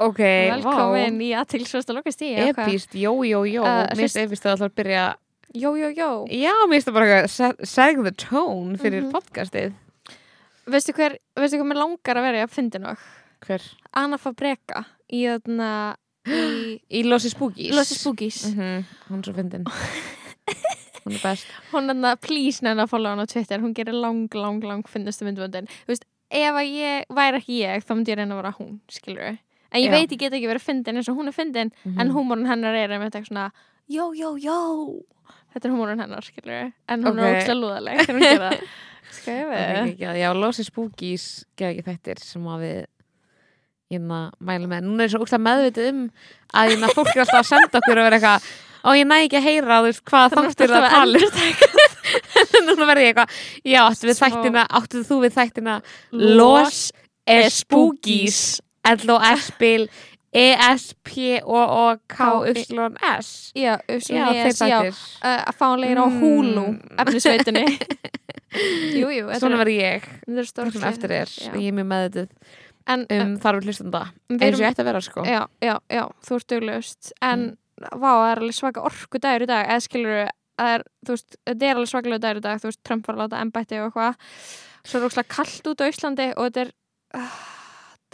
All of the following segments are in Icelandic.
Ok, Velkomin í aðteglisbrestur lokastíð. Epíst, jó, jó, jó. Uh, Mér finnst epíst að alltaf að byrja, Jó, jó, jó. já, mér finnst það bara að setting the tone fyrir Mhm. podcastið. Veistu hver, veistu hvað mér langar að vera í að fyndi nokk? Hver? Anna Fabrega í þarna í Í Lossi Spookies. Lossi Spookies Mhm, Hún er svo fyndin. Hún er best. hún er þarna, please nenni að follow hann á Twitter hún gerir lang, lang, lang finnustu myndvöndin þú veist, ef að ég væri ekki ég þá myndi ég reyna að vera hún, skilur við en ég Já. veit ég get ekki verið fyndin eins og hún er fyndin en Mhm. húmórun hennar er einmitt eitthvað svona jó, jó, jó þetta er húmórun hennar, skilur en hún Ok. er lúðaleg ég Ok, við ekki, já, Lossi Spookies geða ekki þættir sem að við hérna mælum með. Núna er svo úrslega meðvitið um að hérna, fólk er alltaf að senda okkur og vera eitthvað og ég næ ekki að heyra þú veist, hvað þáttir ertu það að tala um. Núna verði ég eitthvað Já, áttu þættina, áttu þú við þættina Los Spookies L-O-S-bil E-S-P-O-O-K-Y-S já, Já, já, að fáanlegir á Mm. húlu efnisveitinni. Jú, jú, þetta Svona er- verði ég. Er eftir þér. ég er mjög meðvitið en, um þarf hlustanda. eins og ég ætti að vera sko. Já, já, þú ert duglegust en Mm. það er alveg svaka orku dagur í dag. Eða skilur er, þú þetta er alveg svakalega dagur í dag. Þú veist, Trump var að láta embætti og eitthvað. Svo er óslega kallt út á Íslandi og þetta er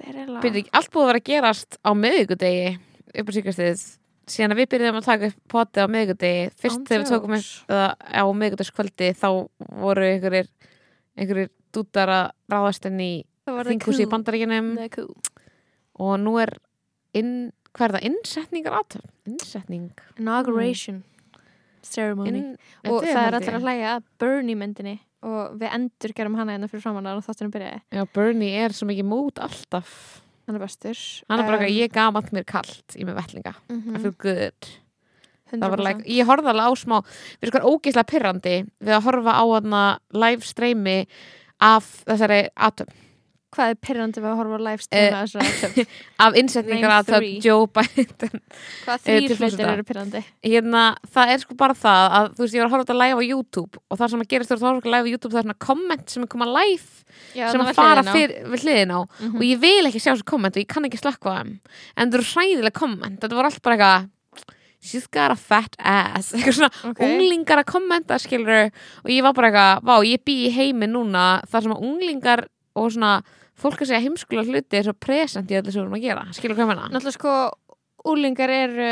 uh, er eiginlega Byrju, allt búið að vera að gerast á miðvikudegi upp á síkastið síðan að við byrjuðum að taka upp potið á miðvikudegi. Fyrst þegar við tókum það á miðvikudagskvöldi þá voru einhverjir einhverjir dútar að ráðast inn í þinghúsi í bandaríkinum og nú er inn, hvað er það, innsetningar átöf innsetning. Inauguration ceremony. Inn, og það er ég. að hlæja að Bernie myndinni og við endur gerum hana hérna fyrir framann og þáttunum byrjaði, Já, Bernie er svo mikið mút alltaf. Hann er bestur. Hann er bara Um, eitthvað, ég gamalt mér kalt í með vettlinga. Mhm, I feel good. 100%. það var like, ég horfði alveg á smá við sko ógeðslega pyrrandi við að horfa á hana live streymi af þessari atöp hvað er pyrrandi við að horfa á livestream uh, þessari af innsetningar three. Joe Biden. Hvað Eh, þrýr hlutir eru pyrrandi? hérna, það er sko bara það að þú veist, ég var að horfa á þetta live á YouTube og það sem að gerist þú ert að horfa á live á YouTube það er svona komment sem er koma live Já, sem það að fara við hliðin á. Mhm. og ég vil ekki sjá þessu komment og ég kann ekki slakka þeim. En það eru hræðilega komment þetta voru allt bara eitthvað she's got a fat ass. Eitthvað svona Ok. unglingar að kommenta skilur og ég var bara eitthvað, vá, ég bý í heimi núna þar sem að unglingar og svona fólk að segja heimskulega hluti er svo present í öllu sem við erum að gera skilur hvað menna? Náttúrulega sko, úlingar eru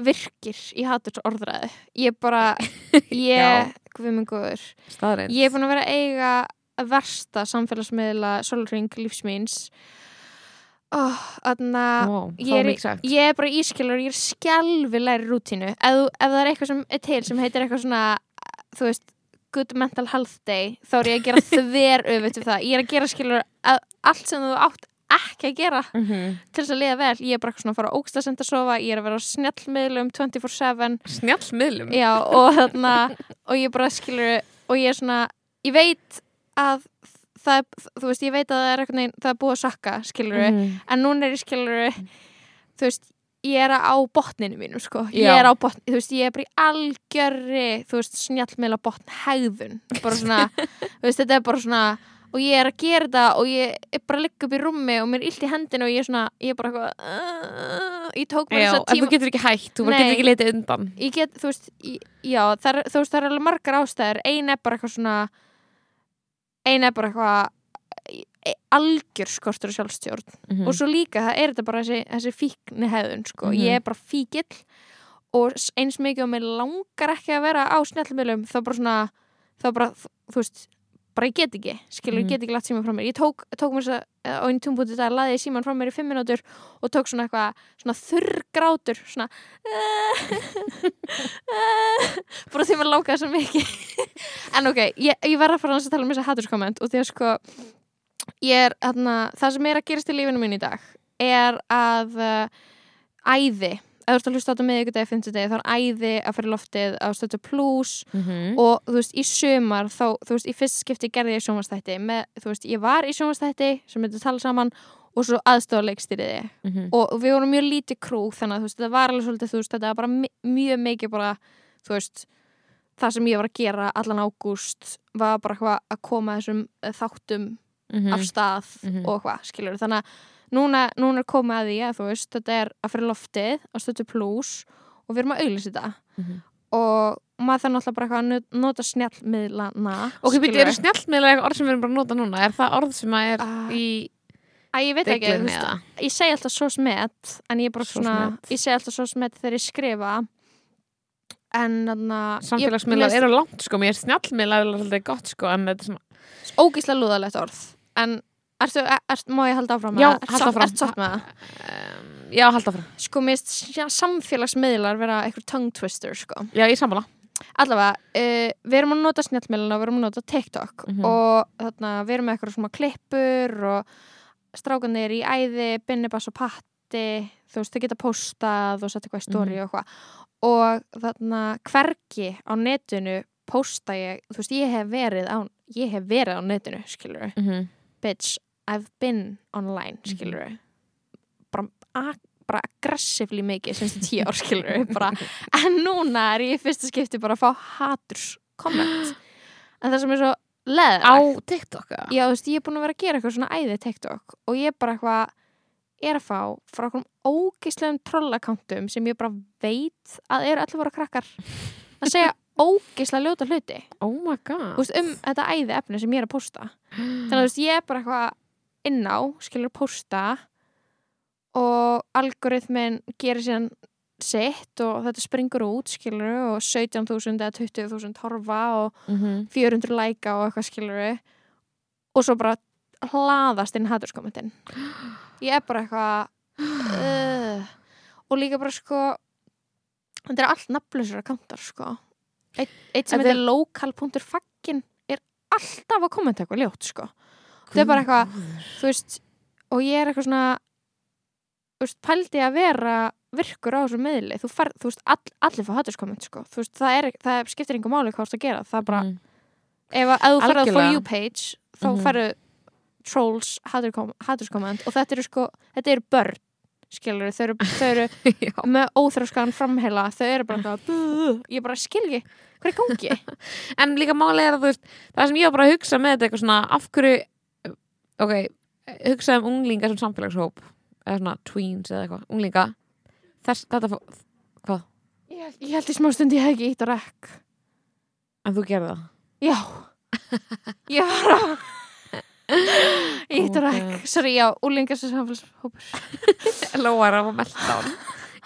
virkir í haturs orðræði Ég bara, ég, hvað minn góður. Staðreins Ég er búin að vera að eiga versta samfélagsmiðla solring lífsmýns oh, Þannig að Ó, ég er, ég er bara ískilur, ég er skjálfilegri rútínu. Ef, ef það er eitthvað sem er til sem heitir eitthvað svona, þú veist good mental health day, þá er ég að gera þver öfut við það, ég er að gera skilur að allt sem þú átt ekki að gera mm til þess að liða vel, ég er bara svona að fara ógst að senda að sofa, ég er að vera á snjallmiðlum 24-7 snjallmiðlum? Já, og þarna og ég bara skilur, og ég er svona ég veit að það þú veist, ég veit að það er eitthvað það er búið að sakka, skilur Mhm. en núna er ég skilur þú veist, ég er á botninu mínum sko, ég Já. er á botn þú veist, ég er bara í algjörri þú veist, snjallmiðla botn hegðun bara svona, þú veist, þetta er bara svona og ég er að gera þetta og ég er bara að liggja upp í rúmi og mér er illt í hendinu og ég er svona, ég er bara eitthvað ég tók Já, þess að tíma þú getur ekki hægt, þú bara getur ekki litið undan get, þú veist, ég, já, það þú veist, það er alveg margar ástæður, ein er bara eitthvað svona ein er bara eitthvað e- algjör skortur og sjálfstjórn Mhm. og svo líka það er þetta bara þessi, þessi fíkni hefðun sko. Mhm. ég er bara fíkill og eins mikið og mér langar ekki að vera á snjallmiðlum þá bara svona þá bara, þú veist, bara ég get ekki skilur, ég get ekki lagt síman frá mér. Ég tók, tók mér þess að á einn túmbúti það laði ég síman frá mér í fimm minútur og tók svona eitthvað, svona þurr grátur svona bara því maður langaði svo mikið. En ok, ég, ég verð að fara að tala um þessa hatturskomment og því að sko ég er, þarna, það sem er að gerast í lífinu mín í dag er að uh, æði ef þú ert að hlusta á þetta miðvikudegi, fimmtudegi þá er æði að fyrir loftið á stötu plus Mhm. og þú veist, í sumar þá, þú veist, í fyrst skipti gerði ég sjónvastætti með, þú veist, ég var í sjónvastætti sem myndi tala saman og svo aðstofarleikstýriði Mhm. og við vorum mjög lítið krú þannig að þú veist, þetta var alveg svolítið, þú veist, þetta var bara mjög mikið bara, þú veist það sem ég var að gera allan ágúst var bara hvað að koma þessum eh, þáttum Mhm. af stað Mhm. og hvað, skilur þannig að núna, núna er komið að því að þú veist þetta er að fyrir loftið á stötu plus og við erum að auðlýsa þetta Mhm. og maður þarf náttúrulega bara að nota snjallmiðlana Ok, býttu, eru snjallmiðlega eitthvað orð sem við erum bara að nota núna? Er það orð sem að er Ah, í Æ, ég veit ekki, veist, ég segi alltaf svo smett en ég er bara Svo svona, smett. ég segi alltaf svo smett þegar ég skrifa en þannig að Samfélagsmiðlar eru langt sko, mér er er svolítið gott sko, en þetta er svona ógíslega lúðalegt orð en ertu, ert, má ég halda áfram Já, halda áfram. ertu sátt með það? um, Já, halda frá sko, mér finnst samfélagsmiðlar vera eitthvað tongue twister, sko Já, ég sammála allavega, uh, við erum að nota snjallmiðluna og við erum að nota TikTok Mhm. og þarna, við erum með eitthvað svona klippur og strákanir í æði, binnibass og patti þú veist, þau geta postað og sett eitthvað í story Mhm. og eitthvað og þarna, hvergi á netinu posta ég, þú veist, ég hef verið á, ég hef verið á netinu, skilur mm -hmm. bitch, I've been online, Mhm. skilur bara, a, bara aggressively mikið sem þetta tíu ár, skilur bara, en núna er ég í fyrsta skipti bara að fá haturs komment en það sem er svo leð Á TikTok já, þú veist, ég er búin að vera að gera eitthvað svona æði TikTok og ég bara eitthvað er að fá frá okkur ógeislegum trollakántum sem ég bara veit að eru allir voru krakkar. Að segja ógeislega ljóta hluti. Oh my god. Veist, um þetta æði efni sem ég er að posta. Þannig að veist, ég er bara eitthvað inn á, skilur posta og algoritmin gerir síðan sitt og þetta springur út, skilur og 17.000 eða 20.000 horfa og Mhm. 400 læka og eitthvað skilur. Og svo bara hlaðast inn haturskommentin ég er bara eitthvað uh, og líka bara sko þetta er allt nafnlausur kantar sko. Eitt, eitt sem heitir lokal.fakkin er alltaf að kommenta eitthvað ljótt sko þetta er bara eitthvað, þú veist og ég er eitthvað svona þú veist, pældi að vera virkur á þessu miðli, þú, fær, þú veist, all, allir fá haturskomment sko, þú veist, það, er, það skiptir einhver máli hvað þú ert að gera, það er bara Mhm. ef, að- ef þú ferð á For. You page þá mm Mhm. ferðu trolls haturskomment og þetta eru sko þetta eru börn skilur þau eru, þau eru með óþróskan framheila. Þau eru bara ég bara skil ekki hvað er gangi? En líka máli er að þú veist Það sem ég var bara að hugsa með þetta eitthvað svona Af hverju Ok, hugsa um unglinga sem samfélagshóp Eða svona tweens eða eitthvað. Unglinga Þess, þetta fó- Hvað? ég, ég held í smá stund ég hef ekki ítt á rekk En þú gerði það? Já. Ég var að ítt á Oh rekk sorry, já, úlingar sem samfélagshópur. Lóa er að fá meltdown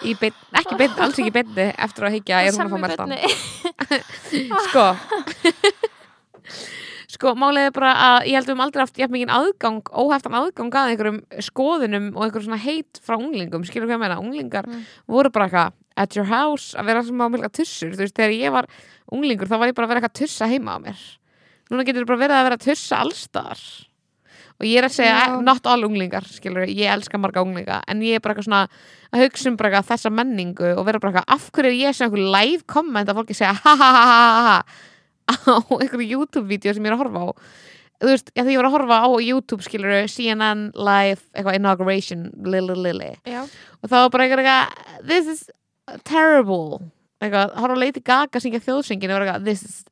Í beinn, ekki beinn, alls ekki beinni Eftir að higgja er hún að fá meltdown Sko Sko, málið er bara að ég held að við höfum aldrei haft jafn mikið aðgang, óheftan aðgang að einhverjum skoðunum og einhverjum svona heit frá unglingum, skilur hvað ég meina, unglingar Mm. voru bara eitthvað at your house að vera sem á mjög tussur, þú veist, þegar ég var unglingur þá var ég bara að vera eitthvað tussa heima á mér. Núna getur bara verið að vera tussa allstar og ég er að segja Já. not all unglingar, skilur, ég elska marga unglinga, en ég er bara eitthvað svona að hugsa um bara eitthvað þessa menningu og vera bara eitthvað að á einhverju YouTube-vídeó sem ég er að horfa á. Þú veist, ég var að horfa á YouTube skilur CNN live, eitthvað inauguration lili lili og það var bara eitthvað, this is terrible. Eitthvað, horfa á Lady Gaga syngja þjóðsenginu og vera eitthvað this, is,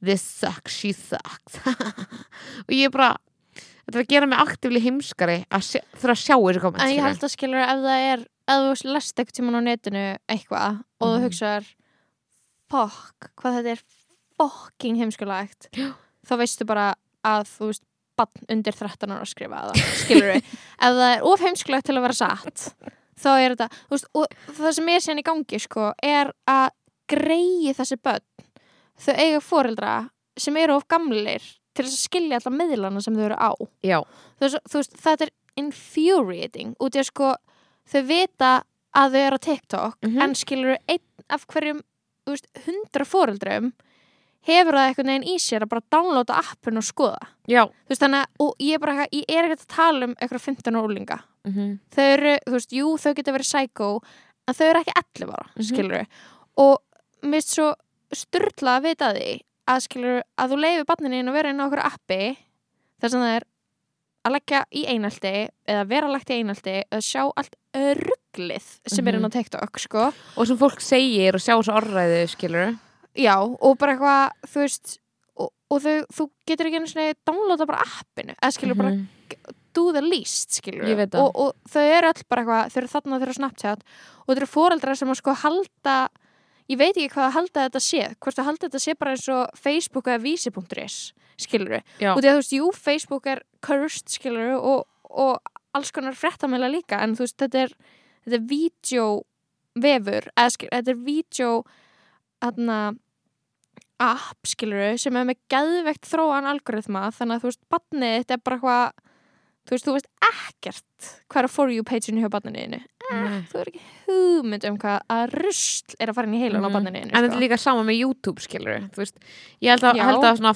this sucks, she sucks. Og ég bara þetta var að gera mig aktífli heimskari að þurfa að sjá þessu komment en ég held að skilur ef það er ef þú lest eitthvað tíman á netinu eitthvað og þú Mhm. hugsaðar fokk, hvað þetta er fokking heimskulegt. Þá veistu bara að þú veist bann undir 13 ára að skrifa það skilur við, ef það er of heimskulegt til að vera satt þá er þetta veist, og það sem er síðan í gangi sko, er að greiði þessi börn. Þau eiga foreldra sem eru of gamlir til þess að skilja alla miðlana sem þau eru á. Já, þú veist, þetta er infuriating út í að sko þau vita að þau eru á TikTok Mhm. en skilur einn af hverjum hundra foreldrum hefur það einhvern veginn í sér að bara downloada appun og skoða. Já. Þú veist þannig að, og ég er bara eitthvað- ég er ekkert að tala um eitthvað 15 ára úlinga Mhm. þau eru, þú veist, jú, þau geta verið psycho en þau eru ekki 11 ára, Mhm. skilur og mér finnst svo styrla að vita því að skilur að þú leifir barninu inn að vera inn á okkur appi þess að það er að leggja í einaldi eða vera lagt í einaldi eða sjá allt rugglið sem er inn á TikTok, sko. Og sem fólk segir og sjá þessu orðræðu skilur já, og bara eitthvað, þú veist og, og þau, þú getur ekki einu svona downloada bara appinu, eða skilur bara Mhm. do the least, skilur. Og, og þau eru öll bara eitthvað, þau eru þarna þau eru Snapchat og þau eru foreldrar sem að sko halda ég veit ekki hvað að halda þetta sé hvort að halda þetta sé bara eins og Facebook eða vísi.is, skilur og því að þú veist, jú, Facebook er cursed, skilur og, og alls konar fréttamæla líka, en þú veist, þetta er þetta er vídeovefur eða skilur, þetta er vídeo þarna app, skilur sem er með geðvegt þróan algoritma, þannig að þú veist, badnið þetta er bara hvað þú veist, þú veist ekkert hvað er að for you page-inu hjá badniðinu Nei. þú er ekki hugmynd um hvað að rusl er að fara inn í heilan á Mhm. badniðinu en þetta er líka sama með YouTube skilur þú veist, ég held að, held að svona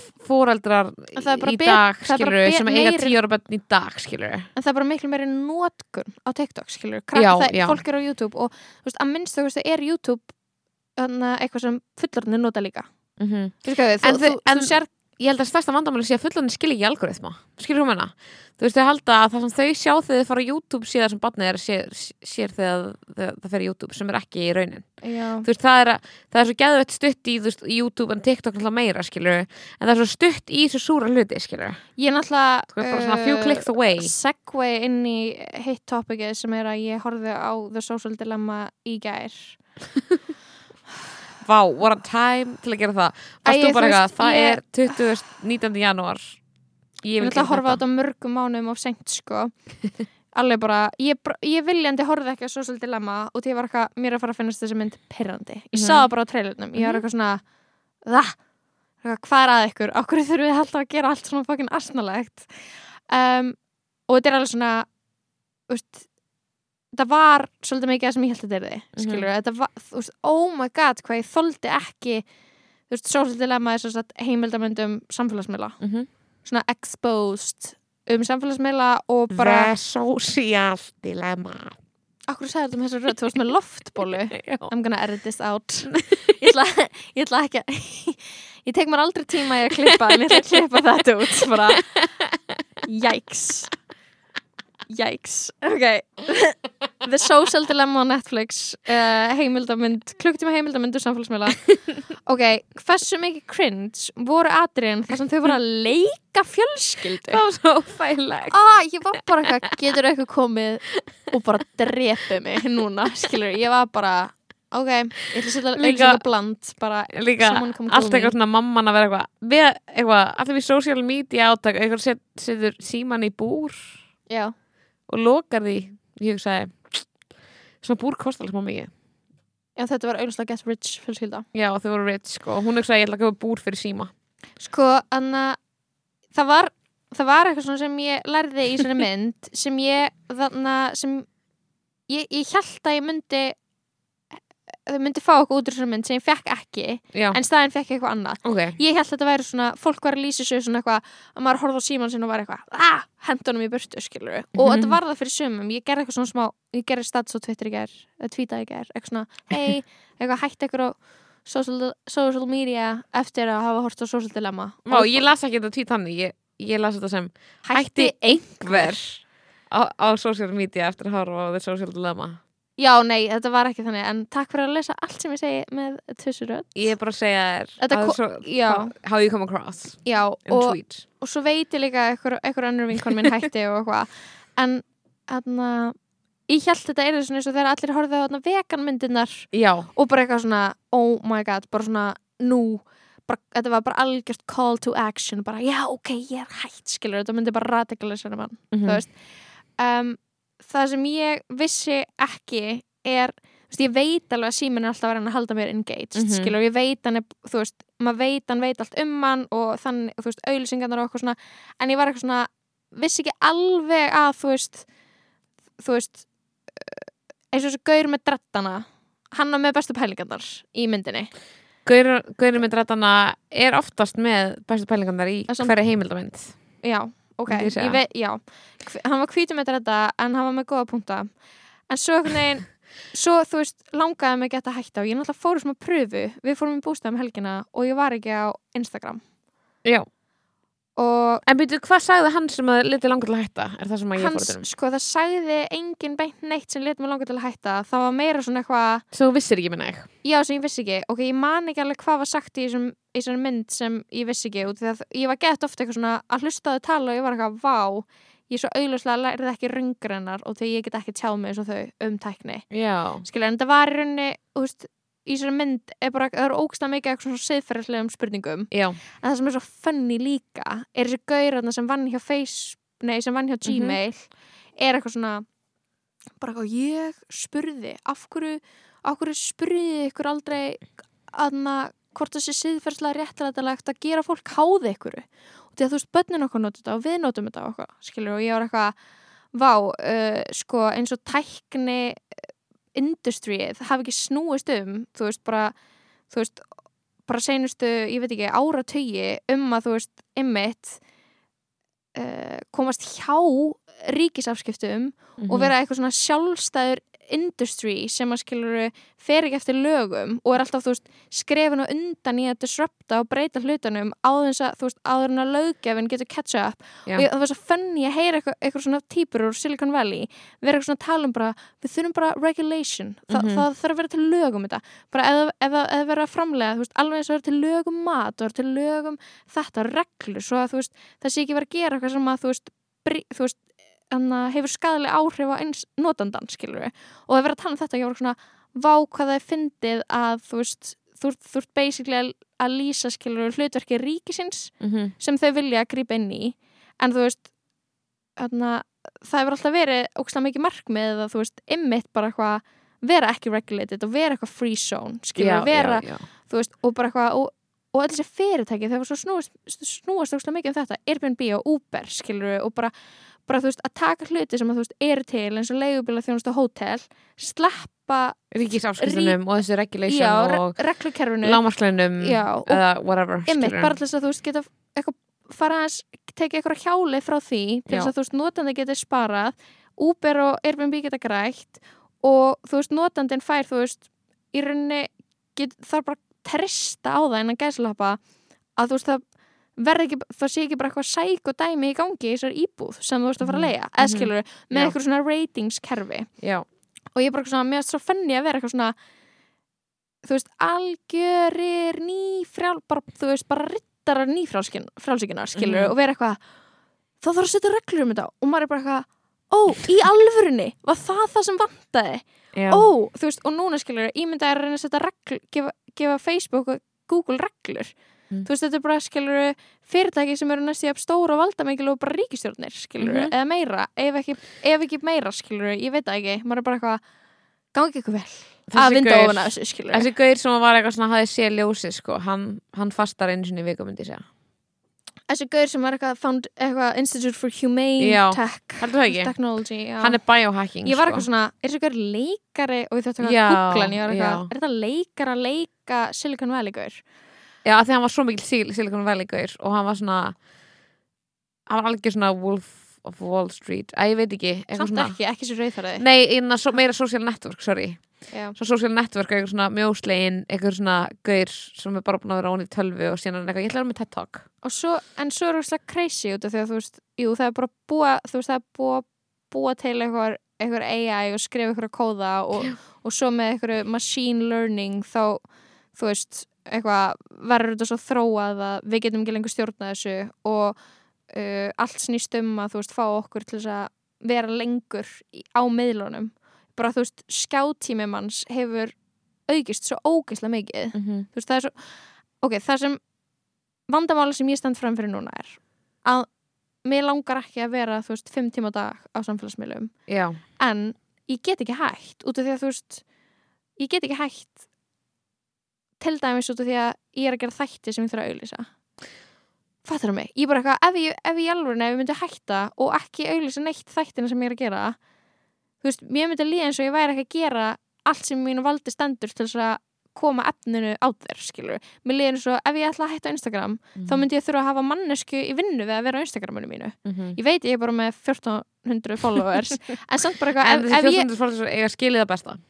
bara í dag það bara skilur bet- sem eiga ára bönn í dag skilur en það er bara miklu meiri nótkun á TikTok, skilur, Já, krakk, það, já. fólk er á YouTube og þú veist, að minnst þú veist, er YouTube eitthvað sem fullorðinni nota líka. Mm -hmm. Þú, þú, En þú, þú, en- þú sér ég held að stærsta vandamáli sé að fullorðin skilja ekki algoritma. Skilur hún menna þú veist, þau halda að það sem þau sjá þegar þau fara á YouTube síðan sem barnið er sér, sér þegar það, það fer í YouTube sem er ekki í raunin. Já, þú veist, það er, að, það er svo geðvett stutt í þú veist, YouTube en TikTok alltaf meira skilur. En það er svo stutt í þessu súra hluti skilur. Ég er náttúrulega uh, clicks away. segway inn í hitt topicið sem er að ég horfði á The Social Dilemma í gær Vá, what a time til að gera það Æ, veist, það ég- er 20. 19. janúar Ég vil gera horfa á þetta mörgum mánuðum of seint sko alveg bara, ég, ég viljandi horfði ekki á Social Dilemma og því var eitthvað mér að fara að finnast þessi mynd pyrrandi ég Mhm. sá það bara á trailernum, ég var eitthvað svona það, hvað er að ykkur okkur þurfum við alltaf að gera allt svona fokkin asnalegt um, og þetta er alveg svona úst, það var svolítið mikið það sem ég held að þetta er þið Mhm. skilur, þetta var, þú veist, oh my god hvað ég þoldi ekki þú veist, Social Dilemma er svo satt heimildamöndum samfélagsmiðla. Mm -hmm. svona exposed um samfélagsmiðla og bara The social dilemma. Akkur sagði þetta um þessu rödd, þú varst með loftbólu. I'm gonna edit this out. Ég ætla, ég ætla ekki að Ég tek mér aldrei tíma í að klippa en ég ætla að klippa þetta út bara. Jæks Jæks Ok. The Social Dilemma á Netflix uh, heimildamund, klukktíma heimildamund úr samfélagsmiðla. Ok, hversu mikið cringe voru atriðin þar sem þau voru að leika fjölskyldu? Það var svo fælegt ah, ég var bara eitthvað, getur eitthvað komið og bara drepið mig núna, skilur, ég var bara ok, ég ætla að setja auðvitað bland bara, Líka, someone come kill allt me. eitthvað svona mamman að vera eitthvað við, eitthvað, allir við social media átak eitthvað set, setur síman í búr. Já, og lokar því ég hugsaði svona búr kostar smá mikið. Já, þetta var auðvitað get rich fjölskylda. Já, þau voru rich sko og hún hugsaði ég ætla að gefa búr fyrir síma. Sko, anna það var, það var eitthvað svona sem ég lærði í svona mynd sem ég, þarna, sem ég, ég held að ég myndi þau myndi fá okkur út úr svona mynd sem ég fekk ekki Já, en staðin fekk ég eitthvað annað. Ok. Ég held að þetta væri svona, fólk var að lýsa sig svona eitthvað, að maður horfði á síman sinn og var eitthvað ah, hendunum í burtu, skilur og Mhm. þetta var það fyrir sumum, ég gerði eitthvað svona smá ég gerði stats á Twitter í ger, eða tweetaði í ger eitthvað svona, hei, eitthvað hætti eitthvað social, social media eftir að hafa hort á social dilemma. Má, ég las ekki þetta tvít hann ég, ég las þetta sem hætti einhver á, á social media eftir að horfa á the social dilemma já, nei, þetta var ekki þannig, en takk fyrir að lesa allt sem ég segi með tussuröð Ég er bara að segja þér how- so, já. how you come across já, og, og svo veit ég líka eitthvað, önnur vinkon minn hætti og eitthvað. En þarna ég held þetta er eins og þegar allir horfðu á Já, og bara eitthvað svona, oh my god bara svona, nú bara, þetta var bara algjört call to action bara, já, ok, ég er hætt, skilur þetta myndi bara radikalisera mann, þú veist. Um, það sem ég vissi ekki er þú veist, ég veit alveg að síminn er alltaf að vera að halda mér engaged, Mhm. skilur, ég veit hann er, þú veist, maður veit hann veit allt um hann og þannig, þú veist, auðlýsingarnar og eitthvað svona, en ég var eitthvað svona vissi ekki alveg að þú veist þú veist uh, eins og þessu gaur með drettana hann er með bestu pælingarnar í myndinni. Gaurinn með drættana er oftast með bestu pælingarnar í er hverja heimildamind já, ok, ég veit, já. Hann var hvítum með þetta en hann var með góða punkta. En svo einhvern veginn svo þú veist, langaði mig að hætta og ég náttúrulega fóru sem að pröfu við fórum í bústæðum helgina og ég var ekki á Instagram. Já. Og En byrju, hvað sagði hann sem að liti langar til að hætta? Er það sem að ég hans, fór um? sko það sagði engin beint neitt sem let mig langa til að hætta það var meira svona eitthvað Svo þú vissir ekki minna ég. Já, sem ég vissi ekki. Ok, ég man ekki alveg hvað var sagt í þessum, í þessum mynd sem ég vissi ekki út því að ég var gett ofta eitthvað svona að hlusta á þau tala og ég var eitthvað, vá, ég er svo augljóslega lærið ekki röngrennar og því ég get ekki tjáð mig eins og þau um tækni. Já. Skilja, en þetta var í rauninni, þú veist, í þessari mynd er bara, það eru ógstað mikið eitthvað svona siðferðislegum spurningum. Já. En það sem er svo funny líka er þessi gaurarna sem vann hjá Face, nei, sem vann hjá Mhm. Gmail er eitthvað svona bara eitthvað, ég spurði af hverju, af hverju spurði ykkur aldrei aðna hvort þessi siðferðslega réttlætilegt að gera fólk háði ykkur og því að þú veist, börnin okkur notur þetta og við notum þetta eitthvað, skilur, og ég var eitthvað vá, uh, sko, eins og tækni industrið hafi ekki snúist um þú veist, bara, þú veist bara seinustu, ég veit ekki, áratögi um að þú veist, ymmit uh, komast hjá ríkisafskiptum Mhm. og vera eitthvað svona sjálfstæður industry sem að skilur fer ekki eftir lögum og er alltaf, veist, skrefin og undan í að disrupta og breyta hlutunum áður að, þú veist, áður en að löggefin getur catch up Já. og það var svo funny að heyra eitthvað, eitthvað svona típur úr Silicon Valley vera eitthvað svona að tala um bara, við þurfum bara regulation, Þa, Mhm. það þarf að vera til lögum þetta, bara ef, ef vera að framlega, veist, alveg eins og vera til lögum mat og vera til lögum þetta reglur, svo að það sé ekki vera að gera eitthvað sem að, þú veist, hana, hefur skadalega áhrif á eins notandan, skilur við, og það verið að tala um þetta ég var svona, vá hvað það er fyndið að þú veist, þú, ert- basically að, að lýsa, skilur við, hlutverki ríkisins Mhm. sem þau vilja að grípa inn í en þú veist hana, það hefur alltaf verið ógstlega mikið markmið að þú veist, ymmit bara eitthvað vera ekki regulated og vera eitthvað free zone skilur, Já, vera, já, já. veist, og bara eitthvað og, og öll þessi fyrirtæki, þau var svo snúast snúast ógstlega mikið um þetta, Airbnb og Uber skilur, og bara, bara þú veist, að taka hluti sem að þú veist, eru til eins og leigubíla þjónust á hótel, sleppa Ríkisafskiptunum og þessu regulation já, re og reglukerfinu lámarklunum eða whatever. Einmitt, skilurðu. bara þess að þú veist geta eitthvað, fara að tekið eitthvað hjáli frá því til þess að þú veist notandi geti sparað Uber og Airbnb geta grætt og þú veist notandin fær þú veist í rauninni get, þarf bara að trista á það innan gæslappa að þú veist það ekki, það sé ekki bara eitthvað sæk og dæmi í gangi í þessar íbúð sem þú veist að fara að Mhm. leia, eða Mhm. skilur með Já. eitthvað svona ratingskerfi Já, og ég er bara svona, mér er svo fenni að vera eitthvað svona þú veist, algjörir nýfrjál, bara, þú veist, bara rittarar nýfrjálsíkinar, skilur Mhm. og vera eitthvað, þá þarf að setja reglur um þetta og maður er bara eitthvað, ó, í alvörunni var það það sem vantaði já. ó, þú veist, og núna skilur ímynda er að reyna að setja reglur, gefa, gefa Facebook og Google reglur Mm. þú veist, þetta er bara, skilur fyrirtæki sem eru næst í að stóra valdamikil og bara ríkistjórnir, skilur Mhm. eða meira, ef ekki, ef ekki meira, skilur ég veit það ekki, maður er bara eitthvað gangi ykkur vel, að vinda ofan að þessu, skilur Þessi gaur sem var eitthvað svona hafði sé ljósið sko, hann, hann fastar einu sinni í viku myndi ég segja. þessi gaur sem var eitthvað, found, eitthvað Institute for Humane Já. Tech? Technology, já Hann er biohacking Ég var sko. eitthvað svona, er þessi gaur leikari og ég þurfti að googla hann, ég var eitthvað, já. er þetta leikar að leika Silicon Valley gaur? Já, því hann var svo mikil Sil- Silicon Valley gaur og hann var svona hann var algjör svona Wolf of Wall Street. Að ég veit ekki, eitthvað Samt svona ekki, ekki svo rauðfæraði Nei, innan, so, meira social network, sorry. Já, Svo social network, eitthvað svona mjóslegin eitthvað svona gaur sem er bara búin að vera án í tölvu og síðan er eitthvað, ég ætla að vera með TED Talk. Og svo, en svo er það crazy út af því að þú veist, jú, það er bara búa þú veist, það er búa, búa til eitthvað, eitthvað AI og skrifa eitthvað kóða og, og svo með eitthvað machine learning þá, þú veist eitthvað, verður þetta svo þróað að við getum ekki lengur stjórnað þessu og uh, allt snýst um að þú veist, fá okkur til þess að vera lengur í, á miðlunum. Bara þú veist, skjátími manns hefur aukist svo ógeðslega mikið. Mm -hmm. þú veist, það er svo ok, það sem vandamáli sem ég stend fram fyrir núna er að mér langar ekki að vera þú veist, fimm tíma á dag á samfélagsmiðlum. En ég get ekki hægt út af því að þú veist ég get ekki hægt til dæmis út af því að ég er að gera þætti sem ég þurfa að auðlýsa fattar það mig? Ég er bara eitthvað, ef ég, ef ég alveg ef ég myndi hætta og ekki auðlýsa neitt þættina sem ég er að gera þú veist, mér myndi líða eins og ég væri ekki að gera allt sem mínu valdi stendur til þess að koma efninu á þér, skilur mér eins og ef ég ætla að hætta á Instagram Mhm. þá myndi ég þurfa að hafa mannesku í vinnu við að vera á Instagraminu mínu Mhm. ég veit ég er bara með 1400 followers en samt bara eitthvað, ef, ef, ég,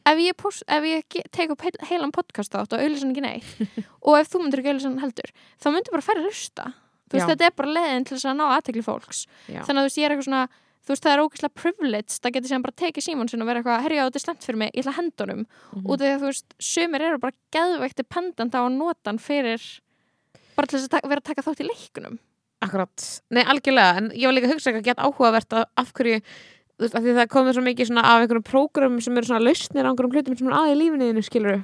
ef ég, post, ef ég tek upp heil, heilan podcast átt og auðlýsan ekki neitt og ef þú myndir ekki auðlýsan heldur þá myndir bara færri hlusta þú veist, Já. þetta er bara leiðin til þess að ná aðtekli fólks Já. þannig að þú veist, ég er eitthvað svona þú veist, það er ógeðslega privileged það getur sem bara tekið símón sin og vera eitthvað herri, já, þetta slemt fyrir mig, ég ætla að henda honum. Mhm. út af því að þú veist, sumir eru bara geðveikt dependent á að nota hann fyrir bara til þess að vera að taka þátt í leikunum Akkurat, nei algjörlega en ég var líka að hugsa eitthvað gett áhugavert af hverju þú veist, af því það komið svo mikið svona af einhverjum prógrum sem eru svona lausnir á einhverjum hlutum sem er aðeins í lífinniðinu, skilur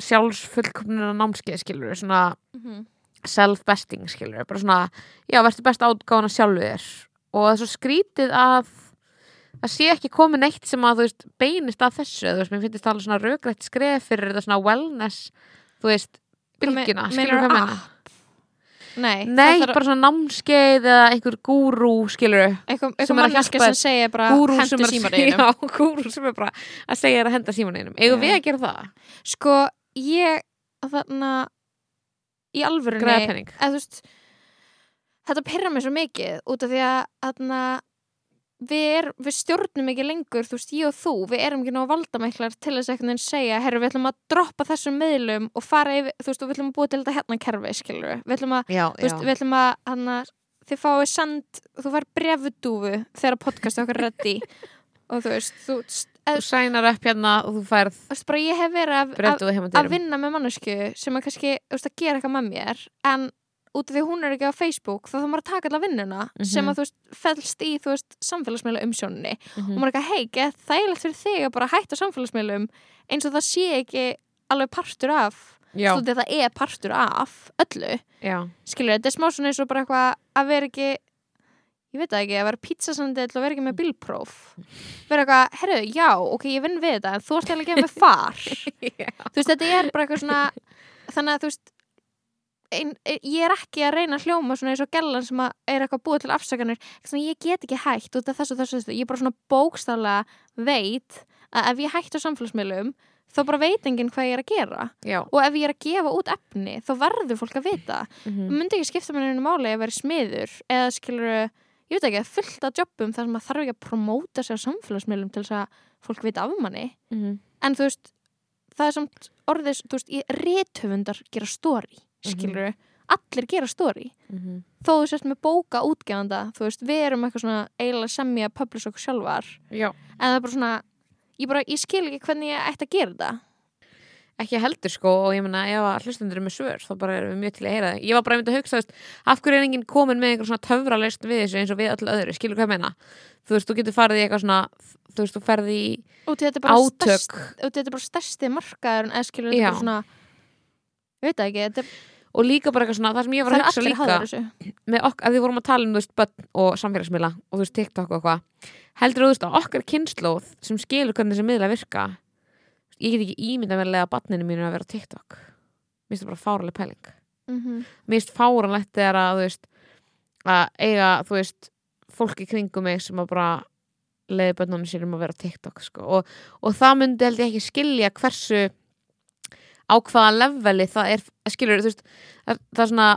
sjálfsfullkomnina námskeið, skilur svona Mhm. self-besting, skilur bara svona, já, verður best átgáðan að sjálfu þér og það er svo skrítið að það sé ekki komið neitt sem að, þú veist, beinist að þessu þú veist, mér finnst það alveg svona rögrætt skref fyrir þetta svona wellness, þú veist bylgjuna, Me- skilur meinarðu hvað menna nei, Nei, bara svona námskeið eða einhver gúrú, skilur er að manneska hjálpa sem segir bara hendur er já, gúrú sem er bara að segja að henda símaninum eigum Já. við að gera það? sko, ég þarna í alvörunni þú veist, þetta pyrra mig svo mikið út af því að þarna, við, er, við stjórnum ekki lengur þú veist, ég og þú, við erum ekki ná valdamæklar til þess að segja, herru, við ætlum að droppa þessum meðlum og fara yfir, þú veist, og við ætlum að búa til þetta hérna kerfi, skilur við ætlum að, Já, þú veist, við ætlum að hana, þið fáið send, þú fær brefudúfu þegar podcast okkar ready. Og þú veist, þú, Þú sænar upp hérna og þú færð veist, bara ég hef verið að, að að vinna með mannesku sem er kannski veist, að gera eitthvað með mér en út af því að hún er ekki á Facebook þá þá maður að taka alla vinnuna Mhm. sem að þú veist fellst í þú veist samfélagsmiðla umsjóninni. Og Mhm. maður er ekki hei, get þægilegt fyrir þig að bara hætta samfélagsmiðlum eins og það sé ekki alveg partur af. Þú veist það er partur af öllu. Já, skilur, þetta er smá svona eins og bara eitthvað að vera ekki ég veit það ekki, að vera pizzasandill og vera ekki með bílpróf. Vera eitthvað, herru, já, ok, ég vinn við þetta en þú ert að gefa mig far. Þú veist, þetta er bara eitthvað svona þannig að þú veist ein, ég er ekki að reyna að hljóma svona eins og gellan sem að er eitthvað búið til afsakanir svona, ég get ekki hætt út af þessu og þessu, þessu. Ég bara svona bókstaflega veit að ef ég hætt á samfélagsmiðlum þá bara veit enginn hvað ég er að gera. Já. Og ef ég er að gefa út efni þá verður fólk að vita. Mhm. það myndi ekki skipta mér einu máli að vera smiður eða skilur, ég veit ekki, fullt af jobbum þar sem maður þarf ekki að promóta á samfélagsmiðlum til þess að fólk vita af manni. Mhm. en þú veist, það er samt orðið, þú veist, ég- rithöfundar gera story, skilur allir gera story, Mhm. þó þú sért með bóka útgefanda, þú veist, við erum eitthvað svona eiginlega semja að publish okkur sjálfar. Já, en það er bara svona ég, bara, ég skil ekki hvernig ég ætti að gera þetta ekki heldur sko og ég meina ef að hlustundur er með svör þá bara erum við mjög til að heyra það. Ég var bara að hugsa, þú veist, af hverju er enginn komin með einhver svona töfralaust við þessu eins og við öll öðru? Skilur hvað ég meina, þú veist, þú getur farið í eitthvað svona, þú veist, þú ferði í átök. og þetta er bara stærsti markaður eða skilur þetta er svona ég veit það ekki, þetta er, og líka bara eitthvað svona, það sem ég var að hugsa líka með okkur, að því vorum að tala um, þú veist, börn og samfélagsmiðla og þú veist, TikTok og eitthvað. Heldur þú veist að okkar kynnslóð sem skilur hvernig þessi miðla virka ég get ekki ímyndað með að lega barninu mínu að vera TikTok. Mér finnst það bara fáraleg pæling. Mm mér finnst fáranlegt þegar að þú veist að eiga, þú veist fólk í kringum mig sem að bara leiði börnunum sínum að vera TikTok sko. og, og það myndi held ég ekki skilja hversu á hvaða leveli það er skilur, þú veist, það, það er svona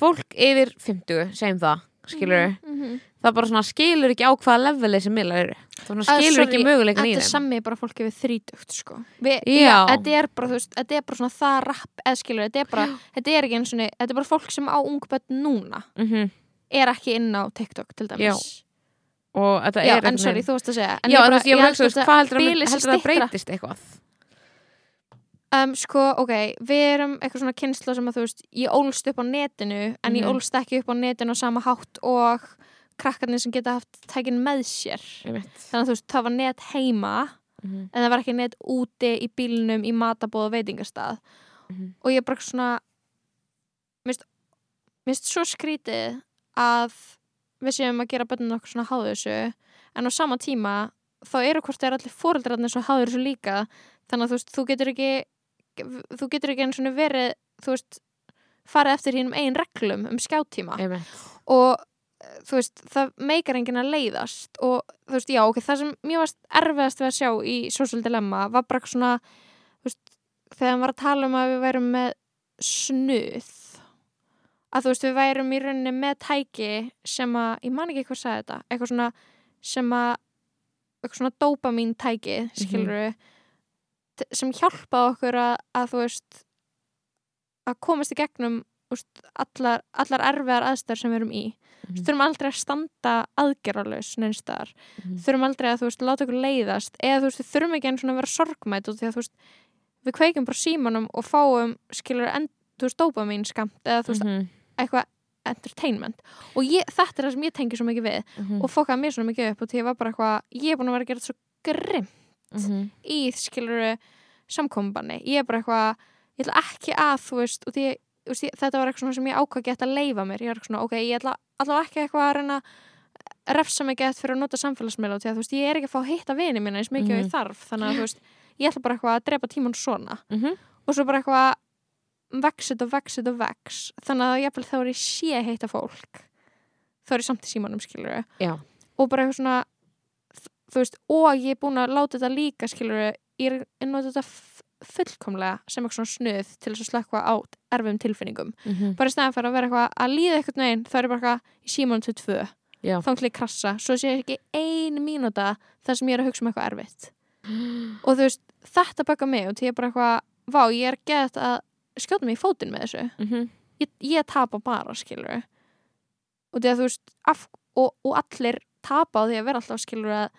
fólk yfir 50 segjum það, skilur -hmm. það bara svona skilur ekki á hvaða leveli þessi miðlar eru, það skilur ekki möguleikan í þetta er þeim sami bara fólk yfir þrítugt sko. Vi, Já. þetta er bara, þú veist, þetta er bara svona það rapp eða skilur, þetta er bara, þetta er ekki eins og þetta er bara fólk sem á ungböld núna mm er ekki inn á TikTok til dæmis Já. og þetta Já, en sorry, þú varst að segja en Já, ég bara, veist, ég að veist, held að, heldur að það styttra. breytist eitthvað um, sko, ok, við erum eitthvað svona kynsla sem að þú veist ég ólst upp á netinu, en ég Mhm. ólst ekki upp á netinu á sama hátt og krakkarnir sem geta haft tækin með sér þannig að þú veist, það var net heima Mhm. en það var ekki net úti í bílnum í matabóð og veitingastað Mhm. og ég er bara svona minnst, minnst svo skrítið að við séum að gera bönnum okkur svona háðu þessu en á sama tíma þá eru hvort þeir allir fóreldrarnir svo háður þessu líka þannig að þú veist, þú getur ekki þú getur ekki einu svona verið þú veist, farið eftir hínum eigin reglum um skjáttíma. Og þú veist, það meikar enginn að leiðast. Og þú veist, já, ok, það sem mér varst erfiðast við að sjá í Social Dilemma var bara eitthvað svona, þú veist þegar hann var að tala um að við værum með snuð að þú veist, við værum í rauninni með tæki sem að, ég man ekki hvað sagði þetta eitthvað svona sem að eitthvað svona dopamín tæki skilur við sem hjálpaði okkur að, að þú veist að komast í gegnum úst, allar, allar erfiðar aðstæður sem við erum í Mhm. þurfum aldrei að standa aðgerralaus neinstar, Mhm. þurfum aldrei að þú veist láta okkur leiðast, eða þú veist við þurfum ekki einu svona að vera sorgmætt út því að þú veist við kveikjum bara símanum og fáum skilur, en, þú veist, dopamín skamt eða þú veist, Mhm. eitthvað entertainment og ég, þetta er það sem ég tengi svo mikið við Mhm. og fokkaði mér svona mikið upp og því ég var bara eitthvað, ég er búin að vera að gera þetta svo grimm Mhm. í skiluru samkombanni, ég er bara eitthvað ég ætla ekki að, þú veist, og því, þú veist ég, þetta var eitthvað sem ég ákvað gett að leifa mér. Ég er svona, ok, ég ætla allavega ekki eitthvað að reyna refsa mig gett fyrir að nota samfélagsmiðla og því að þú veist, ég er ekki að fá að hitta vini mína eins mikið og Mhm. ég þarf, þannig að þú veist ég ætla bara eitthvað að drepa tíman svona. Mhm. og svo bara eitthvað vexit og vexit og vex þannig að jafnvel þá er ég sé að heita fólk. Þá er ég samt í símanum skilur og bara eitthvað svona þú veist, og ég er búin að láta þetta líka skilur ég er nota þetta fullkomlega sem eitthvað svona snuð til þess að slökka á erfum tilfinningum Mhm. bara í stæðan fyrir að vera eitthvað að líða eitthvað neginn þá er ég bara eitthvað í símanum til tvö Já. þá ætla ég krassa, svo sé ekki ein mínúta þar sem ég er að hugsa um eitthvað erfitt og þú veist, þetta baka mig og því ég er bara eitthvað, vá, ég er gett að skjóta mig í fótinn með þessu Mhm. ég, ég tapa bara, skilur og því að þú veist af, og, og allir tapa á því að vera alltaf skilur að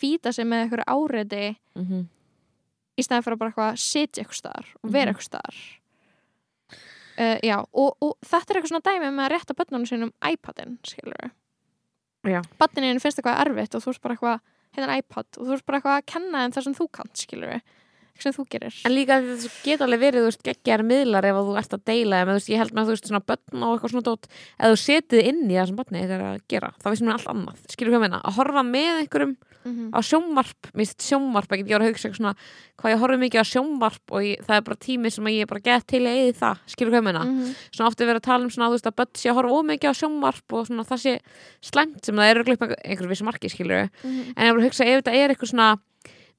fýta sig með eitthvað áreiti Mhm. í stæðan fyrir að bara eitthvað sitja eitthvað staðar og vera Mhm. eitthvað staðar uh, já, og, og þetta er eitthvað svona dæmi með að rétta bönnunum sínum iPadin, skilur Já. Bönnininu finnst eitthvað erfitt og þú veist bara eitthvað heitan iPad og þú veist bara eitthvað að kenna þeim það sem þú kannt, skilur eitthvað sem þú gerir. En líka þetta geta alveg verið, þú veist, geggjar miðlar ef þú ert að deila eða þú veist, ég held með þú veist svona börn og eitthvað svona dót, ef þú setið inn í það sem börni þetta er að gera, þá veist mér allt annað. Skilur hvað ég meina, að horfa með einhverjum mm á sjónvarp, mér finnst sjónvarp ekki, að hugsa eitthvað svona, hvað ég horfi mikið á sjónvarp og ég, það er bara tími sem ég er bara gett til að eði það, skilur hvað ég meina? -hmm. svona ofta verið að tala um svona, þú veist, að börn sé að horfa ómikið á sjónvarp og svona það sé slæmt sem það er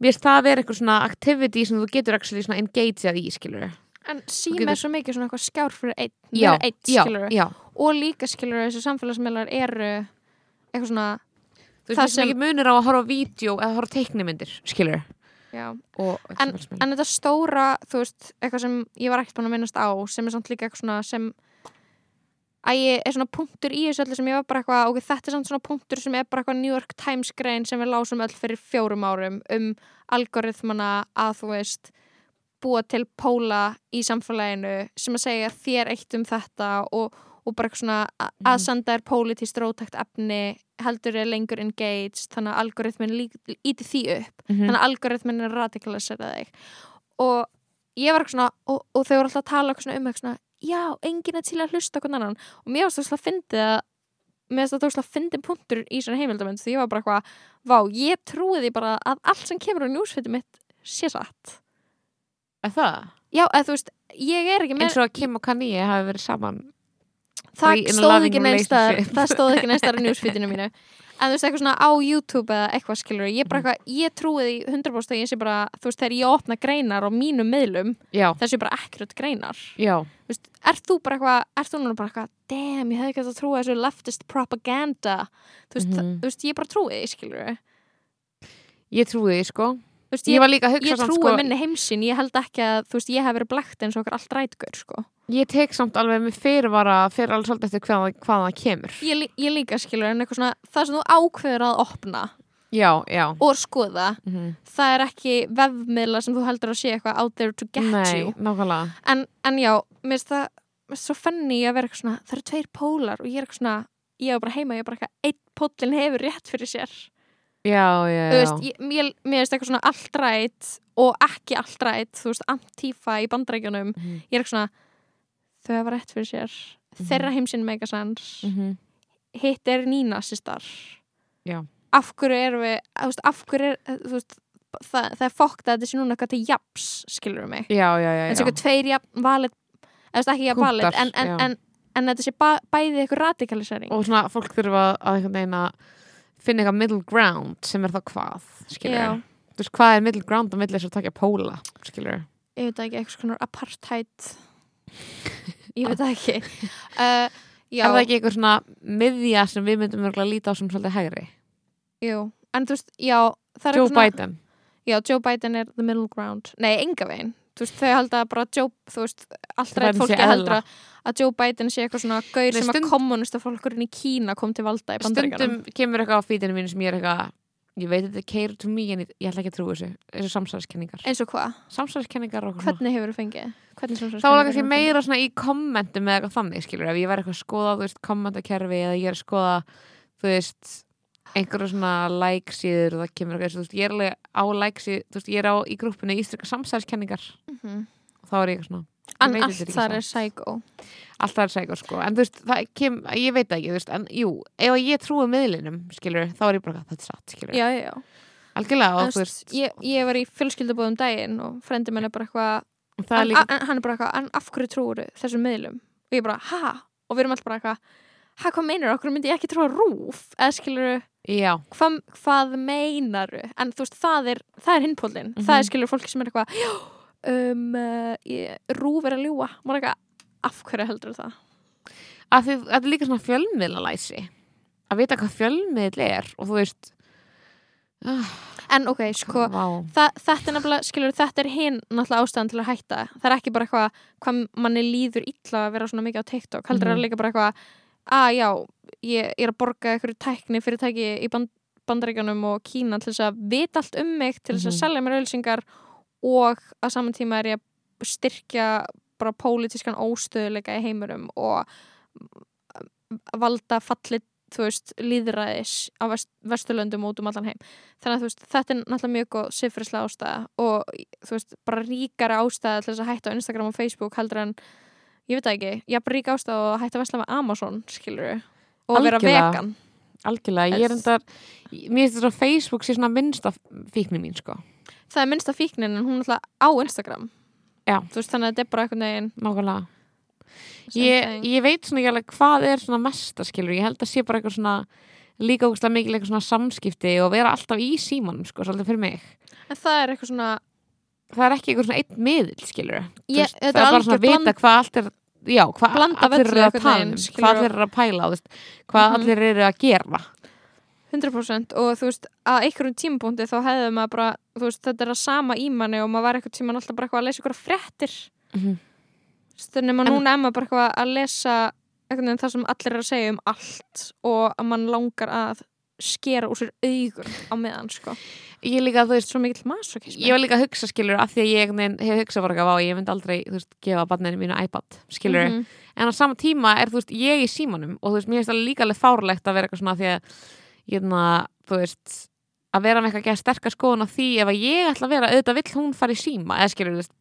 mér það að vera eitthvað svona activity sem þú getur actually svona engageað í, skilur En sími getur- er svo mikið svona eitthvað skjár fyrir einn, já, já, skilur já, og líka skilur þessi samfélagsmiðlar eru eitthvað svona, þú Það veist, sem sem- ekki munir á að horfa á vídeo eða horfa á teiknimyndir, skilur og en, en þetta stóra, þú veist, eitthvað sem ég var ekkert búin að minnast á, sem er samt líka eitthvað svona sem að ég er svona punktur í þessu öllu sem ég var bara eitthvað ok, þetta er samt svona punktur sem er bara eitthvað New York Times grein sem við lásum öll fyrir fjórum árum um algoritmana að þú veist búa til póla í samfélaginu sem að segja þér eitt um þetta og, og bara eitthvað svona a- Mhm. að senda þér pólitískt rótækt efni heldur er lengur engaged þannig að algoritmin líti því upp Mhm. þannig að algoritmin er radikalisera þig og ég var eitthvað svona og, og þau voru alltaf að tala um eitthvað svona já, enginn er til að hlusta okkur annan og mér varst það að fyndi að mér varst það að fyndi punktur í svona heimildamönd því ég var bara eitthvað, vá, ég trúi því bara að allt sem kemur á njúsfittu mitt sé satt Er það? já, eða þú veist, ég er ekki með eins og að Kim og Kanye hafi verið saman það stóð ekki relationship. það stóð ekki neinstar á njúsfitinu mínu en þú veist, eitthvað svona á YouTube eða eitthvað skilur ég Mhm. bara eitthvað, ég trúi því 100% að ég sé bara, þú veist, þegar ég opna greinar á mínum miðlum já, þessu bara ekkert greinar. Veist, ert þú bara eitthvað, ert þú núna bara eitthvað damn, ég hefði ekki að trúa þessu leftist propaganda. Þú veist, Mhm. þú veist ég bara trúi því, skilur ég trúi því sko veist, ég ég, ég trúi sko, minni heimsinn ég held ekki að, þú veist, ég hef verið blækt eins og okkar allt rætgur, sko. Ég tek samt alveg með fyrirvara fyrir alveg svolítið eftir hvað, hvað það kemur. Ég, ég líka, skilur, en eitthvað svona það sem þú ákveður að opna já, já. og skoða, mm það er ekki vefmiðla sem þú heldur að sé eitthvað out there to get nei, you. en, en já, mér finnst það svo fenni að vera eitthvað svona það eru tveir pólar og ég er eitthvað svona ég er bara heima, ég er bara eitthvað, einn pólinn hefur rétt fyrir sér já, já, já, veist, ég, mér, mér finnst eitthvað svona allt rætt og ekki allt rætt, þú veist, Antifa í bandrækjunum, Mhm, ég er eitthvað svona þau hafa rétt fyrir sér. Þeirra heimsinn megasens mhm, hitt er nínasistar Já. af hverju erum við þú veist, af hverju er þú veist, það, það er fókt að þetta sé núna eitthvað til japs skilur mig, en svo eitthvað tveir jafn valið, eða veist, ekki jafn Punktar, en, en, en, en þetta sé ba bæði eitthvað radikalisering. Og svona fólk þurfa að einhvern veginn að finna eitthvað middle ground sem er þá hvað, skilur þú veist, hvað er middle ground á milli þess að takja póla, skilur ég veit ekki, eitthvað svona apartheid. Ég veit það ekki. Uh, er það ekki eitthvað svona miðja sem við myndum örgulega líta á sem svolítið hægri? Jú, en þú veist, já það er Joe svona- Biden, já, Joe Biden er the middle ground. Nei, enga veginn, þú veist, þau bara að Joe, þú veist, allt Joe rætt Biden sé fólki eðla. að að Joe Biden sé eitthvað svona gaur Nei, sem stund- að kommunista fólkurinn í Kína kom til valda í bandaríkjanum stundum kemur eitthvað á fítinu mínu sem ég er eitthvað ég veit þetta care to me en ég, ætla ekki að trúa þessu þessu samsæðiskenningar eins og hvað, samsæðiskenningar og hvernig hefur þú fengið? Þá það kannski meira svona í kommentum eða eitthvað þannig, skilur, ef ég væri eitthvað að skoða veist, kommentakerfi eða ég er að skoða þú veist, einhverju svona like síður og það kemur eitthvað þú veist, ég er alveg á like síður, þú veist, ég er á í grúppinu ístrika samsæðiskenningar Mhm. og þá er ég eitthvað svona en allt þetta er ekki þar satt. er sækur sko, en þú veist, það kem, ég veit það ekki, þú veist, en jú, ef ég trúi miðlinum, skilur, þá er ég bara þetta er satt, skilur, já, já, já. Algjörlega En og þú veist, ég, ég var í fjölskyldubóðum daginn og frendi minn er bara eitthvað það er en, líka hann er bara eitthvað, en af hverju trúur þessum miðlum? Og ég bara, ha? og við erum alltaf bara eitthvað ha, hvað meinar okkur myndi ég ekki trúa rúf? Eða skilur já, hvað, hvað meinaru en þú veist, það er, það er það eitthvað um, uh, ég, rúf er að ljúa maður eitthvað, af hverju heldur það að því, þetta er líka svona fjölmiðlalæsi að vita hvað fjölmiðl er og þú veist ah, en ok, sko, Þa, þetta er nefnilega, skilur, þetta er hinn náttúrulega ástæðan til að hætta. Það er ekki bara eitthvað hvað manni líður illa að vera svona mikið á TikTok. Heldur Mhm. er líka bara eitthvað að já, ég, ég er að borga einhverju tækni fyrirtæki í band, bandaríkjanum og Kína til þess að vita allt um mig til þess að Mhm. selja mér auðlýsingar og að saman tíma er ég að styrkja bara pólitískan óstöðuleika í heimurum og valda fallit þú veist, líðræðis á vest, vesturlöndum út um allan heim. Þannig að þú veist, þetta er náttúrulega mjög góð siffrislega ástæða og þú veist, bara ríkari ástæða til þess að hætta á Instagram og Facebook heldur en, ég veit ekki ég er bara rík ástæða að hætta að vesla með Amazon skilur og vera vegan. Algjörlega, ég er endar mér finnst þetta að Facebook sé svona minnsta fíknin mín, sko, það er minnsta fíknin en hún er alltaf á Instagram. Já. þú veist, þannig að þetta er bara einhvern veginn nákvæmlega. Ég, ég veit svona ekki alveg hvað er svona mesta skilur, ég held að sé bara eitthvað svona líka ógustlega mikil eitthvað svona samskipti og vera alltaf í símanum, sko, svolítið fyrir mig. En það er eitthvað svona það er ekki eitthvað svona einn miðill, skilur ég, það er bara svona að vita bland- hvað allt er já, hvað allir eru að tala um hvað allir eru að pæla hvað Mhm. allir eru að gera 100% og þú veist, að einhverjum tímapunkti þá hefði maður bara, veist, þetta er að sama í manni og maður var eitthvað tíman alltaf bara eitthvað að lesa ykkur fréttir Mhm. þannig að En- núna er maður bara eitthvað að lesa einhvern veginn það sem allir er að segja um allt og að mann langar að skera úr sér augun á meðan sko. ég líka, þú veist, svo mikill masokismi ég var líka að hugsa skilur af því að ég veginn hef hugsað eitthvað, vá, ég myndi aldrei, þú veist, gefa barninu mínu iPad skilur, Mhm. en á sama tíma er þú veist, ég í símanum og þú veist, mér finnst það líka alveg fárlegt að vera eitthvað svona því að ég er þú veist að vera með eitthvað að gera sterkar skoðun á því ef að ég ætla að vera, auðvitað vill hún fara í síma eða skilur, þú veist,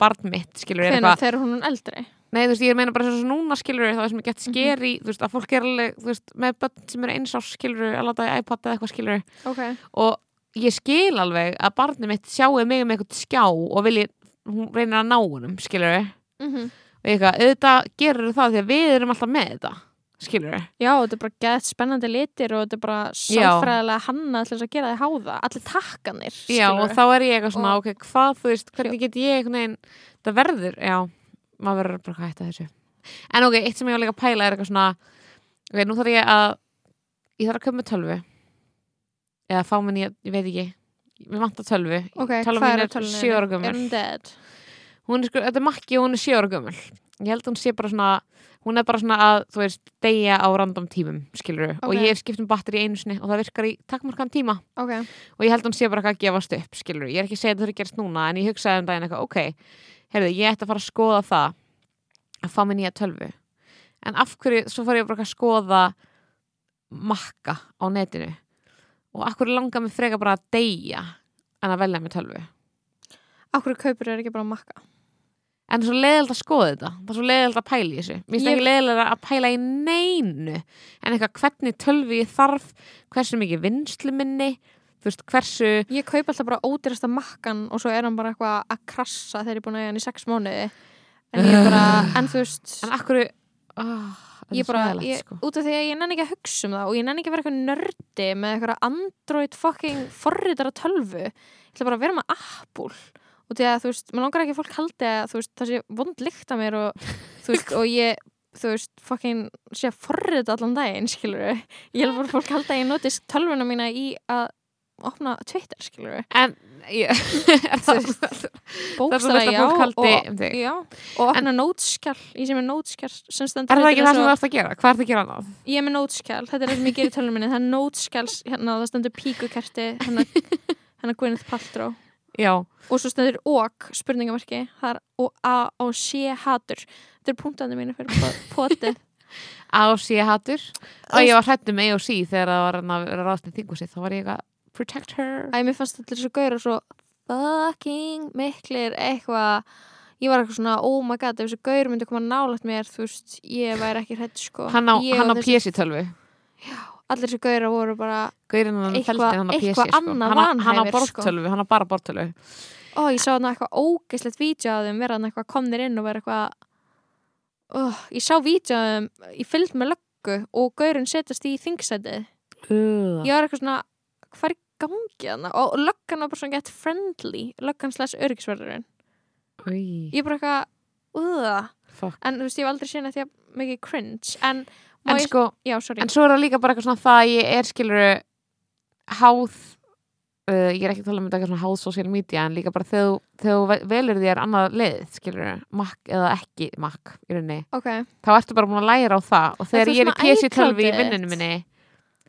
barn mitt skilur, er eitthvað, þegar hún er eldri? Nei, þú veist, ég meina bara svo núna skilur, það er sem ég gett skeri þú veist, að fólk er alveg, þú veist, með börn sem eru eins ás skilur, að láta í iPad eða eitthvað skilur okay. og ég skil alveg að barnið mitt sjáu mig með eitthvað skjá og vilji, hún reynir að ná honum skilur mm -hmm. og eitthvað, auðvitað gerur það því að við erum alltaf með þetta skilur Já, þetta er bara gett spennandi litir og þetta er bara sálfræðilega hanna til þess að gera þið háða. Allir takkanir já og þá er ég eitthvað svona, Og- ok, hvað þú veist hvernig get ég einhvern veginn, það verður já, maður verður bara að hætta þessu. En ok, eitt sem ég var líka að pæla er eitthvað svona ok, nú þarf ég að ég þarf að köpa með tölvu. Eða fá minni, ég, ég veit ekki við vantar tölvu, Ok, tölvu er er á tölvunni? sjö ára gömul. Er hún er sko, þetta er makki og hún er sjö ára gömul. Ég held að hún sé bara svona hún er bara svona að, þú veist, deyja á random tímum skilur og Ok. ég hef skipt um batteri einu sinni og það virkar í takmarkan tíma. Ok, og ég held að hún sé bara eitthvað að gefast upp skilur, ég er ekki að segja að það að gerast núna en ég hugsaði um daginn eitthvað, ok heyrðu, ég ætti að fara að skoða það að fá mér nýja tölvu. En af hverju, svo fór ég bara að skoða makka á netinu. Og af hverju langar mig freka bara að deyja en að velja með tölvu? Akkur kaupur er ekki bara makka en það er svo leiðild að skoða þetta. Það er svo leiðild að pæla í þessu. Mér finnst ekki leiðild að pæla í neinu en eitthvað hvernig tölvu ég þarf hversu mikið vinslu minni þú veist hversu Ég kaup alltaf bara ódýrasta makkan og svo er hann bara eitthvað að krassa þegar ég er búin að eiga hann í sex mánuði. En ég er bara, en þú veist en akkur, oh, ég bara, ég, sko. út af því að ég nenni ekki að hugsa um það og ég nenni ekki að vera eitthvað nördi með eitthvað Android fucking forritara tölvu. Ég ætla bara að vera með Apple og því að þú veist, maður langar ekki að fólk haldi að veist, það sé vond lykt að mér og þú veist, og ég þú veist, fucking sé að forrita allan daginn, skilur ég held bara fólk haldi að ég notist tölvuna mína í að opna Twitter, skilur en ég, er það, bókstæða að já og, um já, og opna nótskjál ég sem er stendur það ekki það sem þú ert að gera? hvað ert að gera annað? ég er með nótskjál, þetta er það sem ég gerir í tölunum minni. Það er nótskjáls, hérna, það stendur píkukerti hennar, hennar Gwyneth Paltrow já, og svo stendur ok, spurningamarki það er og a og sé hatur. Þetta er punktandi mínu fyrir po- potið. AOC hatur. Og ég var hrættum með AOC þegar það var að ráðst í þingu þá var ég eitthvað protect her. Æ, mér fannst allir svo gauður svo fucking miklir eitthvað ég var eitthvað svona, oh my god, ef þessi gaur myndi koma nálægt mér, þú veist, ég væri ekki hrætt sko. hann á, á og þessi- PC tölvu allir þessi gauður voru bara hann Eitthvað- feldi hann á PC eitthvað sko. annað hann, á- hann á vanhæfir, sko. hann á bara bortölvu ó, ég sá þarna eitthvað að þeim vera þarna eitthvað komnir inn og vera eitthvað ó, ég sá að þeim ég fylgd með löggu og gaurinn setjast í þingsætið uh. ég var eitthvað svona, hvað er í gangi þarna og löggan var bara svona get friendly löggan slags örgisverðurinn ég bara eitthvað, uh, fuck. en þú veist, ég hef aldrei séð þetta mikið cringe, en en ég, sko, já, en svo er það líka bara eitthvað svona það að ég er skiluru háð uh, ég er ekki að tala um þetta eitthvað svona háð social media en líka bara þegar þú- velur þér annað leið skiluru, Mac eða ekki Mac í rauninni, ok, þá ertu bara búin að læra á það. Og þegar ég er í ert með PC-tölvu í iCloudið vinninu minni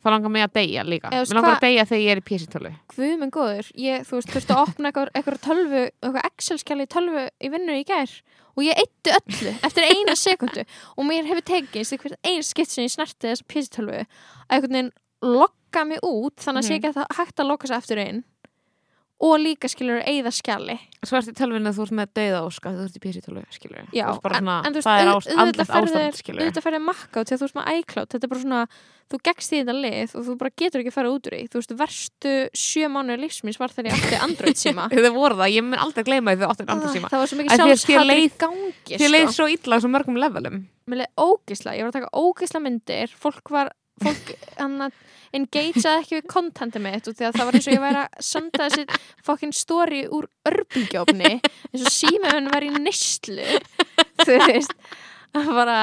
þá langar mig að deyja líka. Þú veist, mér langar hvað- að deyja þegar ég er í PC-tölvu guð minn góður ég, þú veist, þurfti að opna eitthvað, eitthvað tölvu eitthvað Excel-skjali tölvu í vinnu í gær og ég eittu öllu eftir eina sekundu og mér hefur tekist hvert einn skipt sem ég snerti PC-tölvu að einhvern veginn lokka mig út þannig að sé ekki að það hægt að lokka sig aftur inn og líka skilur eigða skjali. Svo ertu í tölvunni að þú ert með dauða óska þú ert í PC-tölvu skiluru Já, þú ert bara en- svona, en þú veist, auðvitað andlegt ferðu ástand þér- skiluru auðvitað ferði makka því að þú veist með iCloud. Þetta er bara svona, þú gekkst í þetta lið og þú bara getur ekki að fara út úr því. Þú veist, verstu sjö mánuður lífsmins var þegar ég átti Android síma þau voru það, ég mun aldrei gleyma því þau áttu andra síma það var svo mikið sjálfshatur í gangi Þér leið sko. svo illa á svo mörgum levelum. Mér leið ógisla, ég var að taka ógisla myndir. Fólk var fólk engageaði ekki við kontenti mitt og því að það var eins og ég væri að senda þessi fokkin story úr örbíkjófni eins og símaðun var í nýstlu þú veist. Bara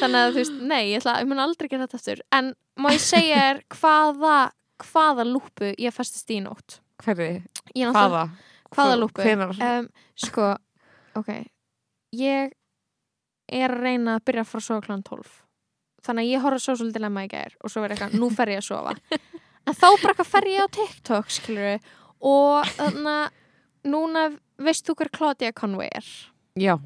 þannig að þú veist, nei, ég, ætla, ég mun aldrei gera þetta aftur. En má ég segja þér hvaða hvaða lúpu ég festist í nótt? Hverri, er hvaða? hvaða lúpu? um, sko, ok. Ég er að reyna að byrja frá svo kl. 12 þannig að ég horfði svo svolítið lemma í gær og svo verið eitthvað, nú fer ég að sofa. En þá bara eitthvað fer ég á TikTok skilur og þannig að núna veist þú hver Claudia Conway er? Já,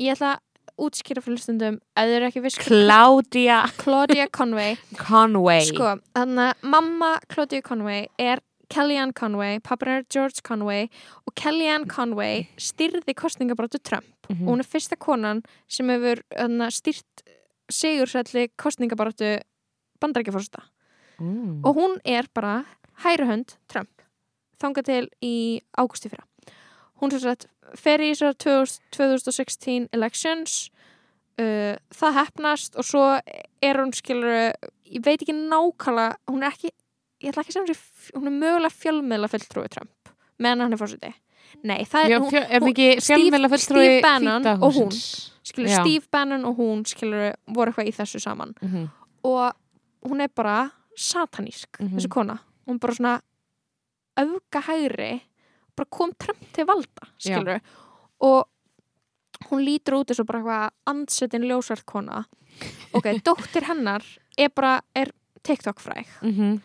ég ætla að útskýra fyrir stundum ef þau eru ekki viss Claudia Claudia Conway. Conway. Sko, þannig að mamma Claudia Conway er Kellyanne Conway, pappin er George Conway og Kellyanne Conway styrði kostningabráttu Trump. Mhm. og hún er fyrsta konan sem hefur hana, styrt sigursælli kostningabráttu bandarækjaforsta mm. og hún er bara hæri hönd Trump þangað til í ágústi fyrra hún sem sagt fer í þessar 2016 elections uh, það hefnast og svo er hún skilur ég veit ekki nákvæmlega hún er ekki, ég ætla ekki að segja hún hún er mögulega fjölmiðla fulltrúi Trump meðan hann er fórseti nei, það Já, er, hún, fjö, er hún- mikið Steve- Steve Bannon og hún. Skilur Já. Steve Bannon og hún skilur voru eitthvað í þessu saman Mhm. og hún er bara satanísk, Mhm. þessi kona hún bara svona auka hægri bara kom Trump til valda skilur og hún lítur út og bara eitthvað ansettin ljósvært kona ok, dóttir hennar er bara er TikTok fræg Mhm.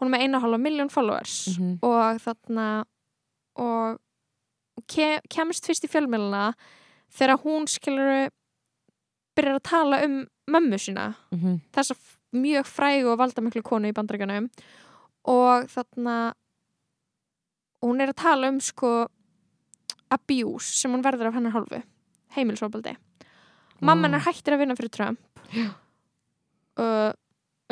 hún er með eina hálfa miljón followers Mhm. og þarna og ke, kemst fyrst í fjölmjöluna þegar hún skilur byrjar að tala um mömmu sína. Mhm. þessa f- mjög frægu og valdamiklu konu í bandaríkjanum og þarna hún er að tala um sko abuse sem hún verður af hennar hálfu. Heimilsofbaldi mamma hennar hættir að vinna fyrir Trump. Og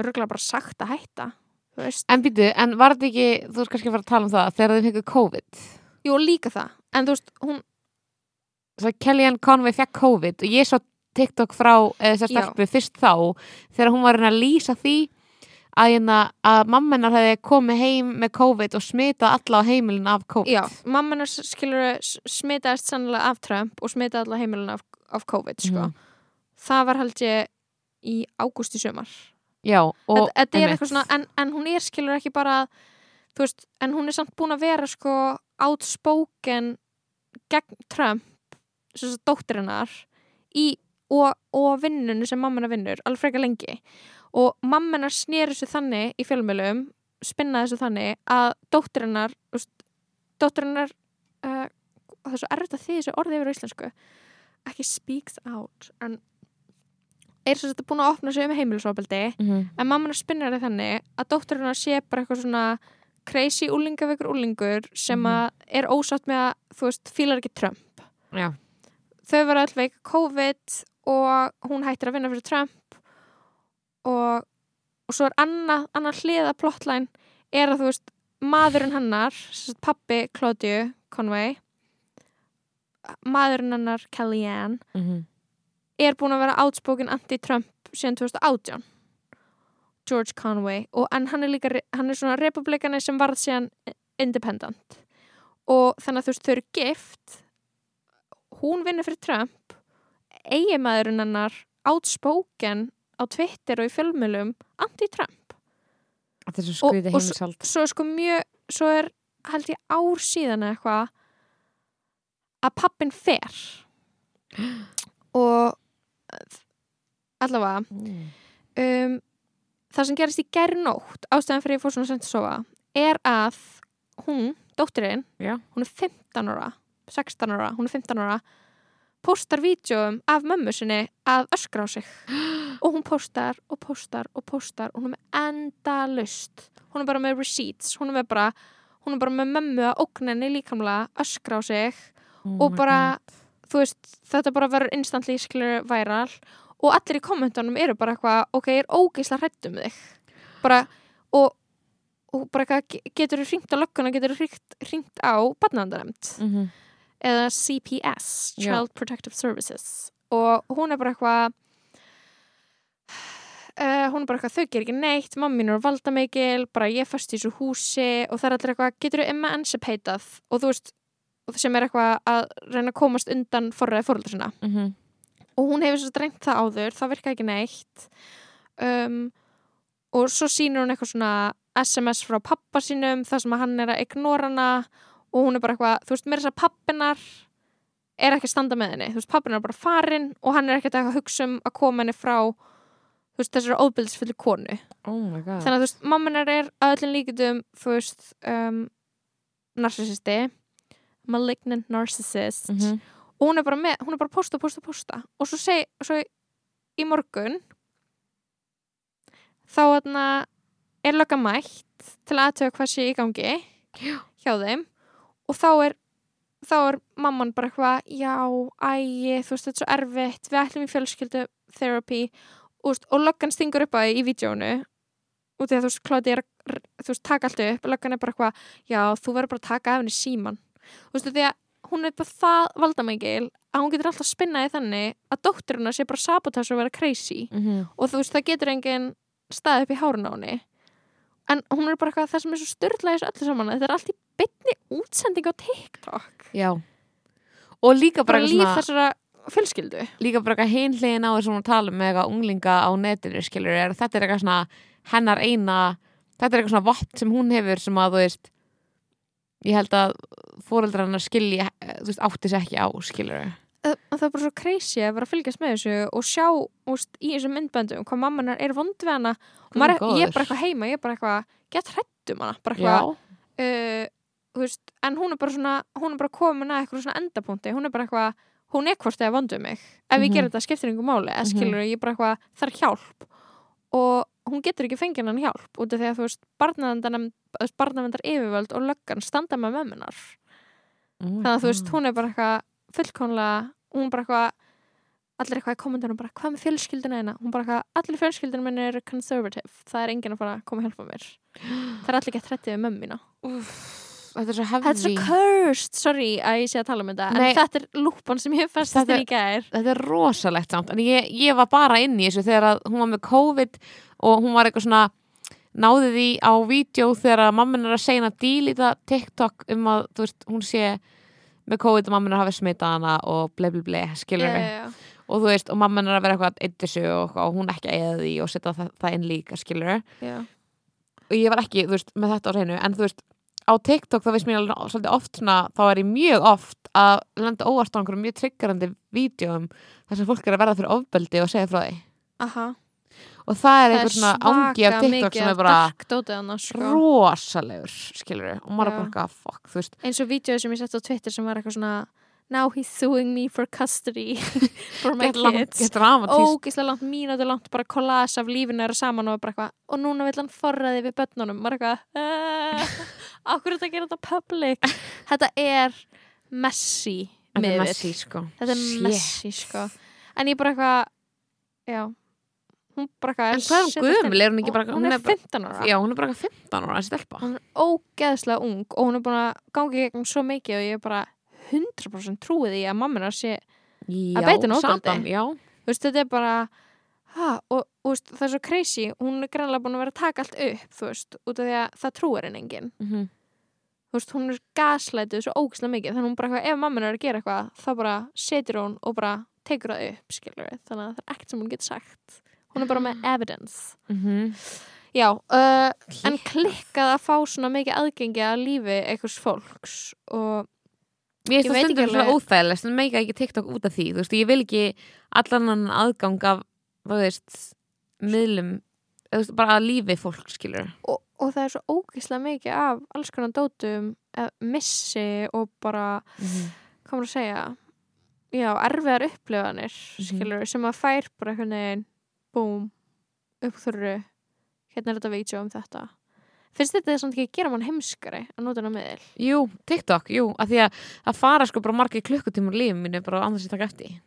örgulega bara sagt að hætta veist, En býtu, en var þetta ekki, þú ert kannski að fara að tala um það þegar þið fengið COVID? Jú líka það. En þú veist, hún, Kellyanne Conway fekk COVID og ég svo TikTok frá þessar stelpu fyrst þá þegar hún var að lýsa því að, hérna, að mammenar hefði komið heim með COVID og smitað alla á heimilin af COVID Já, mamma hennar skilur smitaðist sannlega af Trump og smitaði alla heimilina af, af COVID sko. Mhm. það var held ég í ágúst í sömar Já, og einmitt. eitthvað svona, en, en hún er skilur ekki bara veist, en hún er samt búin að vera sko outspoken gegn Trump sem sagt dóttir hennar í, og, og vinnunni sem mamma hennar vinnur alveg frekar lengi og mamma hennar snýri þessu þannig í fjölmjölum spinnaði þessu þannig að dóttir hennar þú veist, dóttir hennar uh, það er svo erfitt að því þessu orði yfir íslensku ekki speaks out en er svo þetta búin að opna sig um heimilisofbeldi Mhm. en mamma hennar spinnir það þannig að dóttur hennar sé bara eitthvað svona crazy úlingavekur úlingur sem Mhm. að er ósátt með að þú veist, fílar ekki Trump Já, þau var öll veik COVID og hún hættir að vinna fyrir Trump og, og svo er annað, annað hliða plotline er að þú veist maðurinn sagt pappi Claudiu Conway maðurinn hennar Kellyanne mhm. er búin að vera outspoken anti-Trump síðan 2018 George Conway og en hann er líka hann er svona republikani sem varð síðan independent og þannig að þú veist þau eru gift hún vinnur fyrir Trump eiginmaðurinn hennar outspoken á Twitter og í fjölmjölum anti-Trump. Þetta er svo Og- skrítið og heimilsald svo er sko mjög svo er held ég ár síðan eitthvað að pappin fer. Og allavega um, það sem gerist í gærnótt ástæðan fyrir ég fór svona sent að sofa er að hún, dóttirinn hún er 15 ára 16 ára, hún er 15 ára postar vídjóum af mömmu sinni að öskra á sig. Og hún postar og postar og postar og hún er með endalust hún er bara með receipts hún er, með bara, hún er bara með mömmu að ógninni líkamlega öskra á sig. Oh og bara, þú veist, þetta bara verður instantly skilur væral og allir í kommentunum eru bara eitthvað ok, ég er ógeislega hrættum þig. Bara, og, og bara eitthvað getur þú hringt á lögguna, getur þú hringt á barnaðandaremt Mhm. Eða CPS, Já. Child Protective Services. Og hún er bara eitthvað uh, hún er bara eitthvað, þau ger ekki neitt mamma mín er valdamikil, bara ég fast í þessu húsi. Og það er allir eitthvað, getur þú emancipatað? Og þú veist sem er eitthvað að reyna að komast undan forræði fóröldur sinna. Mhm. og hún hefur svo drengt það áður, það virka ekki neitt. Um, og svo sýnir hún eitthvað svona SMS frá pappa sínum þar sem að hann er að ignora hana og hún er bara eitthvað, þú veist, mér þess að pappinar er ekki að standa með henni. Þú veist, pappinar er bara farinn og hann er ekkert að hugsa um að koma henni frá þú veist, þessari óbyldsfulli konu. Oh my god. Þannig að þú veist, mamminar er að öllum líkitum þú veist, um, narcissisti malignant narcissist. Mhm. og hún er bara með, hún er bara posta, posta, posta. Og svo seg, svo í morgun þá er lögga mætt til aðtöða hvað sé í gangi hjá þeim og þá er þá er mamman bara eitthvað já, ægi, þú veist, þetta er svo erfitt. Við ætlum í fjölskyldu therapy og, og löggan stingur upp að því í vídjónu og því að þú veist, Klóti er að þú veist, taka allt upp, löggan er bara eitthvað já, þú verður bara að taka af henni síman þú veist, því að hún er bara það valdamægil að hún getur alltaf spinnaði þannig að dótturina sé bara sabotage og vera crazy. Mhm. og þú veist, það getur engin stað upp í hárun á henni. En hún er bara eitthvað það sem er svo styrla þessu öllu saman þetta er allt í bytni útsending á TikTok. Já. Og líka bara, bara líf svona, þessara fjölskyldu. Líka bara hinlegin á þessum að tala með eitthvað unglinga á netinu skilur er, þetta er eitthvað svona hennar eina þetta er eitthvað svona vopn sem hún hefur sem að þú veist ég held að fóreldrar hennar skilji þú veist, átti sér ekki á skilur það það er bara svo crazy að vera að fylgjast með þessu og sjá úst, í þessum myndböndum hvað mamma hennar er vond við hana. Og maður, er- ég er bara eitthvað heima, ég er bara eitthvað gett hrættum hana bara eitthvað uh, veist, en hún er bara svona hún er bara komin að eitthvað svona endapunkti. Hún er bara eitthvað, hún er hvort eða vondu mig. Ef ég Mhm. ger þetta skiptir yngur máli Mhm. skilur ég er bara eitthvað, þarf hjálp. Og hún getur ekki fengið hann hjálp út af því að þú veist, barnavendar yfirvöld og löggan standa með mömmunar Oh my þannig að þú veist, hún er bara eitthvað fullkonlega, hún er bara eitthvað allir eitthvað í kommentunum bara, hvað með fjölskylduna eina hún bara eitthvað, allir fjölskyldunum minni eru conservative. Það er enginn að fara að koma að hjálpa mér. Það er allir gett hrættið við mömmina þetta er svo Þetta er svo hefði cursed, sorry að ég sé að tala um þetta. Nei. En þetta er lúpan sem ég inn í gær. þetta er rosalegt samt. En ég, ég var bara inn í þessu þegar hún var með COVID og hún var eitthvað svona náði því á vídeo þegar að mamman er að segja að dílita TikTok um að þú veist, hún sé með COVID og mamman er að hafa smitað hana og ble ble ble, skilur Já, já, já. og þú veist, og mamman er að vera eitthvað eitt þessu og, og hún ekki að eða því og setja það, það inn líka, skilur Já. og ég var ekki, þú veist, með þetta á reynu en þú veist, á TikTok þá veist mér alveg svolítið oft svona, þá er ég mjög oft að lenda óvart á einhverjum mjög triggerandi vídeoum þar sem fólk er að verða fyrir ofbeldi og segja frá því. Aha. og það er einhver svona ángi af TikTok sem er bara sko. rosalegur, skilur og maður er bara eitthvað, veist. Eins og vídeo sem ég sett á Twitter sem var eitthvað svona Now he's suing me for custody for my kids. ógislega langt, mínúti langt bara collage af lífinu er saman og bara eitthvað og núna vill hann forræði við börnunum. Bara eitthvað uh, okkur er þetta að gera þetta public? Þetta er messy þetta er messi, sko. Þetta er Shit. messy sko. En ég bara eitthvað já. Hún bara eitthvað En hvað er hún setur til- gömul? Er hún ekki bara- hún, hún er er bara- 15 ára. Já, hún er bara eitthvað 15 ára, þessi stelpa. Hún er ógeðslega ung og hún er búin að gangi gegn svo mikið og ég er bara 100% trúið í að mamma hennar sé já, beita henni ofbeldi. Satan, já, þú veist, þetta er bara ha, og, og veist, það er svo crazy hún er greinlega búin að vera að taka allt upp þú veist, út af því að það trúir henni enginn. Mhm. Þú veist, hún er gaslætið svo ógislega mikið þannig hún bara eitthvað, ef mamma er að gera eitthvað þá bara setur hún og bara tekur það upp skilur við, þannig að það er ekkert sem hún getur sagt. Hún er bara með evidence. Mhm. Já, uh, en klikkað að fá svona mikið aðgengi að lífi einhvers fólks og Ég það veit stundum svona óþægilegt en meika ekki TikTok út af því þú veist, ég vil ekki allan annan aðgang af þú veist, miðlum veist, bara að lífi fólk skilur og, og það er svo ógislega mikið af alls konar dótum missi og bara hvað maður að segja já, erfiðar upplifanir Mhm. skilur, sem að fær bara einhvern veginn búm, uppþurru hérna er þetta vídeo um þetta. Finnst þetta ekki að gera mann heimskari að nota hana miðil? Jú, TikTok, jú, af því að það fara sko bara margir klukkutímur lífum mínu bara annars ég taka eftir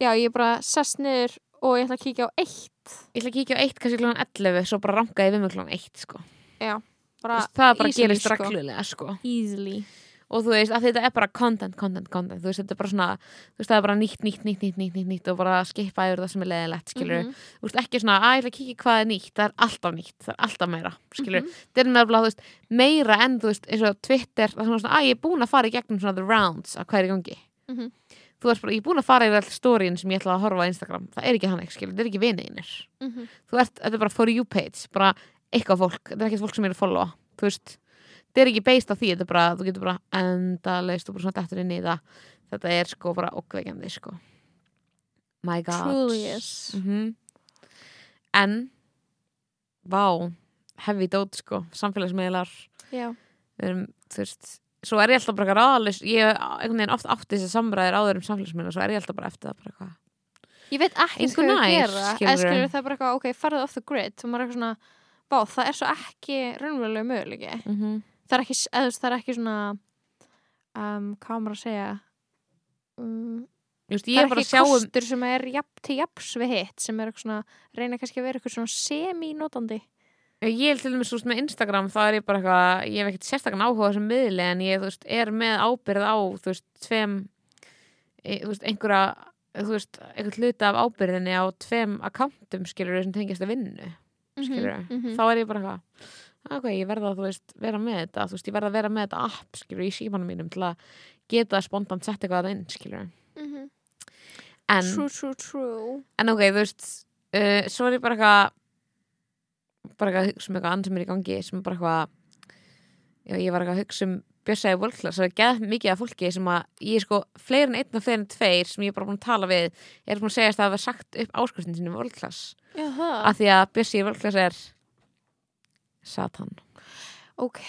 já, ég bara sest niður og ég ætla að kíkja á eitt. Ætla að kíkja á eitt kannski klokkan 11 svo bara ranka ég við mig klokkan 1 sko. Þú bara veist, það bara easily, gerist sko. reglulega sko. Easily. Og þú veist að þetta er bara content, content, content. Þú veist þetta er bara svona, þú veist það er bara nýtt, nýtt, nýtt, nýtt, nýtt, nýtt, nýtt og bara skipa yfir það sem er leðilegt, skilur Mhm. þú veist ekki svona, að ég ætla að kíkja hvað er nýtt. Það er alltaf nýtt, það er alltaf meira, skilur Mhm. þetta er meðal, þú veist, meira en þú veist, eins og Twitter, það er svona, að ég er búin að fara í gegnum svona the rounds af hvað er í gangi. Mhm. Þú veist bara, ég er búin að fara yfir all stórin sem ég ætla að horfa á Instagram, það er ekki þannig, skilur, þetta er ekki vineinir Mhm. þú ert, þetta er bara for you page bara eitthvað fólk, þetta er ekkert fólk sem er að followa þú veist, þetta er ekki based á því þetta er bara, þú getur bara endalaust og bara svona dettur inn í það. Þetta er sko bara okkveikjandi sko. My god. Truly is. Mhm. en vá, heavy dót sko samfélagsmiðlar. Já, við erum, þú veist svo er ég alltaf bara ráðalis ég hef einhvern veginn oft átti þessi samræðir áður um samfélagsmiðlar svo er ég alltaf bara eftir það bara eitthvað. Ég veit ekki hvað ég að gera eða skilur það er bara eitthvað, ok, farðu off the grid og maður er eitthvað svona, bá, það er svo ekki raunverulega möguleiki. Mm -hmm. það er ekki, eða, það er ekki svona um, hvað maður að segja? Um, Just, það er að ekki sjá um kostur sem er jafn, til jafns við hitt sem er eitthvað svona, reyna kannski að vera eitthvað svona semi-notandi Ég er til dæmis með Instagram, þá er ég bara eitthvað ég hef ekkert sérstakann áhuga þessum miðli en ég veist, er með ábyrð á þú veist, tveim e, þú veist, einhverja þú veist, einhvern hluta af ábyrðinni á tveim akkántum skilur sem tengjast að vinnu skilur Mhm, þá er ég bara eitthvað ok, ég verða að þú veist, vera með þetta þú veist, ég verða að vera með þetta app skilur í símanum mínum til að geta spontant sett eitthvað að inn skilur mhm. en, true, true, true. en ok, þú veist uh, svo er ég bara eitthvað bara að hugsa um eitthvað annað sem er í gangi sem bara eitthvað já, ég var eitthvað að hugsa um Björsæði Völklas það er geð mikið af fólki sem að ég er sko fleiri en einn og fleiri en tveir sem ég er bara búin að tala við er búin að segja að það hafa sagt upp áskriftin sinni Völklas af því að Björsæði Völklas er Satan. Ok,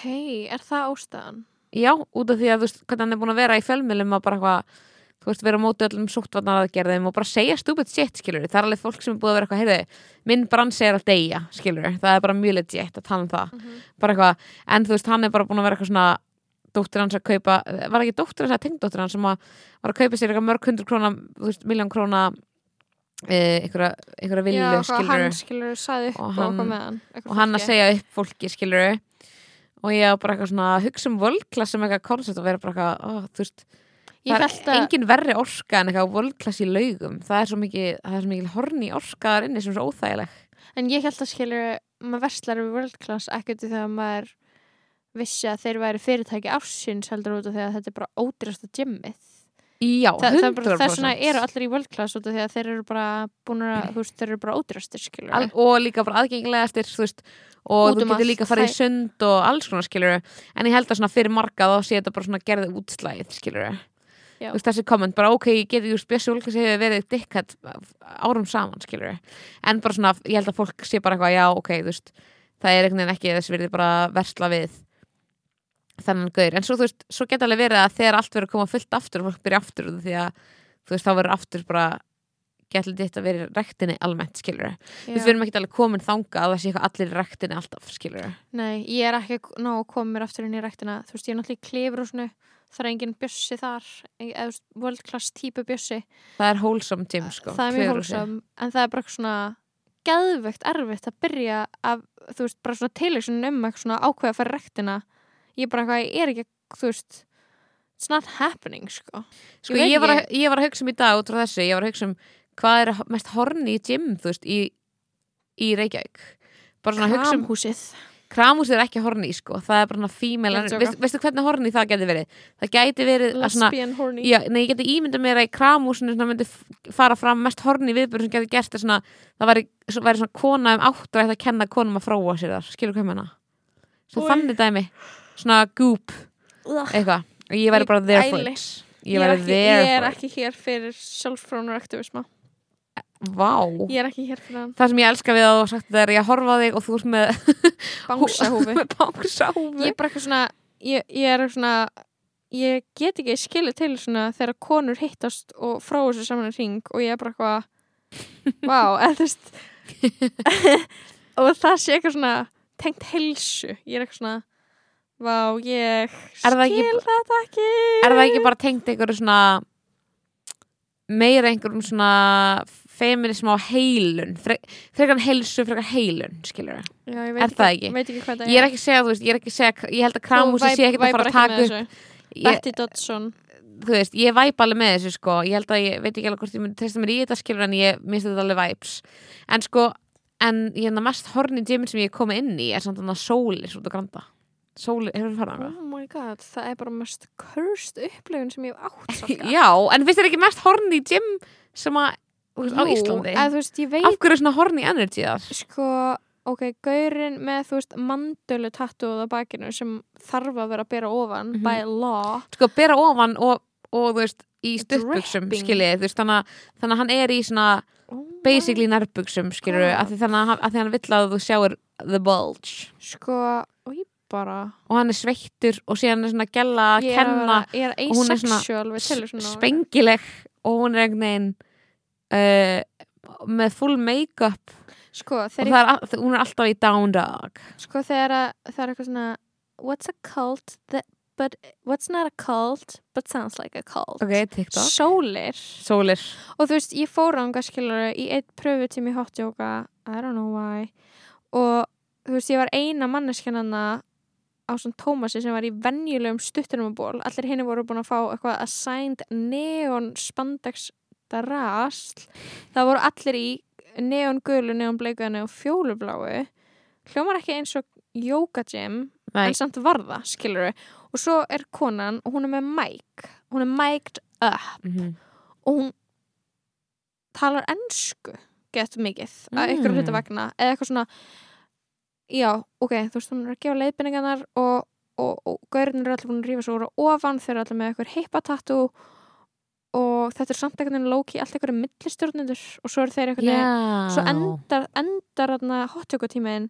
er það ástæðan? Já, út af því að þú veist hvernig hann er búin að vera í fjölmjölum að bara eitthvað þú veist, vera á móti öllum sóttvarnaraðgerðum og bara segja stupid shit, skilur það er alveg fólk sem er búið að vera eitthvað, heyrðu, minn bransi er að deyja, skilur, það er bara mjög legit að tala um það, Mhm. bara eitthvað en þú veist, hann er bara búin að vera eitthvað svona dóttir hans að kaupa, var ekki dóttir hans að tengdóttir hans sem að var að kaupa sér eitthvað mörg hundur króna, þú veist, miljón króna e, einhverja, einhverja villu, já, skilur hann skilur Og og, hann- eitthvað og hann að segja upp fólki, skilur og ég bara eitthvað svona hugsa um völdklass sem eitthvað koncept og vera bara eitthvað, ó, þú veist Ég það er að engin verri orka en eitthvað völdklass í laugum. Það er svo mikið, horni orka þar inni sem er svo óþægileg. En ég held að skilur maður verslar við world class ekkert þegar maður vissi að þeir væri fyrirtæki ársins heldur út af því að þetta er bara ódýrasta gymmið. Já, Þa, það er 100% bara, þess vegna eru allir í world class út af því að þeir eru bara búin að, þú veist, þeir eru bara ódýrastir skilur. Al og líka bara aðgengilegastir þú veist, og þú um getur líka að fara í sund og alls konar skilur en ég held að fyrir marga þá sé þetta bara svona gerði útslæðið skilur veist þessi komment bara ok, ég geti just bjössi úlka sem hefur verið dickhead árum saman skilur en bara svona, ég held að fólk sé bara eitthvað já, ok, þú veist, það er einhvern veginn ekki þess verið bara að versla við þennan gaur, en svo þú veist, svo geta alveg verið að þegar allt verið að koma fullt aftur og fólk byrja aftur því að þú veist, þá verður aftur bara getur þetta að vera rektinni almennt skilur við erum ekki alveg komin þanga að það sé eitthvað allir rektinni alltaf, skilur Nei, ég er ekki ná að koma mér aftur inn í ræktina. Þú veist, ég er náttúrulega í klifur og svona, það er engin bjössi þar, world class típu bjössi. það er wholesome gym, sko það er mjög hólsam, en það er bara svona geðvegt erfitt að byrja að, þú veist, bara svona tilöksun um eitthvað svona ákveða í ræktina. Ég er bara eitthvað, ég er ekki, þú veist, it's not happening, sko. sko, Ég ég, var að, ég var að hugsa um í dag út frá þessu, ég var að hugsa um hvað er mest horni í gym, þú veist, í, í Reykjavík bara svona hugsa um, Kramhúsið. Kramúsið er ekki horni, sko. Það er bara að veist, veistu hvernig horni það geti verið? Það geti verið Lesbian horny. Já, nei, ég geti ímyndað mér að í kramúsinu myndi fara fram mest horni viðbjörn sem geti gerst er svona, það væri, svo- væri svona kona um átt og ætti að kenna konum að fróa sér þar. Skilur hvað svona Oj. þannig dæmi, svona goop. Eitthvað, og ég væri bara there for it. Ég, ég ekki, ég er ekki hér fyrir sjálfsfrónur aktivisma. it Vá, Ég er ekki hér fyrir hann. það sem ég elska við að þú sagt er ég að horfa þig og þú ert með bánsahúfi ég er bara eitthvað svona ég, ég er svona ég get ekki skilið til svona þegar konur hittast og fráu sér saman í ring og ég er bara eitthvað vá, eða þú veist og það sé eitthvað svona tengt helsu ég er eitthvað svona vá, ég það ekki- skil þetta ekki. Er það ekki bara tengt einhverju svona meira einhverjum svona feminism á heilun Fre frekar heilsu, frekar heilun skilur veit Er það ekki? ekki? það ég er ekki að segja, þú veist, ég er ekki að segja ég held að kramúsi sé ekki að fara að taka upp Betty Dodson þú veist, ég væp alveg með þessu sko. Ég held að ég veit ekki alveg hvort ég myndi treysta mér í þetta skilur en ég minnst þetta alveg væps en sko, en ég er mest horni gym sem ég er komið inn í er samt þannig að út á granda. Sólir, hefur þú farað oh my god, það er bara mest cursed upplifun sem ég hef átt Salka. Já, en finnst þér ekki mest horni gym sem að, veist, á Íslandi þú veist, af hverju er svona horny energy þar sko, ok, gaurinn með, þú veist, mandölu tattúð á bakinu sem þarf að vera að bera ofan Mhm. by law sko bera ofan og, og þú veist í Dripping. skiljið þú veist þannig að, þannig að hann er í svona oh basically nærbuxum skilur God. að því þannig að, að hann vill að þú sjáir the bulge sko, og ég bara og hann er sveittur og síðan er svona gæla að kenna ég er og hún er svona asexual spengileg og hún er einhvern veginn uh, með full make-up. Sko, og það er, all- hún er alltaf í down dog ég, sko, þegar að, það er eitthvað svona what's a cult that, but what's not a cult but sounds like a cult? Ok, TikTok. Sólir. Sólir. Og þú veist, ég fór ánga skilur í eitt pröfutími hot yoga I don't know why. Og þú veist, ég var eina manneskjanana á svona Tómasi sem var í venjulegum stuttunumaból allir henni voru búin að fá eitthvað assigned neon spandex drasl það voru allir í neon gulu, neon bleiku neon fjólubláu hljómar ekki eins og yoga gym Nei, en samt varða, skilur og svo er konan og hún er með mic hún er mic'd up. Mm og hún talar ennsku gett mikið að ykkur Mm. hluta vegna eða eitthvað svona já, ok, þú veist, hún er að gefa leiðbendingarnar og, og, og gaurinn eru allir búin að rífa svo úr ofan, þeir eru allir með eitthvað hippatatú og þetta er samt einhvern veginn lóki allt einhverju millistjórnendur og svo eru þeir einhvern veginn svo endar, endar þarna hotjókutímin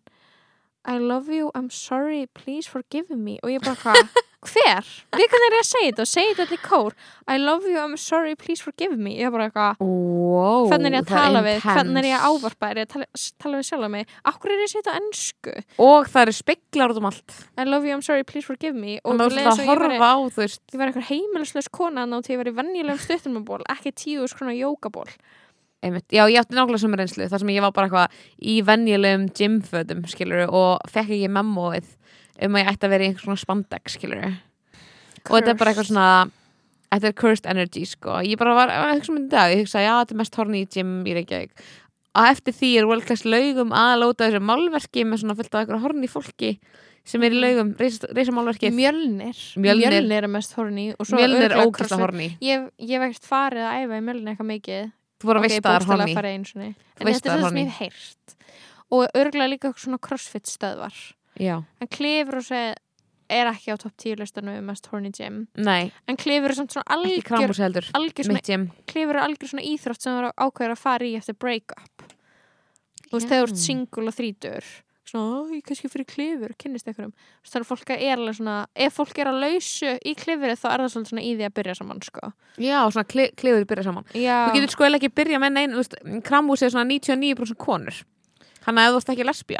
I love you, I'm sorry, please forgive me. Og ég bara hvað, hver? Við hvernig er ég að segja þetta? Og segja þetta í kór. I love you, I'm sorry, please forgive me. Ég bara eitthvað, wow, hvernig er ég að það tala við intense. hvernig er ég að ávarpa, er ég að tala, tala við sjálf mig? Akkur er ég að segja þetta á ennsku og það eru speklar út um allt. I love you, I'm sorry, please forgive me. Og og þú leið veist svo að ég væri- horfa á þú veist. Ég var eitthvað heimilislaus kona ná til ég var í venjulegum stuttumaból ekki tíu skrona jókaból einmitt, já ég átti nákvæmlega sem reynslu þar sem ég var bara eitthvað í venjulegum gymfötum skilur og fekk ekki memóið um að ég ætti að vera í einhvers svona spandex skilur og þetta er bara eitthvað svona þetta er cursed energy sko. Ég bara var að hugsa um þetta í dag, ég hugsa já þetta er mest horny gym í Reykjavík. Og eftir því er Class laugum að lóta þessu málverki með svona fullt af eitthvað horny fólki sem er í laugum, reysa, málverki Mjölnir. Mjölnir. Er mest svo Mjölnir er CrossFit. horny. Ég ég hef ekkert farið að æfa í Mjölnir eitthvað mikið þú voru að Ok, veist það bókstaflega horny farið einu sinni En þetta er það sem ég hef heyrt. Og örgulega líka svona crossfit stöðvar. Já, En klifur og seg er ekki á topp 10 listanum um mest horny gym. Nei, En klifur er samt svona ekki algjör, kramús heldur. algjör svona, mitt gym. Klifur er algjör svona íþrótt sem það ákveður að fara í eftir break-up. Þú veist, þegar þú ert single og þrítur Svona, "Ó, ég kannski fyrir klifur, kynnist Þú veist, Þannig að fólk er alveg svona Ef fólk er að lausu í klifurið þá er það svona í því að byrja saman sko. já, svona kli, kliður byrja saman. Já, þú getur sko eiginlega ekki byrja með neinn þú veist, kramús er svona 99% konur. Þannig að þú ert ekki lesbía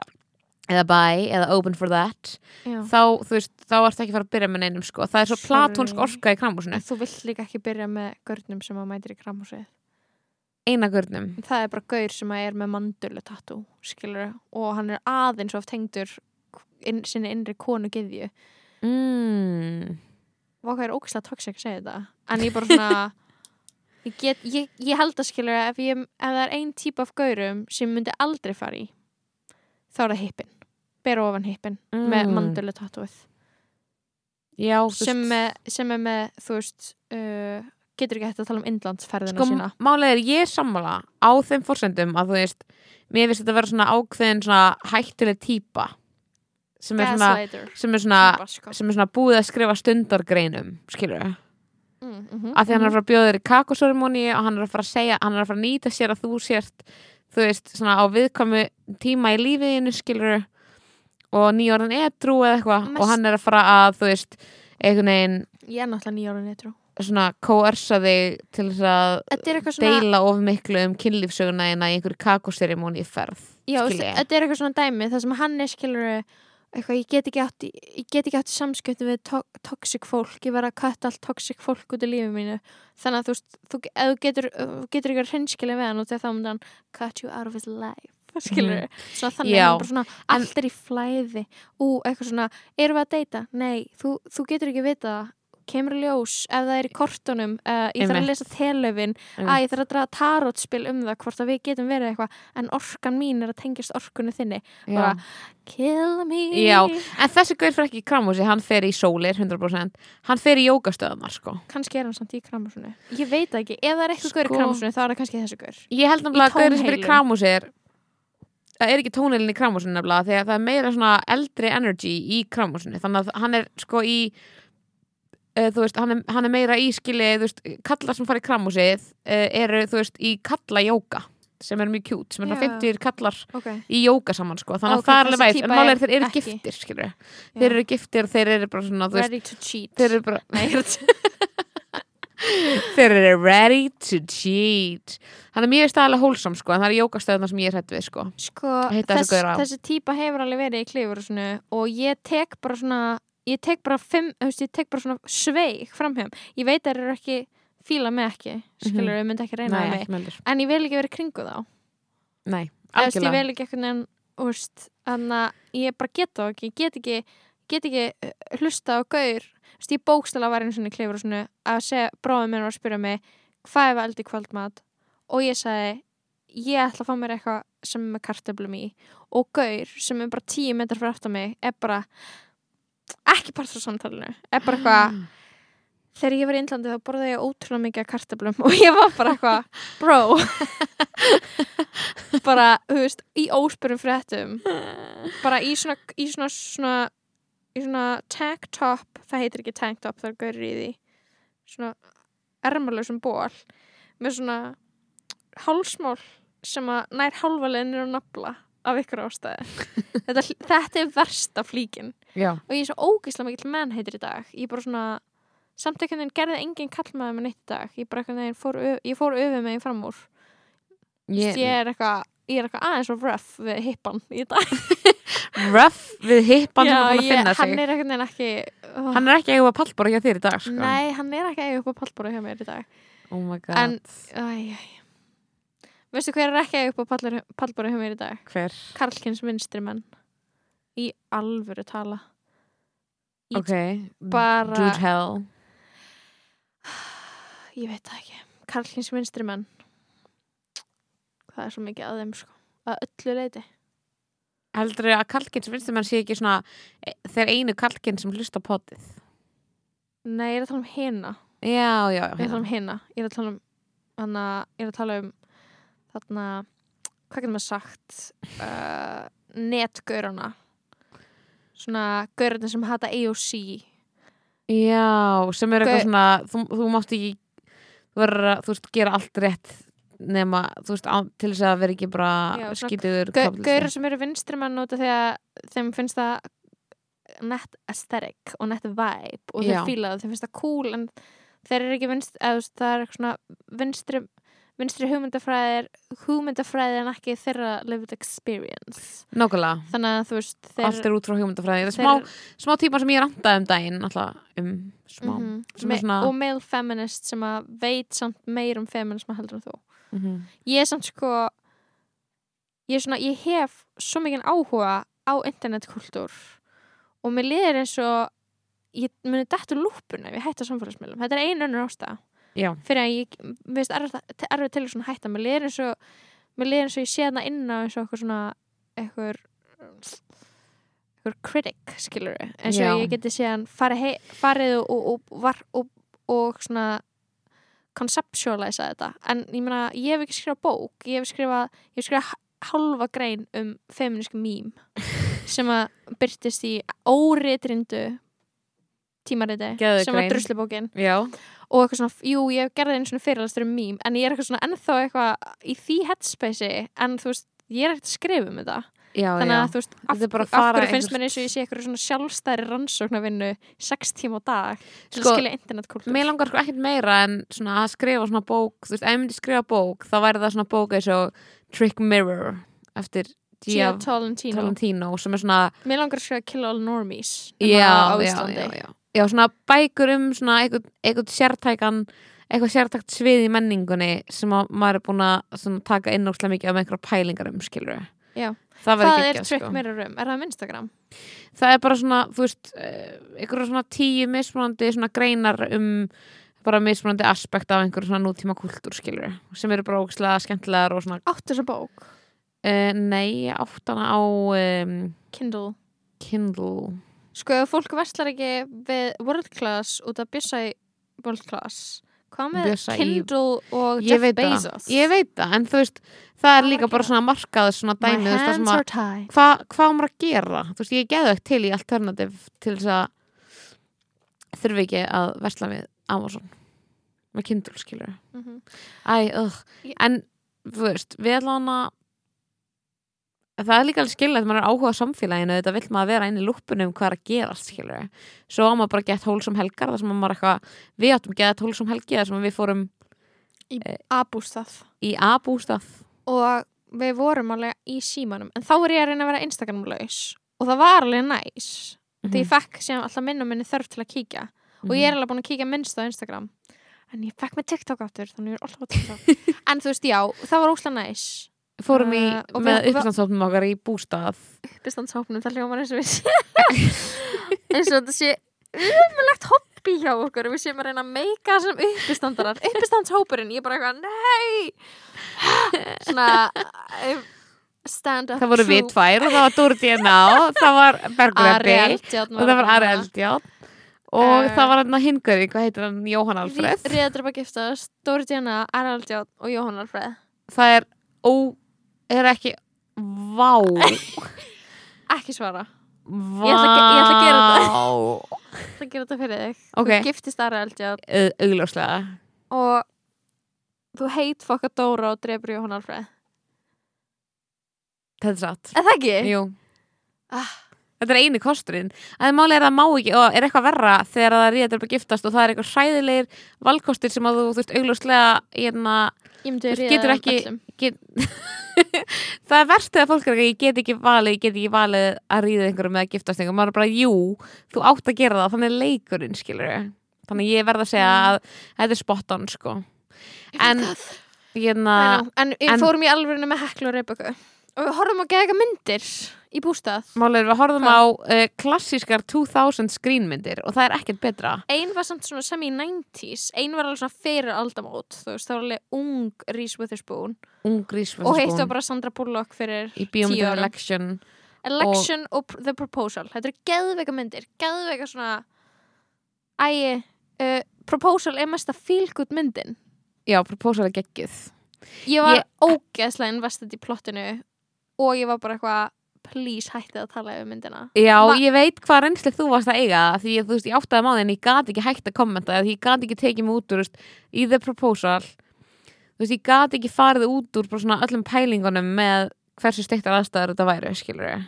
eða bi, eða open for that já. þá, þú veist, þá ert ekki fara að byrja með neinum sko. það er svo platónsk orka í kramúsinu En þú vilt líka ekki byrja með görnum sem að mætir í kramhúsið eina görnum. Það er bara gaur sem er með mandulu tattoo skilur og hann er aðeins of tengdur inn, sinni innri konu geðju mm. hvað er ógæslega toxic að segja þetta. En ég bara svona ég, get, ég, ég held að skilur ef, ég, ef það er ein típ af gaurum sem myndi aldrei fara í þá er það hippin. Bera ofan hippin með Mm. mandulu tattooið já, sem, með, sem er með þú veist uh, getur ekki hægt að tala um innlandsferðina sko, sína. málið er ég sammála á þeim forsendum að þú veist mér finnst þetta að vera svona ákveðin svona hættuleg típa sem er svona, sem er svona típa, sko. sem er svona búið að skrifa stundargreinum skilur við, mm, mm af því hann er að fara að bjóða þér í kakoseremóni og hann er að fara að segja, hann er að fara að nýta sér að þú sért þú veist, svona á viðkvæmu tíma í lífiðinu skilur og nýjórðan edru eða eitthvað og hann er að fara að, þú veist einhvern veginn ég er náttúrulega nýjára netrú svona koersa þig til þess að svona deila of miklu um kynlífsöguna en að einhverju kakoseremóni í ferð Já, þetta er eitthvað svona dæmi það sem hann er skilur eitthvað, ég get ekki átt ég get ekki átt í samskipti við to toxic fólk, ég verð að kvætta allt toxic fólk út í lífið mínu. Þannig að þú þú, ef þú getur, getur ekki að hreinskilja við hann og þegar þá myndi hann cut you out of his life svona þannig hann bara svona allt er í flæði. Ú, eitthvað svona, erum við að deyta? Nei, þú, þú getur ekki vita það kemur ljós ef það er í kortunum uh, ég þarf að lesa telöfin að ég þarf að draga tarotspil um það hvort að við getum verið eitthvað en orkan mín er að tengjast orkunni þinni. Bara kill me. Já. en þessi gaur fyrir ekki í kramhúsi hann fer í sólir 100% hann fer í jógastöðunar sko. Kannski er hann samt í kramhúsinu. Ég veit ekki, ef það er eitthvað gaur í Sko- kramhúsinu þá er það kannski þessi gaur. Ég held nefnilega að gaurinn sem fyrir kramhúsi er það er ekki tónheilin í kramhúsinu nefnilega að það er meira svona eldri energy í kramhúsinu. Þannig að hann er sko í þú veist, hann er, hann er meira í skili þú veist, kallar sem fara í kramhúsið uh, eru þú veist í kalla jóga sem er mjög kjút, sem er svona 50 kallar okay. í jóga saman sko, þannig að Ok, það er alveg vægt en málega er þeir eru ekki. giftir skilur þeir eru giftir þeir eru bara svona þú veist, ready to cheat. þeir eru bara veit- þeir eru ready to cheat. Mér er staðalega hólsam sko en það er jógastöðuna sem ég er hætt við sko. Sko, þess, þessi típa hefur alveg verið í klifur og, svona, og ég tek bara svona ég tek bara fimm, ég tek bara svona sveig framhjum, ég veit að þeir eru ekki fíla mig ekki, skilur við, myndi ekki reyna Mhm. Nei, mig, en ég vil ekki verið kringu þá. Nei, veist, ég algjörlega. vil ekki eitthvað nefn úrst, þannig að ég bara get það ekki ég get ekki, get ekki uh, hlusta á gaur. Þú veist, ég bókstala var einu svona klifur svona að segja, bróðum minn var að spyrja mig hvað er eldi kvöldmat? Og ég sagði ég ætla að fá mér eitthvað sem er með kartöflum í. Og gaur sem er bara tíu metrar fyrir aftan mig er bara ekki part frá samtalinu. Er bara eitthvað þegar ég var í Índlandi þá borðaði ég ótrúlega mikið af kartöflum og ég var bara eitthvað bro. Bara, þú veist, í óspyrum fréttum. Bara í svona í svona, svona í svona tank top, það heitir ekki tank top það er gaurið í því. Svona ermalösum ból með svona hálsmál sem að nær hálfalegin er að nafla af ykkur ástæði þetta, þetta er versta flíkin. Já, og ég er svo ógeðslega mikill menn heitir í dag. Ég bara svona samt einhvern veginn gerði enginn kallmaður með neitt í dag. Ég fór, ég fór öfum meginn fram úr. Ég, ég er eitthvað ég er eitthvað aðeins og rough við hippan í dag. Rough við hippan er ég, hann er einhvern veginn ekki oh, Hann er ekki eiginlega pallbora hjá þér í dag sko. nei, hann er ekki eiga upp á pallbóru hjá mér í dag. Oh my god. En- æ, æ. Veistu hver er ekki upp á pallbóru hjá mér í dag? Hver? Karlkins vinstri menn. Í alvöru tala. Í- ok, bara- do tell ég veit það ekki. Karlkins vinstri menn. Það er svo mikið að þeim sko. Að öllu leiti heldur að kalkinn sem finnst þeim sé ekki svona e- þeir einu kalkinn sem hlusta potið? Nei, ég er að tala um hina já, já, ég er að tala já um hina ég er að tala um hana, ég er að tala um þarna hvað getur maður sagt uh, netgaurana svona gaurarnir sem hata AOC já, sem er eitthvað svona þú, þú mátt ekki að, þú veist, gera allt rétt nema, þú veist, á, til þess að vera ekki bara kapítalisti. gaurar sem eru vinstri mann út af því að þeim finnst það net aesthetic og net vibe og þeir Já. fíla það, þeim finnst það cool en þeir eru ekki vinstri, eða þú veist, það er eitthvað svona vinstri, vinstri hugmyndafræðir hugmyndafræði en ekki þeirra lived experience. Nákvæmlega, þannig að þú veist þeir, allt er út frá hugmyndafræði. Það er smá, smá tíma sem ég randaði um daginn alltaf um smá sem er me- svona- og male feminist sem að veit samt meir um feminisma heldur en þú. Mhm. ég er samt sko ég, er svona, ég hef svo mikið áhuga á internetkultúr og mér liðir eins og ég muni dættu lúpuna ef ég hætta samfélagsmiðlum. Þetta er einu önnur ástæða já, fyrir að ég, mér veist, erfið til að hætta. Mér liðir eins og mér liðir eins og ég sé þarna inn á eins og eitthvað svona eitthvað eitthvað critic skilur eins og Já. ég geti séðan farið, hei, farið og, og, og, var, og, og svona conceptualiza þetta. En ég meina, ég hef ekki skrifað bók ég hef skrifað, ég hef skrifað halva grein um feminísku mím sem að byrtist í óritrindu tímariti sem var druslubókin. Já, og eitthvað svona, jú, ég gerði einu svona fyrirlastur um mím en ég er eitthvað svona ennþá eitthvað í því headspace en þú veist, ég er ekkert að skrifa um þetta. Já, þannig já. að þú veist, af, af hverju finnst mér eins og ég sé eitthvað svona sjálfstæri rannsóknarvinnu sex tíma á dag til Sko, að skilja internetkultúr. Mér langar sko ekkert meira en svona að skrifa svona bók, þú veist, ef ég myndi skrifa bók þá væri það svona bók eins og Trick Mirror eftir Gia Tolentino. Tolentino sem er svona, Mér langar að skrifa Kill All Normies já, á já, Íslandi já, svona bækur um svona eitthvað, eitthvað sértækan eitthvað sértækt svið í menningunni sem að maður er búin að svona, taka inn óslega mikið af einhverja pælingar um, skilur Já. Það, Hvað er Trick sko. Mirror um? Er það um Instagram? það er bara svona, þú veist eh, einhverja svona tíu mismunandi svona greinar um bara mismunandi aspekt af einhverju svona nútíma kultúr skilur sem eru bara ógislega skemmtilegar og svona Áttu þessa bók? uh, nei, ég átt hana á um, Kindle Kindle Sko, ef fólk verslar ekki við World Class út af Bjössa í World Class Hvað með Bjössa í- Kindle og ég Jeff veit Bezos? ég veit það en þú veist, það er líka bara svona markað svona dæmi hvað hva maður að gera þú veist, ég geðu ekki til í alternativ til þess að þurfi ekki að versla við Amazon með Kindle skilur Mhm. Æ, ugh. Ég- En, þú veist, við ætlum að það er líka alveg skilja að maður er áhuga á samfélaginu þetta vill maður vera inn í lúpunum um hvað er að gerast skilur svo á maður bara gett hólsum helgar þar sem maður eitthvað, við áttum gett hólsum helgi þar sem við fórum Abústað. í A-bústað. Og við vorum alveg í símanum. En þá er ég að reyna að vera Instagram-laus og það var alveg næs. Mhm. því ég fekk síðan alltaf minn og minni þörf til að kíkja. Og ég er alveg búin að kíkja minnst á Instagram. En ég fekk með TikTok áttur en þú veist, já, það var óslega næs fórum í, Uh, með uppstandshópnum okkar í bústað. Uppistandshópnum, það hljómar eins og við eins og þetta sé umulegt hobby hjá okkur við séum að reyna að meika sem uppistandarar. Uppistandshópurinn, ég er bara eitthvað nei! Svona eh, stand up það voru við tvær og það var Dóri DNA það var Eldjárn og það var Ari Eldjátt og það var hann að hingari, hvað heitir hann, Jóhann Alfreð. Ríðadröpa giftast, Dóri Djana, Ari Eldjárn og Jóhann Alfreð. Það er ó, er ekki vá. Ekki svara, vá ætla að ge- ég ætla að gera þetta. Það gerir þetta fyrir þig. Ok, þú giftist Ari Eldjárn. Augljóslega. Og þú heit fokka Dóra og drefur Jóhann Alfreð. Þetta er satt. Er það ekki? Jú. Ah. þetta er eini kosturinn. Að það máli er að má ekki og er eitthvað verra þegar það er upp að giftast og það er eitthvað hræðilegir valkostir sem að þú, þú veist, augljóslega hérna, ég myndi Þú veist, ríða get... það er verst þegar fólk er ekki, ég get ekki valið, ég get ekki valið að ríða einhverjum eða giftast einhverjum, maður er bara, jú þú átt að gera það, þannig leikurinn skilur þannig ég verð að segja Mm. að þetta er spot on, sko. En hérna, en, en ég en- fórum í alvörinu með Heklu og Rebekku og við horfum að geða eitthvað myndir í bústað. Er við horfum Hvað? á uh, klassískar 2000 skrínmyndir og það er ekkert betra. Ein var samt svona sem í 90s ein var alveg svona fyrir aldamót þú veist, það var alveg ung Reese Witherspoon. Ungrís og heitt var bara Sandra Bullock fyrir tíu árum. Election Election og, Pr- The Proposal. Þetta eru geðveika myndir, geðveika svona ægi uh, Proposal er mesta feel good myndin. Já, Proposal er geggjuð. Ég var ógeðslega investið í plottinu og ég var bara eitthvað please hættið að tala yfir myndina. Já, Va- ég veit hvað reynsli þú varst að eiga því að þú veist, ég áttaði máði en ég gat ekki hægt að kommenta því ég gat ekki tekið mig út úr veist, í The Proposal. Þú veist, ég gat ekki farið út úr bara svona öllum pælingunum með hversu steiktar aðstæður þetta væri, skilur ég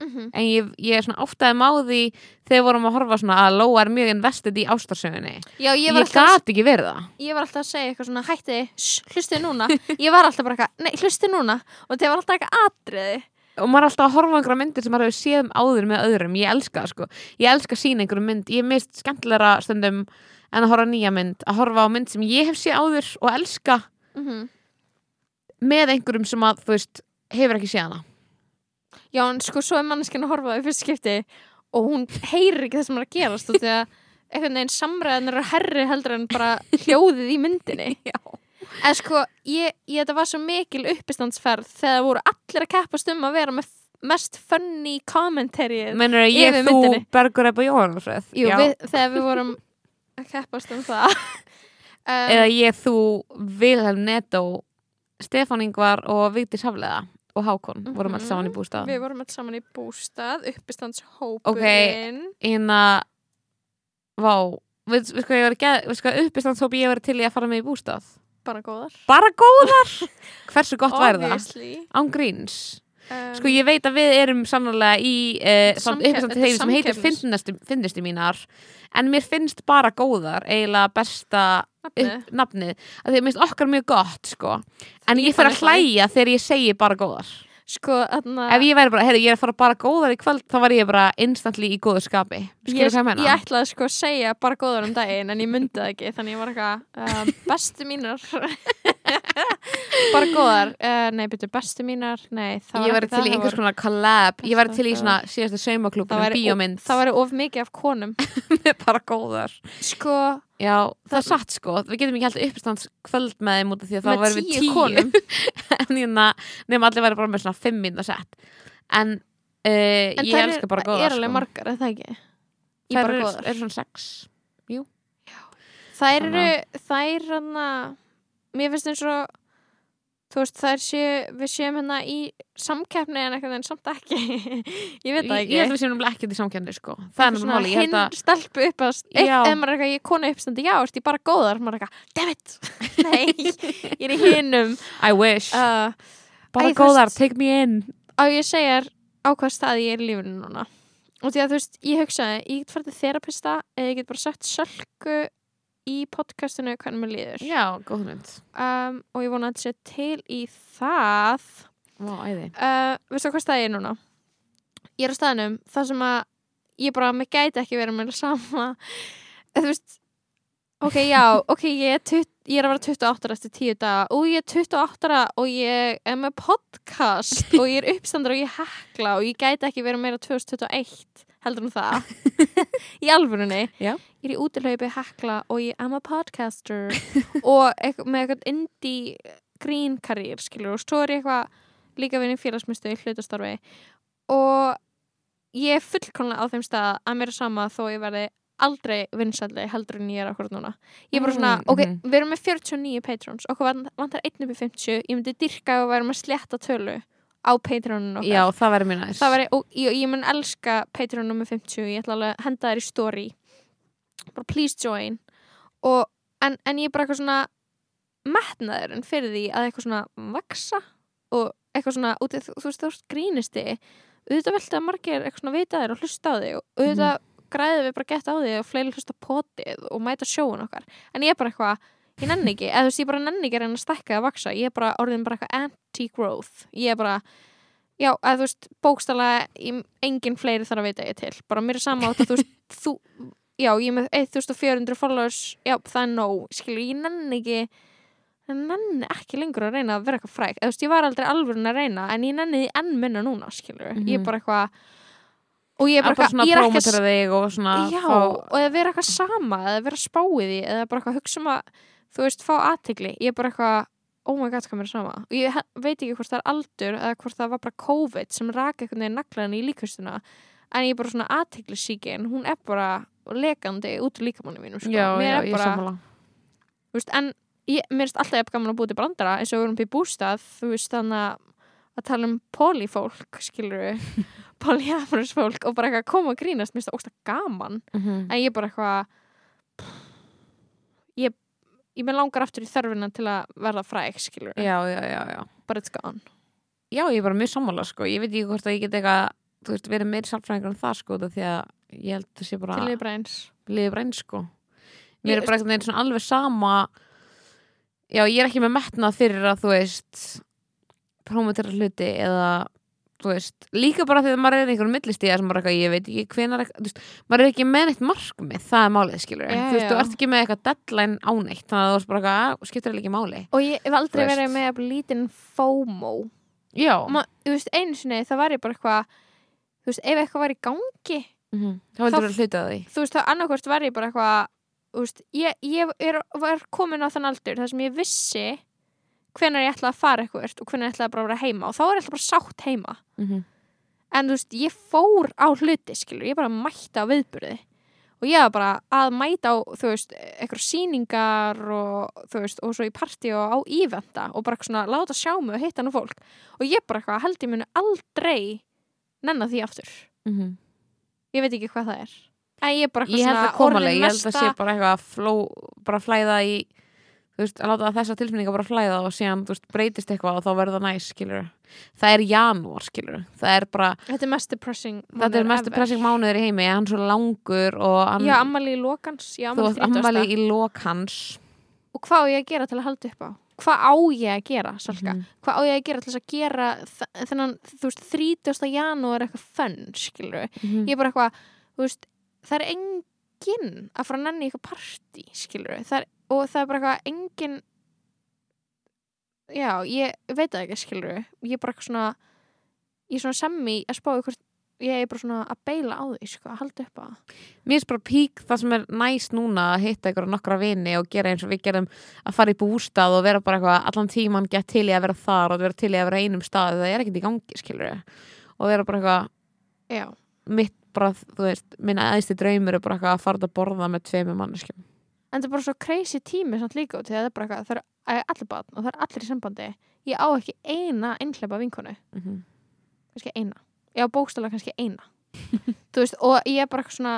mm -hmm. en ég, ég er svona áttaði máði þegar við vorum að horfa svona að Lóa er mjög investið í ástarsögunni. Já, ég ég, var, alltaf, gat ekki verið það. Ég var alltaf að segja eitthvað svona hættið, hlustið núna. Ég var alltaf bara eitthvað, nei, hlustið núna. Og það var alltaf eitthvað atriði. Og maður er alltaf að horfa á einhverja myndir sem maður hefur séð um áður með öðrum, ég elska það sko. Ég elska að sína einhverju mynd, ég er mist skemmtilegra stundum en að horfa á nýja mynd. Að horfa á mynd sem ég hef séð áður og elska mm með einhverjum sem að, þú veist, hefur ekki séð hana Já, en sko, svo er manneskinn að horfa það í fyrst skipti og hún heyrir ekki það sem er að gerast og því að einhvern veginn samræðan eru herri heldur en bara hljóðið í myndinni. Já. En sko, ég, ég þetta var svo mikil uppistandsferð þegar voru allir að keppast um að vera með mest funny commentary Mennur að ég, þú, myndinni. Bergur Ebba Jóhannsröð Jú, við, þegar við vorum að keppast um það. Um, eða ég, þú, Vilhelm Netto Stefán Ingvar og Vigdís Hafleða og Hákon vorum alls saman í bústað. Við vorum alls saman í bústað, uppistandshópurinn. Hérna vá, við sko ég var geð, við sko uppistandshópi ég var til í að fara með í bústað? Bara góðar. Bara góðar? Hversu gott væri það, Obviously. Án gríns um, sko ég veit að við erum sannlega í uh, Samkepp- uppistandshópi sem heitir finnustu, mínar. En mér finnst bara góðar eiginlega besta nafnið. upp nafnið? að því að mér finnst okkar mjög gott sko. En Ég fann að hlæja þegar ég segi bara góðar. Sko, þarna ef ég væri bara, heyrðu, ég er að fara bara góðar í kvöld þá var ég bara instantly í góðu skapi. Ég, ég ætlaði sko að segja bara góður um daginn en ég myndi það ekki þannig ég var eitthvað um, bestu mínar bara góðar. Uh, nei, byrju, bestu mínar nei, það ég var til í það, einhvers það konar collab. Ég væri til í Það svona síðasta saumaklúbun það um bíómynd. það væri of mikið af konum. Bara góðar. Sko, já, það er satt sko, við getum ekki haldið uppistands kvöld með þeim út af því að það væri við tíu konum. En nefnum allir væri bara með svona fimm mínúta sett. En uh, en ég það elska bara góðar er alveg sko. margar, er það ekki? það eru er svona sex þær eru, Þannig þær hann mér finnst eins og þú veist, þær séu, við séum hérna í samkeppni en eitthvað en samt ekki. Ég veit það ekki. ég held að við séum náttúrulega ekki til samkenni sko. það er náttúrulega hinn að stelpu upp að Já. eða maður er eitthvað, ég er konu uppstandi, já, ertu ég bara góðar? Maður er eitthvað, damn it nei, ég er í hinnum I wish, uh, bara æ, góðar, veist- take me in. á ég segja þér á hvað stað ég er í lífinu núna. Og því að þú veist, ég hugsaði ég get farið til þerapista eða ég get bara sagt sölku í podcastinu hvernig mér líður. Já, góð mynd um, og ég vona að þetta sé til í það. Vá, æði. Uh, veistu hvað stað ég er núna? Ég er á staðnum þar sem að ég bara, mér gæti ekki verið með sama þú veist ok, já, ok, ég er, 20, ég er að vera 28 ára eftir 10 daga og ég er 28 ára og ég er með podcast og ég er uppstandur og ég hekla og ég gæti ekki verið meira 2021 heldur en það? Í alvörunni? Já. ég er í útilaupi hekla og ég am a podcaster. Og eitthvað, með eitthvað indie green karriér skilur og svo er ég eitthvað líka vinni félagsmyndstöð í hlutastarfi. Og ég er fullkomlega á þeim stað að mér er sama þó ég verði aldrei vinsalli heldur en ég er akkurat núna. Ég er bara svona, Mm, ok, mhm. við erum með 49 patrons. Okkur vant- vantar einn upp í 50 ég myndi dyrka að við erum með slétta tölu á patroninu okkar. Já, það verður mér næst það væri, og ég, ég mun elska Patreon nummer 50, ég ætla alveg að henda þær í story. Bara please join. Og, en, en ég er bara eitthvað svona metnaður en fyrir því að eitthvað svona vaksa og eitthvað svona, út, þú, þú veist þú veist grínisti auðvitað velta að margir eitthvað svona vita þér og hlusta á þig og auðvitað græðum við bara gett á þig og fleiri hlusta potið og mæta sjóun okkar. En ég er bara eitthvað, ég nenni ekki eða þú veist ég bara nenni ekki að reyna að stækka að vaksa ég er bara orðin bara eitthvað anti-growth. Ég er bara Já, að þú veist, bókstala engin fleiri þarf að vita ég til. Bara mér er sama á þetta, þú veist þú, já, ég er með 1400 followers já, það er nóg, skilur, ég nenni ekki en nenni ekki lengur að reyna að vera eitthvað fræk. Eða þú veist, ég var aldrei alveg að reyna en ég nenni því enn minna núna, skilur. Ég er Mhm. bara eitthvað og ég er Að bara eitthvað ég er ekki að já, fá, og eða vera eitthvað sama eða vera spáið því eða bara eitthvað hugsa um að þú veist, fá aðtegli ég er bara eitthvað, oh my god, hvað mér er sama og ég veit ekki hvort það er aldur eða hvort það var bara COVID sem raka einhvern veginn naglaðan í líkastuna en ég er bara svona aðtegli síkin hún er bara lekandi út úr líkamannu mínum sko. já, mér já, er ég bara, sammála þú veist, en ég, mér finnst alltaf gaman að búið til brandara eins og við erum í bústað þú veist, þannig að að tala um polifólk, skilur við polyamorous fólk og bara eitthvað að koma og grínast, mér finnst það ógsta gaman Mhm. en ég bara eitthvað ég með langar aftur í þörfina til að verða fræk skilur, já, já, já, já. But it's gone. Já, ég er bara mjög sammála sko, ég veit ekki hvort að ég get eitthvað þú veist, verið meiri sálfræðingur en það sko því að ég held að sé bara til bara bara eins. Sko. Ég- mér er bara eitthvað svona alveg sama. Já, ég er ekki með metnað fyrir að þú veist promotera hluti eða þú veist, líka bara að maður er í einhverjum millistíða sem bara eitthvað, ég veit ekki hvenar eitthvað, þú veist, maður er ekki með neitt markmið það er málið, skilur Já, þú veist, þú ert ekki með eitthvað deadline á neitt þannig að þú veist bara eitthvað, "Ah, skiptir ekki máli. Og ég hef aldrei Þú verið með lítinn FOMO. Já, Ma, þú veist, einu sinni það var ég bara eitthvað þú veist, ef eitthvað var í gangi mm þá heldur Þá- þú að hluta því. þú veist, þá annarkvort var ég bara eitthvað þú veist, ég, ég er, sem ég ætlaði að fara eitthvað og hvenær ég bara að vera heima. Og þá er ég alltaf bara sátt heima. Mm -hmm. en þú veist, ég fór á hluti skilur, ég bara mætti á viðburði. Og ég var bara að mæta á þú veist, eitthvað sýningar og þú veist, og svo í partí og á ívenda og bara svona láta sjá mig og hitta nú fólk. Og ég bara eitthvað held ég muni aldrei nennan því aftur. Ég veit ekki hvað það er. En ég er bara eitthvað svona orðin leið, ég held að mesta- sé bara eitthvað að fló, bara flæða í þú veist, að láta þessa tilfinninga bara flæða og síðan, þú veist, breytist eitthvað og þá verður það næs, skilur það er janúar, skilur það er bara, þetta er mest depressing þetta er mánuður mestu ever. pressing mánuður í heimi hann er svo langur og hann, já, ammali í lokans já, þú veist, ammali 30. í lok hans og hvað á ég að gera til að halda upp á hvað á ég að gera, Salka Mhm. hvað á ég að gera til þess að gera þennan, þú veist, 30. janúar eitthvað fönn, skilur Mhm. ég er bara eitthvað, þú veist það er enginn að fara að nenni í eitthvað partí, skilur það er, og það er bara eitthvað enginn já, ég veit það ekki, skilur ég er bara eitthvað svona ég er svona semmi að spá ykkur ég er bara svona að beila á því, sko, að halda upp á mér er bara pík það sem er næst núna að hitta ykkur nokkra vini og gera eins og við gerum að fara í bústað og vera bara eitthvað allan tíman gett til í að vera þar og vera til í að vera einum stað. Það er ekkert í gangi, skilur og vera bara eitthvað mitt bara, þú veist, minn aðeinsти draumur er bara eitthvað að fara að borða með tveimur manneskjum en það er bara svo crazy tími samt líka út, því að það er bara eitthvað, það eru allir barn og það eru allir í sambandi. Ég á ekki eina einhleipa vinkonu. Mm -hmm. kannski eina. Ég á bókstala kannski eina. Þú veist, og ég er bara eitthvað svona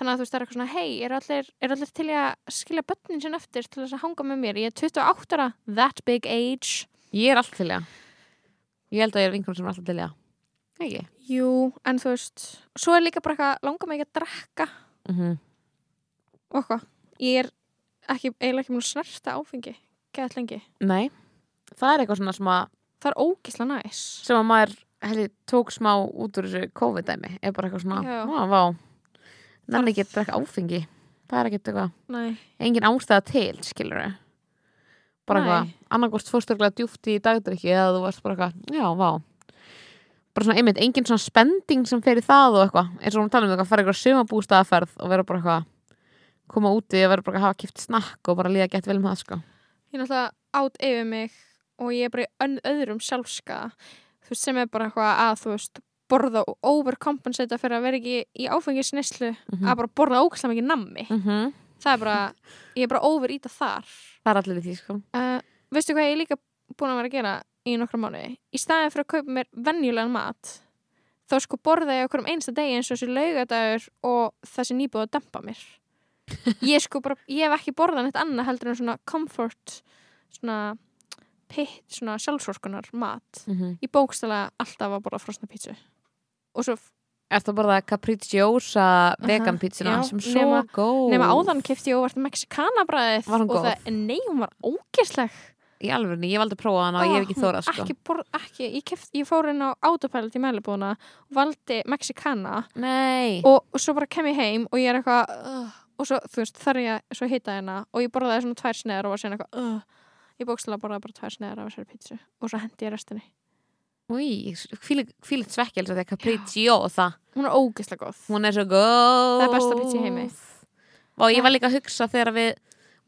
þannig að þú veist, það er eitthvað svona hei, allir, er allir til að skilja börnin sinni eftir til þess að hanga með mér, ég er 28 ára that big age. Ég er allt til í það. Ég held að ég er vinkunum sem er alltaf til í það. Ekki? Jú, en þú veist, svo er líka bara eitthvað langar mig ekki að drekka. Mm -hmm. og eitthvað, ég er ekki, eiginlega ekki mjög snerta áfengi gett lengi, nei, það er eitthvað svona sem að, það er ógisla næs. sem að maður heli, tók smá út úr þessu COVID-dæmi er bara eitthvað svona, Já. á, vá nenni ekki að drekka áfengi. Það er ekkert eitthvað, engin ástæða til skilur þau bara eitthvað, annarkvort fórstörglega djúft í dagdrykki eða þú varst bara eitthvað, já, vá. Bara svona einmitt, engin svona spending sem fer í það og eitthvað, eins og hún tala um eitthvað fara eitthvað sumabústaðaferð og vera bara eitthvað koma úti og vera bara að hafa kipt snakk og bara líða gett vel með það sko. Ég er náttúrulega átt yfir mig og ég er bara í öðrum sjálfska þú veist, sem er bara eitthvað að þú veist, borða og overcompensata fyrir að vera ekki í áfengisneslu Mhm. að bara borða ógæslega mikið nammi. Mm -hmm. það er bara, ég er bara over íta þar. Það er allir í því sko. Uh, veistu hvað ég er líka búin að vera að gera í nokkra mánuði, í staðin fyrir að kaupa mér venjulegan mat þá sko borða ég okkur um einsta degi eins og þessi laugadagur og þessi nýbúið að dempa mér ég sko bara, ég hef ekki borðað neitt annað heldur en svona comfort svona pitt, svona sjálfsvorkunar mat. Mm -hmm. ég bókstala alltaf að borða frosna pítsu. Og svo Er það bara capricciosa vegan pítsuna já, sem er svo nema- góð? nema áðan kefti ég óvart mexikanabræðið Var hún og góð? það, nei, hún var ógeðsleg. Í alveg, ég hef aldrei prófað hana og ég hef ekki Ah, þórað sko. ekki, borð, ekki, ég, keft, ég fór inn á autopilot í meðlubúna og valdi mexikana Nei. og, og svo bara kem ég heim og ég er eitthvað uh, og svo, þú veist, þar ég svo hita hérna og ég borðaði svona tvær sneður og var síðan eitthvað uh, ég bókstala bara bara tvær sneðar af þessari pítsu og svo hendi ég restinni. Új, fílitt að því að Capriccio og það hún er ógeðslega góð. Hún er svo góð. Það er besta pizza í heimi. Og ég var líka að hugsa þegar við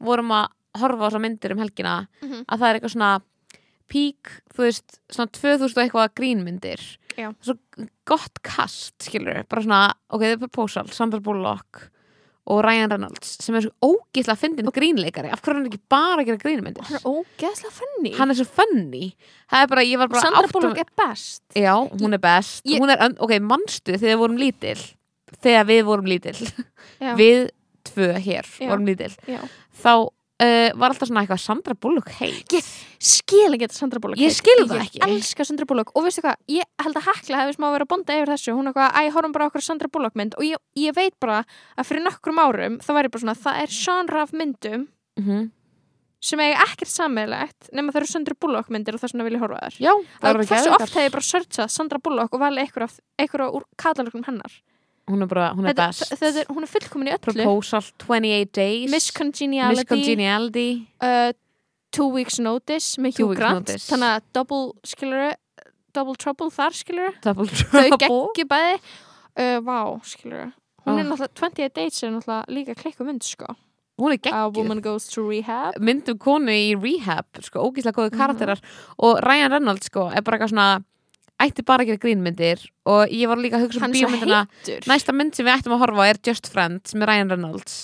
vorum að horfa á þessar myndir um helgina Mhm. að það er eitthvað svona pík, þú veist, svona 2000 og eitthvað grínmyndir. Já. Svo gott kast, skilur bara svona, ok, og Ryan Reynolds sem er svo ógeðslega fyndin grínleikari. Af hverju er hann ekki bara að gera grínmyndir? Hann er ógeðslega funny. Hann er svo funny. Er bara, bara Sandra Bullock er best. Já, hún er best. Ég- hún er, Ok, manstu þegar við vorum lítil? Þegar við vorum lítil. Já. Við tvö hér Já. vorum lítil. Já. Þá uh, var alltaf svona eitthvað Sandra Bullock heit Ég skil ekki þetta Sandra Bullock Ég heit. skil það ekki. Ég elska Sandra Bullock. Og veistu hvað, ég held að Hekla hefði smá verið að bonda yfir þessu. Hún er eitthvað, æ, horfum bara okkur Sandra Bullock mynd. Og ég, ég veit bara að fyrir nokkrum árum það væri bara svona, það er genre af myndum mm -hmm. sem eiga ekkert sammeilegt nema það eru Sandra Bullock myndir og þess vegna vil ég horfa á þær. Já, það Það hversu ekki oft hef ég bara searchað Sandra Bullock og valið einhver, af, einhver úr katalógnum hennar Hún er bara, hún er þetta, best. þetta er, hún er fullkomin í öllu. Proposal, 28 Days. Miss Congeniality, Miss Congeniality uh, Two Weeks Notice með Hugh Weeks Grant. Notice. þannig að double skiluru Double Trouble þar Double þau geggi bæði. Uh, Vá, skiluru Hún er Oh. náttúrulega 28 Dates er náttúrulega líka klikku mynd sko. A Woman Goes to Rehab. Myndum konu í rehab sko, ógíslega góðu Mhm. karakterar. Og Ryan Reynolds sko, er bara eitthvað svona ætti bara að gera grínmyndir og ég var líka að hugsa um bíómyndina næsta mynd sem við ættum að horfa er Just Friends með Ryan Reynolds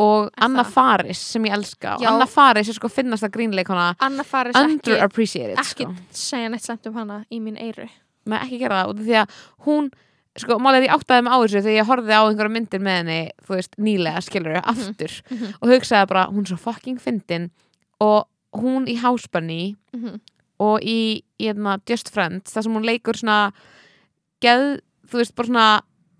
og Er Anna? Faris sem ég elska og Já. Anna Faris er sko finnast að grínleikona Anna Faris ekki, underappreciated ekki sko. segja neitt slemt um hana í mín eyru Nei, ekki gera það af því að hún sko, málið ég áttaði mig á þessu þegar ég horfði á einhverja myndir með henni þú veist, nýlega skilur aftur mhm. og hugsaði bara, hún er svo fucking fyndin og hún í háspanni Mhm. Og í, í hérna, Just Friends þar sem hún leikur svona geð, þú veist, bara svona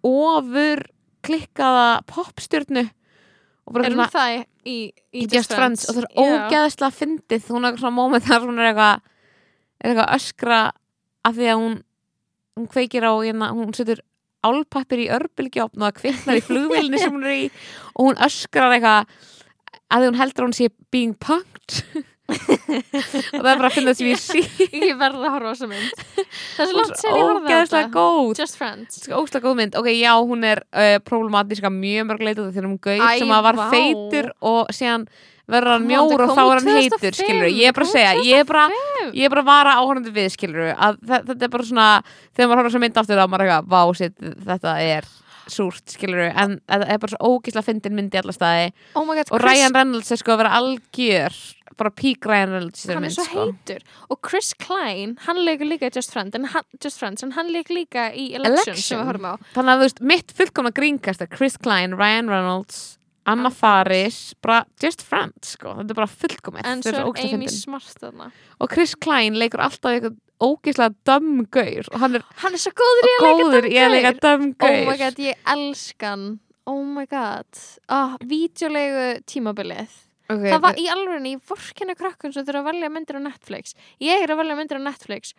ofur klikkaða popstjörnu og bara Er hún svona það í, í, í Just Friends og það er Já. ógeðslega fyndið. Hún er svona moment þar hún er eitthvað eitthvað öskra af því að hún hún kveikir á, hérna, hún setur álpappir í örbylgjófn og það kviknar í flugvélni sem hún er í og hún öskrar eitthvað að því hún heldur að hún sé being punked og það er bara að finna sem ég verði að horfa á þessa mynd. Það er svo langt er sér ég horfði á þetta. Just Friends. Sko, ógeðslega góð mynd, ok, já, hún er uh, problematíska mjög mörg leitað þegar hún gauð Æ, sem að var vá. feitur og síðan verður hann mjór og þá er hann 2005, heitur, skilur ég er bara að segja, ég er bara 2005. ég er bara að vara áhörnandi við, skilur að þe- þetta er bara svona, þegar maður horfður þessa mynd aftur þá er maður eitthvað, vá, þetta er súrt, skilur en þetta er bara svo ógísla fyndin mynd í alla staði. Oh god, og Ryan Reynolds er sko að vera algjör bara pík Ryan Reynolds hann er mynd, svo sko. heitur. Og Chris Klein, hann leikur líka í Just Friends en hann, Just Friends, en hann leikur líka í Election, Election? við þannig að þú veist, mitt fullkomna grínkast er Chris Klein, Ryan Reynolds Anna Faris, bara just friends sko, þetta er bara fullkomið. En er svo er Amy. Smart þarna. Og Chris Klein leikur alltaf eitthvað ógeðslega dömm gaur og hann er hann er svo góður í að leika í dömm oh gaur. My god, ég elskan oh my god. Ah, vídeolegu tímabilið. Okay, það var í alvegni, ég vorkenna krakkun sem þurfa að velja myndir á Netflix. Ég er að velja myndir á Netflix.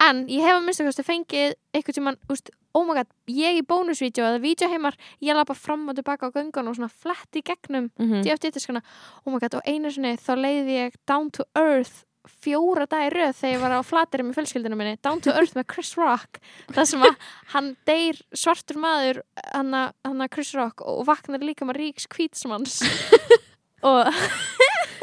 En ég hef að minnst að fengið eitthvað tímann, úst, oh my god, ég í bónusvídeó eða vídeoheimar, ég lafa fram og tilbaka á göngun og svona fletti gegnum mm -hmm. Oh my god, og einu sinni þá leiði ég Down to Earth fjóra dagi röð þegar ég var á flatir með fjölskyldinu minni, Down to Earth með Chris Rock. Það sem að hann deyr svartur maður, hann að Chris Rock og vaknar líka með ríks kvítsmanns og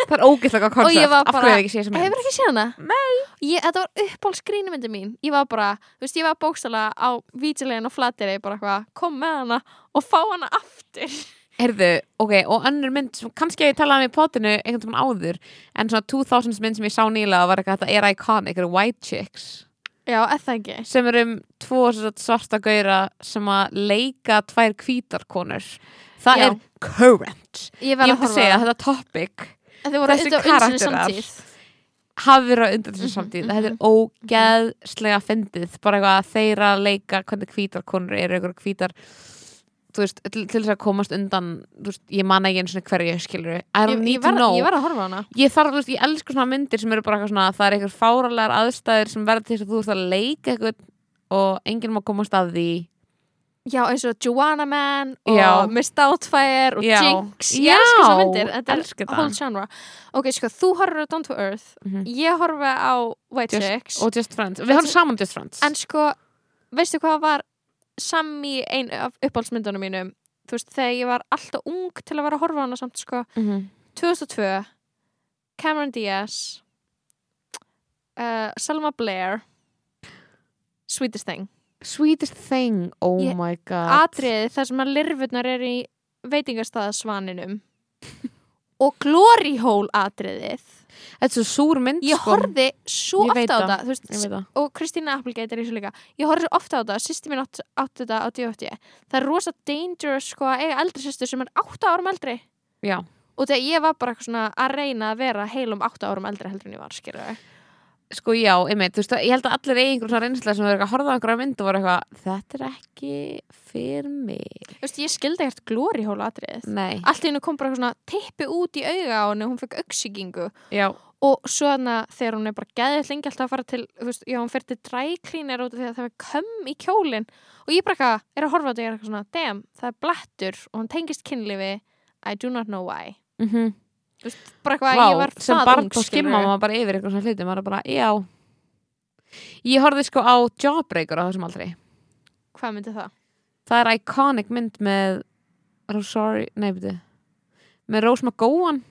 það er ógeðslega Og koncept. af hverju hef ég ekki séð mynd? Hefur ekki séð hana? Nei. Ég, Þetta var uppáhaldsgrínumyndi mín. Ég var bara, þú veist, ég var bókstala á vítilegin og flatiri, bara eitthvað kom með hana og fá hana aftur Herðu, ok, og önnur mynd sem kannski að ég talaði um í potinu einhvern veginn áður en svona 2000s mynd sem ég sá nýlega var eitthvað, þetta er iconic, er White Chicks. Já, eða ekki? Sem er um tvo svarta gaura sem að leika tvær hvítarkonur það Já. er current. Ég verð að segja að þetta topic. Þessi karakterar. hafi verið á undan þessu Mhm, samtíð. mhm, þetta er ógeðslega fyndið. Bara eitthvað að þeirra leika hvernig hvítarkonur eru eitthvað hvítar þú veist, til, til þess að komast undan veist, ég man ekki eins og hverju skilur. I don't need to know. ég verð að horfa á hana. Ég þarf, þú veist, ég elsku svona myndir sem eru bara eitthvað svona, það er eitthvað fáralegar aðstæður sem verður til þess að þú ert að leika eitthvað og enginn má komast að því. Já, eins og Joanna Man og Já. Miss Doubtfire og Já. Jinx. Ég elska þessar myndir, þetta er whole genre. Ok, sko, þú horfir á Down to Earth. Mhm. Ég horfi á White Chicks. og Just Friends, við höfum saman Just Friends. En sko, veistu hvað var sami ein af uppáhaldsmyndunum mínum Þú veist, þegar ég var alltaf ung til að vera að horfa á hana samt, sko. Mhm. 2002 Cameron Diaz uh, Selma Blair Sweetest Thing. Sweetest Thing, oh Ég- my god. atriði þar sem að lirfurnar er í veitingastæðasvaninum og glory hole atriðið Þetta er svo súr mynd ég sko. horfi svo Ég ofta á það. Ég veist, það. og Kristína Applegate er í svo líka ég horfi svo ofta á þetta, sýsti mín átt, átt þetta á D.O.T. það er rosa dangerous sko að eiga eldri sýstur sem er 8 árum eldri Já, og þegar ég var bara eitthvað svona að reyna að vera heilum 8 árum eldri heldur en ég var skilur sko já, einmitt, þú veist, ég held að allir eigi einhver svona reynsla sem verður að horfa á einhverja mynd og voru eitthvað, þetta er ekki fyrir mig. Þú veist, ég skildi ekkert glory hole atriðið. Nei, allt í hennu kom bara eitthvað svona tippi út í auga á henni og hún fekk auksíkingu já, og svo þarna þegar hún er bara geðið lengi alltaf að fara til, þú veist, já hún fer til dræklínir út af því að það er kömm í kjólin og ég bara eitthvað, er að horfa á þetta og ég er eitthvað svona damn, mhm bara eitthvað, Vá, ég var sem barn þá skilurðu. maður bara yfir eitthvað svona hluti, maður bara, já Ég horfði sko á Jawbreaker á þessum aldrei hvað myndi það? Það er iconic mynd með Rosario, nei, byrju með Rose McGowan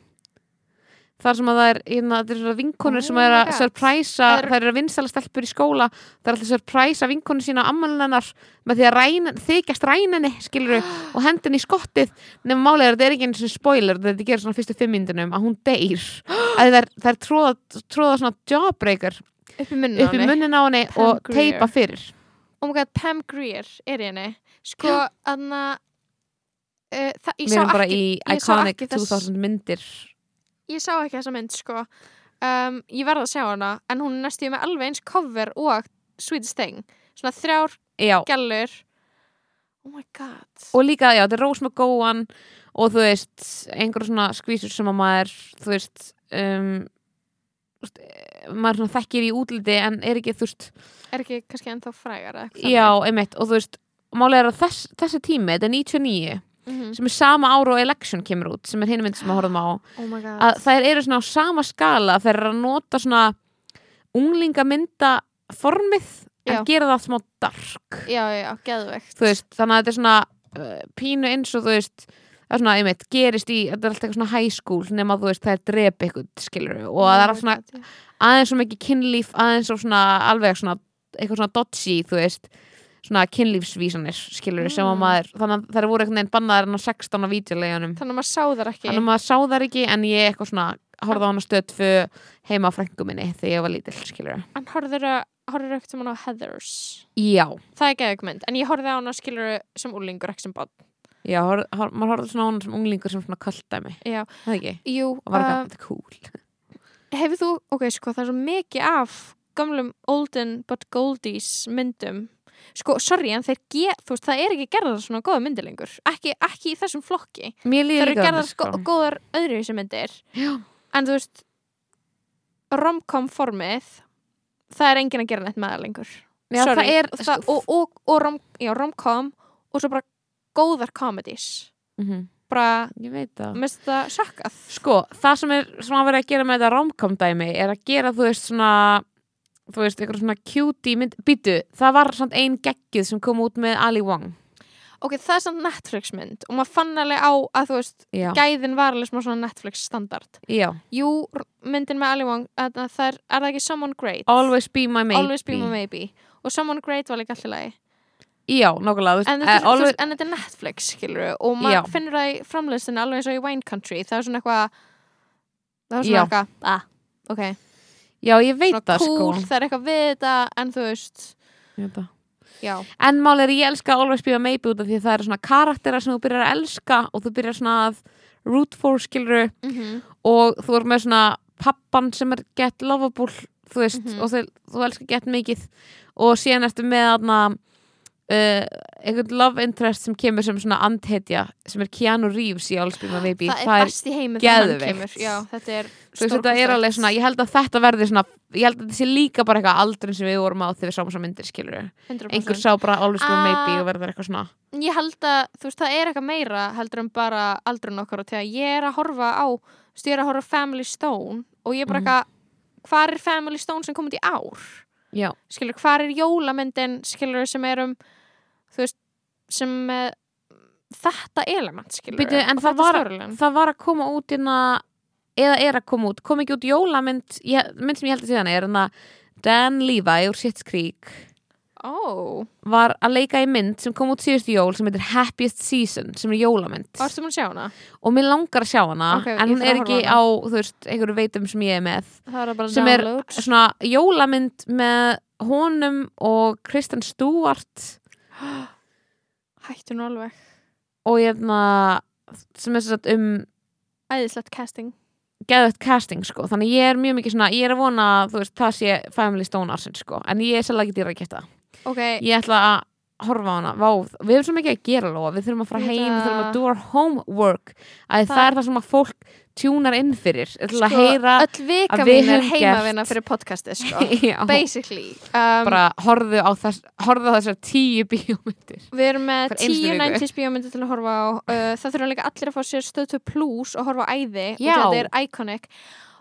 þar sem að það er, hérna, þetta er svona vinkonur Oh sem er my að surpræsa, Það eru að vinsala stelpur í skóla það er alltaf að surpræsa vinkonur sína á ammalinnar með því að ræna, þykjast ræninni skilur og hendin í skottið. Nema málega er þetta er ekki eins og spoiler þetta gerir svona fyrstu fimm myndunum að hún deyr. Að það er, það er tróða, tróða svona jawbreaker upp í munnin á henni. og Grier. teipa fyrir. Oh my god, Pam Grier er í henni. Sko, aðna uh, það, ég sá ekki í ég sá iconic ekki þess- 2000 myndir ég sá ekki þessa mynd sko. Um, ég verða að sjá hana en hún er næstu með alveg eins cover og Sweetest Thing. Svona þrjár já, gælur oh my god. Og líka, já, þetta er Rose McGowan og þú veist, einhver svona skvísur sem að maður, þú veist um, maður þekkir í útliti en er ekki, þú veist, er ekki kannski ennþá frægar já, einmitt. Og þú veist, málega er að þess, þessi tími þetta er 99, mm sem er sama ára og Election kemur út, sem er hinn mynd sem að horfum á. Oh að þær eru svona á sama skala þær eru að nota svona unglingamynda formið en gera það smá dark. Já, já, geðvegt veist, þannig að þetta er svona uh, pínu eins og þú veist það er svona, einmitt, gerist í, þetta er alltaf eitthvað svona high school nema þú veist, það er drepi eitthvað skilur og Oh það er alltaf svona aðeins svo mikið kynlíf, aðeins svo svona alveg svona, eitthvað svona dodgy þú veist, svona kynlífsvísanir skilur sem að Mm. maður, þannig að það voru einhvern veginn bannaðar en á 16 á vídeoleginum þannig að maður sá þar ekki. Þannig að maður sá þar ekki en ég eitthvað svona horfði á hana stöð tvö heima á frængu minni þegar ég var lítill skilur en horfður horfður ekkert sem hann á Heathers? Já, það er geðvegt mynd en ég horfði á hana skilur sem úlingur ekki sem bann já, hor, hor, maður horfði svona á hana sem unglingur sem svona kalldæmi, já, það ekki? Jú og var uh, eitthvað, þetta er cool. Hefur þú, ok, sko, það er svo mikið af gamlum olden but goldies myndum sko, sorry, en þeir get, þú veist, það er ekki gerðar svona góða myndir lengur, ekki, ekki í þessum flokki. Það eru gerðar sko. góðar öðru þessi myndir. Já. en þú veist romcom formið það er enginn að gera neitt með það lengur. Já, það er það, og, og, og rom, já, romcom og svo bara góðar comedies. Mhm, bara, ég veit það. minnst það sjokkað. Sko, það sem er sem að vera að gera með þetta romcom dæmi er að gera, þú veist, svona þú veist, eitthvað svona cutie mynd. Býtu, það var svona ein geggið sem kom út með Ali Wong. Ok, það er samt Netflix mynd og maður fann alveg á að þú veist já, gæðin var alveg svona Netflix standard. Já, jú, myndin með Ali Wong að, að það er, er það ekki Someone Great? Always Be My Maybe. Always Be My Maybe. Og Someone Great var líka alltaf lagi. Já, nákvæmlega, þú en, þú always, en þetta er Netflix skilur og maður Já. finnur það í framleiðstunni alveg eins og í Wine Country. Það er svona eitthvað það er svona eitthvað, ah, ok já, ég veit það cool, sko það er eitthvað við þetta en þú veist, en mál er ég elska Always Be My Maybe út af því að það eru svona karakterar sem þú byrjar að elska og þú byrjar svona að root for skiluru mm og þú er með svona pappan sem er get lovable þú veist, Mhm. og þú, þú elskar get mikið. Og síðan ertu með aðna uh, einhvern love interest sem kemur sem svona andhetja sem er Keanu Reeves í Allsbyrna Maybe það er það er, best í heimi þegar hann kemur. Já, þetta er svona ég held að þetta verði svona ég held að þetta sé líka bara eitthvað aldrin sem við vorum á þegar við sáum þessar myndir skilur einhver 100%. sá bara Allsbyrna Ah. Maybe og verður eitthvað svona. Ég held að þú veist, það er eitthvað meira heldur en bara aldrun okkar og þegar ég er að horfa á ég er að horfa Family Stone og ég er bara Mhm. eitthvað hvað er Family Stone sem kom út í ár? Já, skilur, hvað er jólamyndin skilur sem er um þú veist, sem með þetta element skilur Bíddu, en það var, það var að koma út hérna eða er að koma út, kom ekki út jólamynd ég, mynd sem ég held að síðan er að Dan Levi úr Schitt's Creek. Ó, var að leika í mynd sem kom út síðustu jól sem heitir Happiest Season sem er jólamynd. Og mér langar að sjá hana Ok, ég en hún er ekki á þú veist, einhverju veitum sem ég er með. Er sem er svona jólamynd með honum og Kristen Stewart hættu nú alveg. Og hérna sem er satt um æðislegt casting. Geðvægt casting sko, þannig ég er mjög mikið svona ég er að vona að þú veist, það sé Family Stone arsinn sko, en ég er sérlega ekki dýra að geta ok, ég ætla að horfa á hana. Vá, við erum svo mikið að gera lofa, við þurfum að fara Ég veit heim við þurfum það. að do our homework. Að það, Það- er það sem að fólk tjúnar inn fyrir til að Sko, heyra öll vika mín er gert- fyrir podcastið sko. Basically um, bara horfðu á, þess, horfðu á þessar tíu bíómyndir. Við erum með tíu viku. 90s bíómyndir til að horfa á. Uh, það þurfa líka allir að fá sér stöð 2 plus og horfa á æði og þetta er iconic.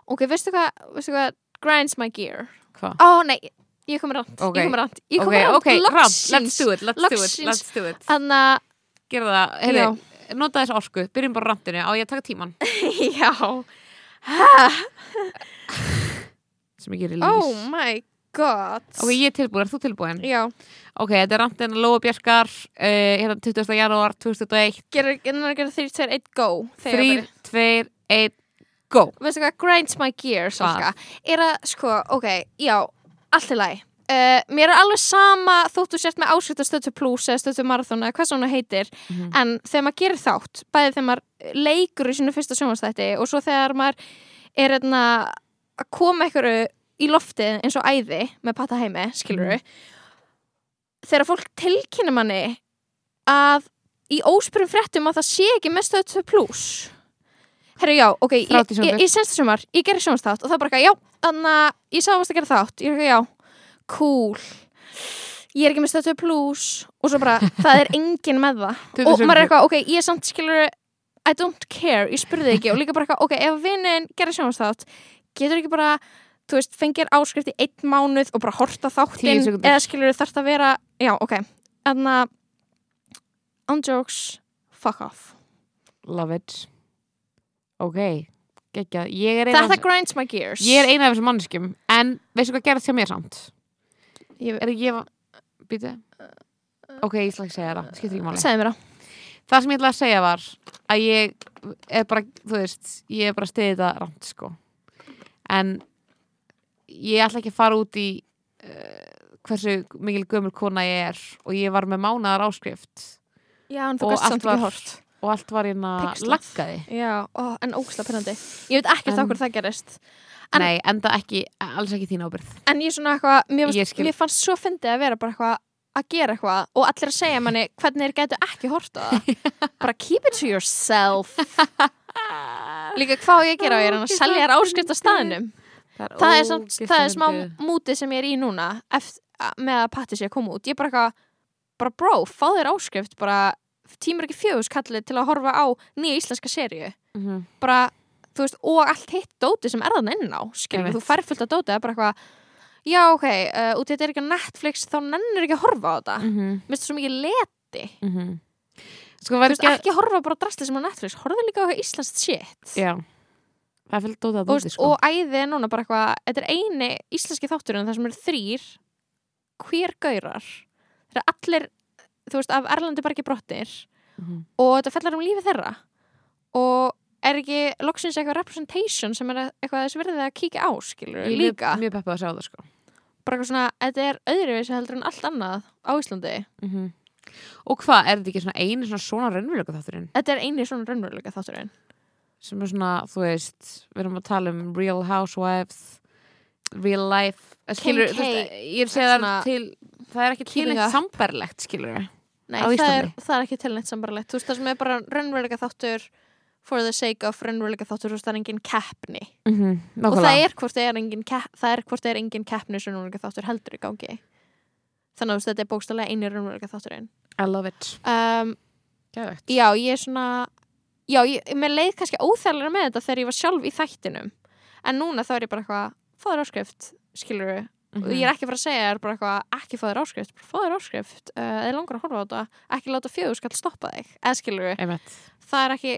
Ok, veistu hvað, veistu hvað grinds my gear? Ó nei, ég kom ránt Ok. ég kom ránt, ég kom Ok, ránt ok, rand, let's do it, let's do it, let's do it. Gerðu það, heyrðu, nota þess orku Byrjum bara randinu, á ég að taka tíman já. Sem ég gerir lýs. oh my god. Ok, ég er tilbúin, er þú tilbúin? já, Ok, þetta er randin Lóa Bjarkar uh, hérna 20. janúar 2021 gera, gera, gera 3, 2, 1, go Þegar 3, byrja. 2, 1, go. Veistu hvað, grinds my gear Hvað? Salka, er að, sko, ok, já allt í lagi Uh, mér er alveg sama þótt þú sért með áskrift að stötu plus eða stötu marathon eða hvað svona heitir Mhm. en þegar maður gerir þátt bæði þegar maður leikur í sínu fyrsta sjónvastætti og svo þegar maður er einna, að koma einhverju í loftið eins og æði með patta heimi, skilur Mhm. þegar fólk tilkynna manni að í óspyrum fréttum að það sé ekki með stötu plus Herru, já, ok, ég, ég, ég senst sumar, ég gerir sjónastátt og það er bara eitthvað, já, þannig að ég sá að gera þátt, ég er eitthvað, já, cool. Ég er ekki með stötu plus og svo bara, það er enginn með það. 20 og maður er eitthvað, ok, ég er samt skilur I don't care, ég spurði ekki. Og líka bara eitthvað, ok, ef vinnin gerir sjónastátt getur ekki bara, þú veist, fengir áskrift í einn mánuð og bara horta þáttinn eða skilur þarf að vera, já, ok. En að on jokes, fuck off. Love it. Ok, eina þetta grinds my gears. Ég er eina af þessum mannskjum En veistu hvað gerðast hjá mér samt? Ég- Er ég Býtu Ok, ég ætla ekki að segja það, skiptir ekki máli. Segðu mér það. Það sem ég ætla að segja var að ég er bara, þú veist, ég er bara stiðið þetta rámt, sko. En ég ætla ekki að fara út í uh, hversu mikil gömur kona ég er og ég var með mánaðar áskrift. Já, en þú gæst samt ekki hort. og allt var hérna laggaði. já, ó, en ógslag pennandi ég veit ekkert okkur það gerist En- Nei, enda ekki, alls ekki þín ábyrð. en ég svona eitthvað, mér, Ég skil. mér fannst svo fyndið að vera bara eitthvað að gera eitthvað og allir að segja manni hvernig þeir getur ekki hort á það. Bara keep it to yourself. Líka hvað á ég að gera? Á ég er hann að selja þér áskrift á staðinum það er, samt, það er smá mútið sem ég er í núna eftir, með að patti sé að koma út. Ég er bara eitthvað, bara bro, fá þér áskrift bara tímur ekki fjögus kallið til að horfa á nýja íslenska serju Mhm. bara, þú veist, og allt hitt dóti sem er þann inn á, skilur, Einmitt. þú fær fullt af dóti, það er bara eitthvað já, ok, uh, út í þetta er ekki Netflix þá nennir ekki að horfa á þetta Mhm, mér finnst það svo mikið leti mhm. Sko, þú veist, ekki ekki horfa bara á drastli sem á Netflix horfa líka á íslenskt shit Já, það er fyllt dótað og, að dóti, sko. og æði er núna bara eitthvað þetta er eini íslenski þátturinn þar sem eru þrýr queer gaurar það er allir, þú veist, af Erlandi bara ekki brottir Mhm. og þetta fellar um lífi þeirra og er ekki loksins eitthvað representation sem er eitthvað þess verðið að kíkja á skilur Ég líka, Mjög, mjög peppað að sjá það, sko. bara eitthvað svona þetta er öðruvísi heldur en allt annað á Íslandi Mhm. Og hvað, er þetta ekki svona einu svona svona raunveruleika þátturinn? þetta er eini svona raunveruleika þátturinn sem er svona, þú veist við erum að tala um Real Housewives Real Life eh, skilur, Kim þú K. veist, ég segja það til það er ekki til eitt sambarlegt skilur Nei, það er, það er ekki til neitt sambarlegt Þú veist, það sem er bara raunveruleika þáttur for the sake of raunveruleika þáttur þú veist, það er engin keppni. Mm -hmm. og það er hvort það er engin, kepp, það er, hvort það er engin keppni sem raunveruleika þáttur heldur í gangi. Þannig að þetta er bókstaflega eini raunveruleika þátturinn. I love it. Um. Já, ég er svona Já, ég, mér leið kannski óþægilega með þetta þegar ég var sjálf í þættinum. En núna þá er ég bara eitthvað fáður áskrift, skilur við Mhm. og ég er ekki bara að segja þér bara eitthvað ekki fáður áskrift, fáður áskrift uh, eða langar að horfa á þetta, ekki láta fjögur skall stoppa þig, eða skilur við það er ekki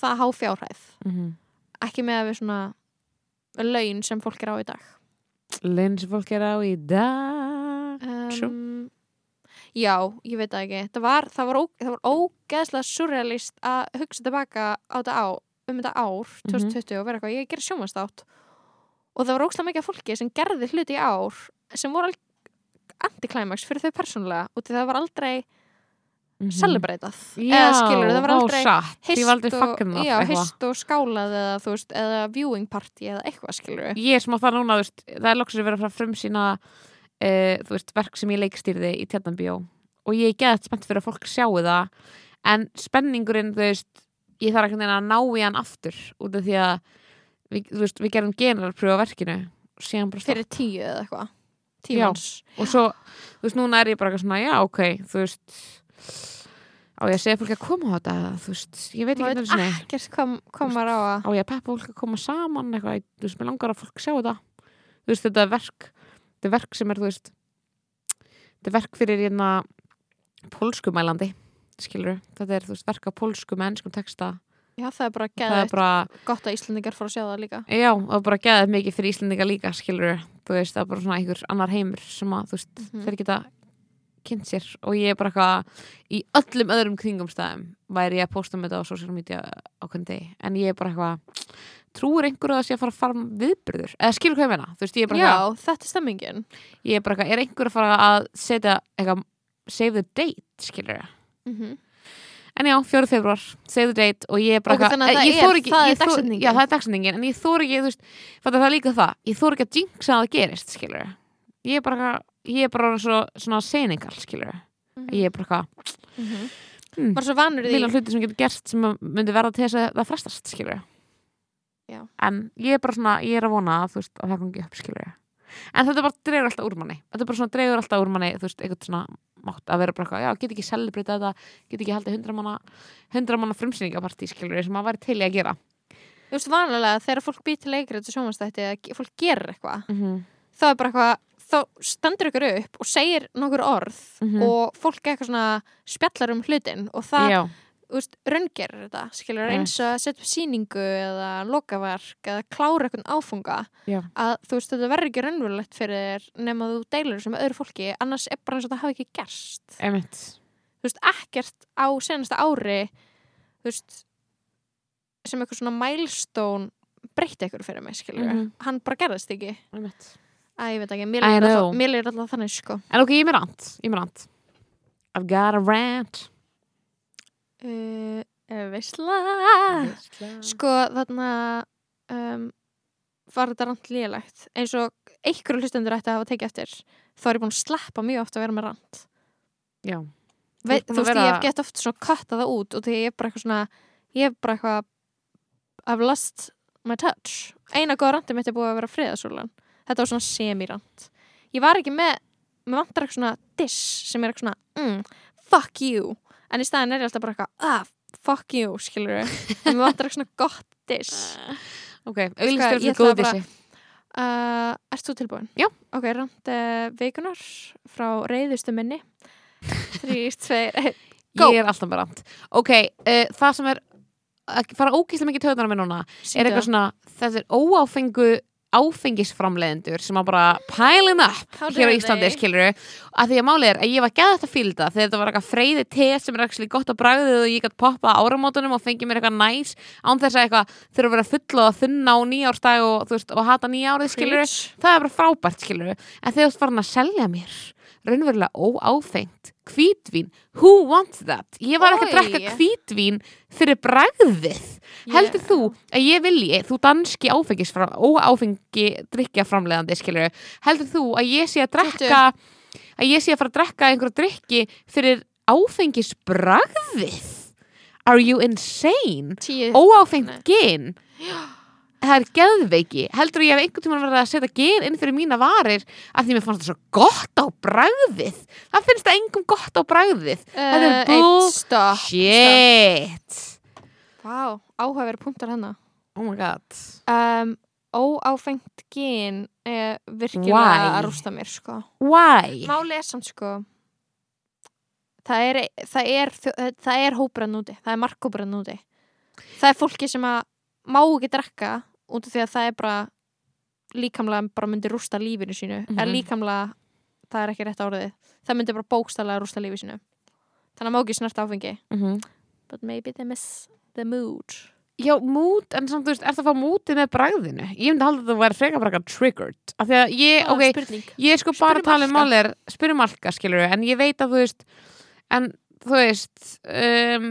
það há fjárhæð Mhm. ekki með að við svona laun sem fólk er á í dag. Laun sem fólk er á í dag. Um, Já, ég veit það ekki. Það var, það var, ó, það var ógeðslega surrealist að hugsa tilbaka á þetta á, um þetta ár 2020 og vera eitthvað, ég gerir sjómannstátt og það var ógeðslega mikið fólki sem gerði hluti í ár sem voru antiklæmaks fyrir þau persónulega og það var aldrei Mhm. celebratað Já, eða skilur, það var aldrei aldrei og, og skálað eða, veist, eða viewing party eða eitthvað skilur Ég er smá það núna, veist, það er loksins verið að fara frum sína uh, veist, verk sem ég leikstýrði í Tjarnanbjó og ég er geðað spennt fyrir að fólk sjáu það en spenningurinn, þú veist ég þarf ekki að ná í hann aftur út af því að við, veist, við gerum generalpröfu á verkinu fyrir tíu eða eitthvað. Tímans og svo, þú veist, núna er ég bara svona, já, ok, þú veist á ég að segja fólki að koma á þetta þú veist, ég veit ekki sinni. ekkert hvað maður á að á ég að peppa fólk að koma saman eitthvað, þú veist, mér langar að fólk sjá þetta. Þú veist, þetta er verk þetta er verk sem er, þú veist þetta er verk fyrir hérna pólskumælandi, skilur þetta er, þú veist, verk á pólsku með ennskum texta. Já, það er bara geðið bara, gott að Íslandingar fór að sjá það líka. já, það er bara geðað mikið fyrir Íslendinga líka, skilur þú veist, það er bara svona einhver annar heimur sem að, þú veist, þeir geta kynnt sér og ég er bara eitthvað í öllum öðrum kringumstæðum væri ég að posta með þetta á social media á hvernig degi, en ég er bara eitthvað trúir einhverju að það sé að fara að fara viðbyrður, eða skilur hvað ég meina þú veist, ég er bara Já, eitthvað, þetta er stemmingin. ég er bara eitthvað er einhverju að fara að setja eitthvað save the date, skilur Mm -hmm. en já, 4. februar, save the date og ég er bara eitthvað, þannig að eh, það ég er- ekki, það er ég dagsetningin. já, það er dagsetningin, en ég þór ekki, þú veist það er líka það, ég þór ekki að jinxa að það gerist, skilur ég er bara eitthvað, ég er bara svo, svona seningal, skilur ég er bara eitthvað, mm. Bara svo vanur því. vilja hluti sem getur gerst sem myndi verða til þess að það frestast, skilur Já. en ég er bara svona, ég er að vona að, veist, að það gangi upp, skilur en þetta bara dregur alltaf úr manni þetta bara svona dregur alltaf úr manni, þú veist, eitthvað svona mátt að vera bara eitthvað, já, get ekki celebrita þetta get ekki haldið hundra manna hundra manna frumsýningapartí, skilur sem að væri til í að gera Þú veist, vanlega þegar fólk býr til leikrið til sjómanstætti eða fólk gerir eitthvað, mm -hmm. þá er bara eitthvað, þá stendur ykkur upp og segir nokkur orð Mhm. og fólk eitthvað svona spjallar um hlutin og það, raungerir þetta, skilur, eins að setja upp sýningu eða lokaverk eða klára eitthvað áfunga Já. að þú veist, þetta verður ekki raunverulegt fyrir nema þú deilur þessu með öðru fólki annars er bara eins og það hafi ekki gerst. Einmitt. Þú veist, ekkert á senasta ári þú veist sem eitthvað svona milestone breytti eitthvað fyrir mig, skilur Mhm. hann bara gerðist ekki, einmitt að ég veit ekki mér know. alltaf, alltaf þannig, sko. En ok, ég er með rant, ég er með rant. I've got a rant. Uh, veistla sko, þarna um, var þetta rand lélegt? Eins og einhverju hlustendur ætti að hafa tekið eftir þá er ég búin að sleppa mjög oft að vera með rand Já, búin þú veist, vera- ég hef gett oft svona katta það út og því ég er bara eitthvað svona ég er bara eitthvað I've lost my touch. Eina góða randi mitt er búið að vera friðasúlan þetta var svona semirand ég var ekki með, mér vantar eitthvað svona diss sem er eitthvað svona mm, fuck you, en í staðin er ég alltaf bara eitthvað ah, fuck you, skilur en mér vantar eitthvað svona gott diss. Ok, auðvitað fyrir góð dissi? Uh, Ert þú tilbúin? Já. Ok, rand uh, vikunar frá reyðustu minni. Þrý, tveir, einn Go. Ég er alltaf með rant Ok, uh, það sem er að fara ógíslega mikið töðunar með núna er eitthvað svona, þessi óáfengu áfengisframleiðendur sem að bara pælin upp hér á Íslandi, they? skilur að því að máli er að ég var gæða þetta fylgda þegar þetta var eitthvað freyði te sem er actually gott að bragðið og ég gætt poppa áramótunum og fengi mér eitthvað næs án þess að eitthvað þurfa að vera fulla og þunna á nýjárstag og, veist, og hata nýjárið, skilur Preach. það er bara frábært, skilur en þegar þú ert farin að selja mér raunverulega óáfengt hvítvín, who wants that? Ég var ekki að Oj. drekka hvítvín fyrir bragðið. Heldur þú að ég vilji, þú danski áfengisfram, óáfengi drikkjaframleðandi, skilur heldur þú að ég sé að drekka að ég sé að fara að drekka einhverja drikki fyrir áfengisbragðið? Are you insane? Óáfengt Nei. gin Það er geðveiki. Heldur ég hef einhvern tímann verið að setja gin inn fyrir mína varir af því mér fannst það svo gott á bragðið. Það finnst það engum gott á er uh, bull Eitt stopp. Shit Vá, áhugaverið punktar hennar Oh my god. Um, Óáfengt gin er virkilega að rústa mér sko. Why? Máli er samt sko. Það er, það er, það er hóprann úti. Það er markhóprann úti. Það er fólki sem að má ekki drekka út af því að það er bara líkamlega bara myndi rústa lífinu sínu. Mhm. en líkamlega, það er ekki rétt áriðið það myndi bara bókstælega rústa lífinu sínu. Þannig að má ekki snert áfengi. Mm but maybe they miss the mood. Já, mút, en samt þú veist, ert að fá mútið með bragðinu? Ég myndi halda að það væri frekar bara triggered. Af því að ég, Ah, ok, spurning. ég er sko bara að tala um málir spyrjum alka, skilur en ég veit að þú veist en þú veist um,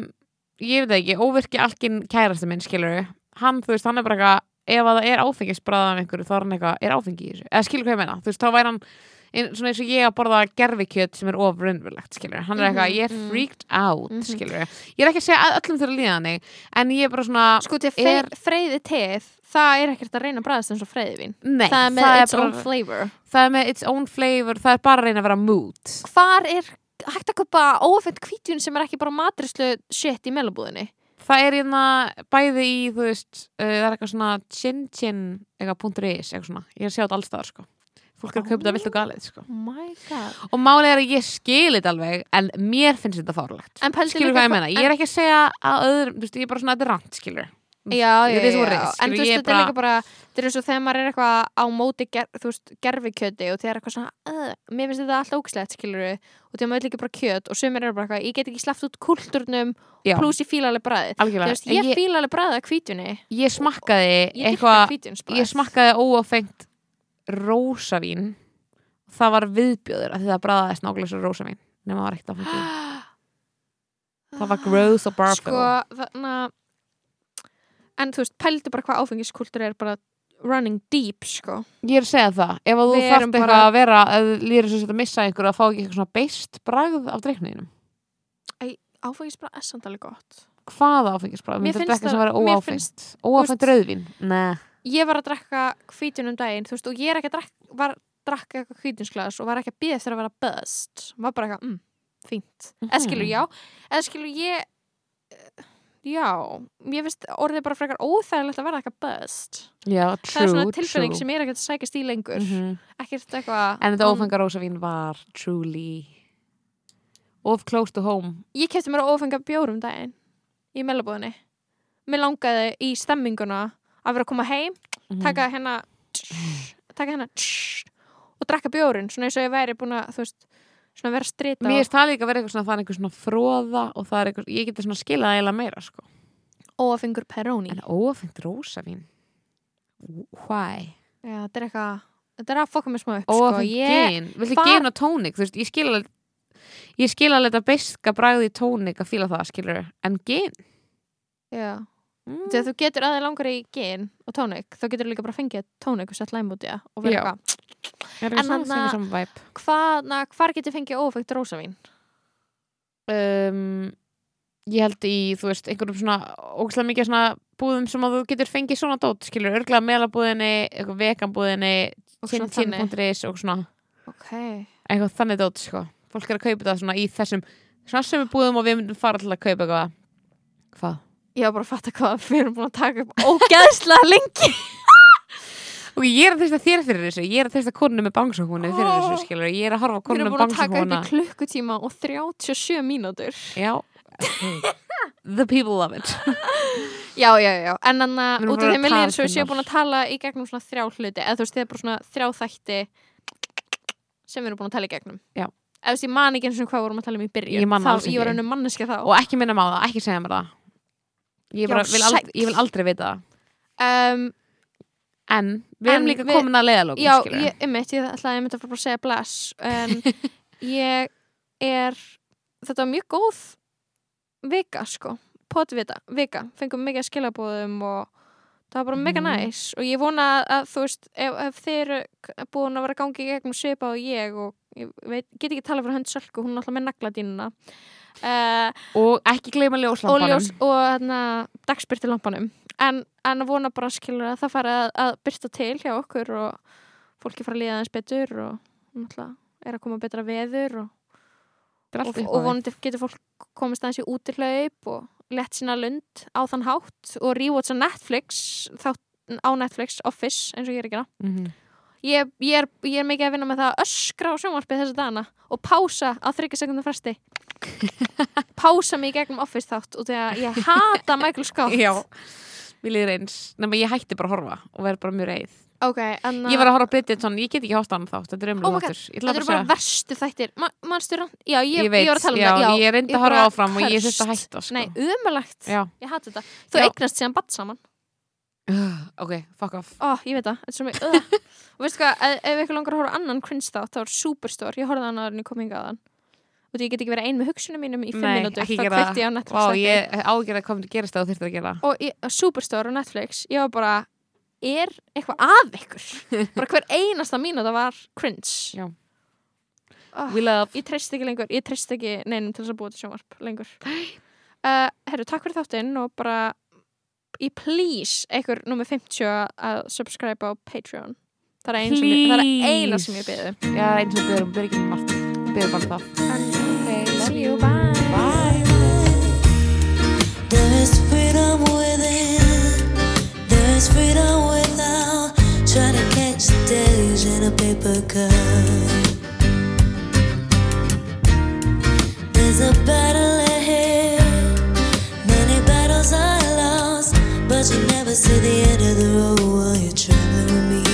ég veit það ekki, óvirki alkin kærasta minn, skilur hann, þú veist, hann er bara eitthvað ef að það er áfengisbræða af einhverju, þá er hann eitthvað er áfengi í þessu, eða skilur hvað ég meina? Þú veist, þá væri hann ein, svona eins og ég að borða gerfikjöt sem er of raunverulegt, skilur hann er eitthvað, Mhm, ég er mhm. freaked out, Mhm. skilur ég er ekki að segja að öllum þurfa að líða þannig en ég er bara svona, sko Er- er... freyði teð það er ekkert að reyna að bræðast eins og freyðivin nei, það er með its bara, own flavor. það er með its own flavor það er bara að reyna að vera mood. Er hægt að köpa óafengt kvítjun sem er ekki bara matrislu shit í melabúðinni Það er hérna bæði í, þú veist, uh, það er eitthvað svona chin-chin, eitthvað punktur is, eitthvað svona. Ég er að sjá þetta allstaðar, sko. Fólk er að kaupa þetta vilt og galið, sko. oh Og málið er að ég skil þetta alveg, en mér finnst þetta fárlegt. Skilur hvað ég menna? Ég er ekki að segja að öðrum, þú veist, ég er bara svona, þetta er rant, skilur. Já, já, já, já. en þú veist ég þetta er líka bara þetta er eins og þegar maður er eitthvað á móti ger, þú veist, gerfikjöti og þegar eitthvað svona uh, mér finnst þetta alltaf ógislegt skilur og þegar maður vil ekki bara kjöt og sumir eru bara eitthvað ég get ekki sleppt út kulturnum pluss ég fíla alveg bræðið þú algjörlega. veist, En ég, Ég, fíla alveg bræðið að kvítjunni ég smakkaði ég dyrka eitthvað, ég smakkaði óáfengt rósavín. Það var viðbjöður, því það bræðaðist en þú veist, pældu bara hvað áfengiskultur er bara running deep, sko. Ég er að segja það, ef að þú Við þarft erum eitthvað bara- að vera að lýra svo að missa einhver að fá ekki eitthvað svona beist bragð af dreikninum áfengisbrað er samt alveg gott. Hvað áfengisbragð? Mér Mér finnst finnst ekki sem það- vera mér óáfengt. finnst- Óáfengt þú rauðvín? Nei. Ég var að drekka hvítjun um daginn þú veist, og ég er ekki að drekka var að drekka eitthvað hvítjunsglas og var ekki að býða eftir að vera buzzed var bara eitthvað, mm, fínt. Mhm. eða skilur já, eða skilur ég eh, já, ég finnst orðið bara frekar óþægilegt að vera eitthvað buzzed Já, það er true, svona tilfinning true. sem ég er ekkert að sækast í lengur. Mhm. ekkert eitthvað En þetta um, ófengar rósavín var truly of close to home. Ég kefti mér að ófenga bjór um daginn í mellabúðinni mér langaði í stemminguna að vera að koma heim Mhm. taka hérna taka hérna og drekka bjórinn svona eins og ég væri búin að þú veist, svona vera strita Mér finnst það líka að vera eitthvað svona, það er eitthvað svona fróða og það er eitthvað, ég geti svona skilað eiginlega meira sko. óafingur peróni En óáfengt rósavín Why? Já, þetta er eitthvað þetta er að fokka mér smá upp sko. Óáfengt ég, far- gin og tónik þú veist, ég skil alveg ég skil alveg þetta beska bragði í tónik að fíla það, skilur en gin já. mm. þegar þú getur aðeins langar í gin og tónik þá getur þú líka bara að fengja tónik og sett læm út í það og vera eitthvað en saman væp hvað, getur fengið óafingt rósavín? Um, ég held í, þú veist, einhverjum svona ógæslega mikið svona búðum sem að þú getur fengið svona dót, skilur, örglega melabúðinni eitthvað veganbúðinni og svona chin þannig. chin.is og svona. Ok, eitthvað þannig dót, sko. Fólk er að kaupa það svona í þessum svona sem við búðum og við myndum fara til að kaupa eitthvað. Hvað? ég var bara að fatta hvað við erum búin að taka upp ógæðslega lengi og ég er að þess að þér fyrir þessu. Ég er að þess að konunum með bangsókúni fyrir þessu, skilur ég er að horfa á við konunum erum með búin að taka upp í klukkutíma og 37 mínútur. Já. The people love it. Já, já, já, en þannig Við að erum út af þeim er líðan talfinnar. svo ég sé búin að tala í gegnum svona þrjá hluti. Eða þú veist, þið er bara svona þrjá þætti sem við erum búin að tala í gegnum. Já. Veist, ég man ekki eins og hvað vorum að tala um í byrjun Ég man alls ekki. Ég var ennum manneska þá. Og ekki minna maður það, ekki segja mér það. Ég, bara, Já, vil, aldrei, sæll. ég vil aldrei vita það. Um, en við erum líka komin að leiðalókum Já, ég, einmitt, ég ætlaði einmitt að fara að segja bless en ég er þetta var mjög góð vika, sko. Potvita, vika, fengum mikið að skilabóðum og það var bara mega Mhm. næs og ég vona að þú veist ef, ef þið eru búin að vera að gangi í gegnum svipa og ég og ég veit, get ekki tala fyrir hönd Sölku, hún er alltaf með nagladínuna uh, og ekki gleyma og ljóslampanum ljós og hérna, dagspyrti lampanum en, en vona bara skilur að það fara að, að byrsta til hjá okkur og fólki fara að líða aðeins betur og náttúrulega er að koma betra veður og, og, og vonandi getur fólk komist aðeins í útihlaup og lett sína lund á þann hátt og rewatcha Netflix þátt á Netflix, Office, eins og ég er ekki Mhm. ég, ég, er, ég er mikið að vinna með það að öskra á sjónvarpið þessu dagana og pása á þryggja sekundum fresti pása mig gegnum Office þátt og því að ég hata Michael Scott. Já, við líður eins. Nema ég hætti bara að horfa og verð bara mjög reið. Ok, en Ég var að horfa á Bridgerton, ég get ekki hósta hann þátt. Þetta er Oh my God, þáttur. Ég þetta eru bara verstu þættir. Ma, manstu rann, já, ég, Ég veit, var að tala um já, það. Já, ég reyndi að horfa áfram og ég þurfti að hætta sko. nei, umulagt, Já, ég hati þetta. Þú Já. eignast síðan badd saman. Ok, fuck off. Ó, ég veit það, þetta er svo mikið uh. og veistu hvað, ef, ef ykkur langar að horfa annan cringe þátt, þá er Superstore, ég horfði á hann að hann í kominga að hann og ég get ekki verið ein með hugsunum mínum í fimm ekki þá kveitti ég á Netflix þætti. ég. ágjörði hvað myndi gerast það þú þurftir að gera. Og ég, Superstore og Netflix ég var bara, er eitthvað að ykkur? Bara hver einasta mínúta var cringe. Já. oh, We love. ég treyst ekki lengur, ég treyst ekki neinum til þess að búa til sjónvarp lengur. Uh, herru, takk fyrir þáttinn og bara í please einhver nummer 50 að subscribe á Patreon. Það er, ein sem ég, það er eina sem ég beði Já, eins og byrjum, byrjum ekki með margt Byrjum bara um það okay, see you, bye Bye There is freedom within. There is freedom without trying to catch the days in a paper cup. There's a battle ahead. Many battles I lost, but you never see the end of the road while you're traveling with me.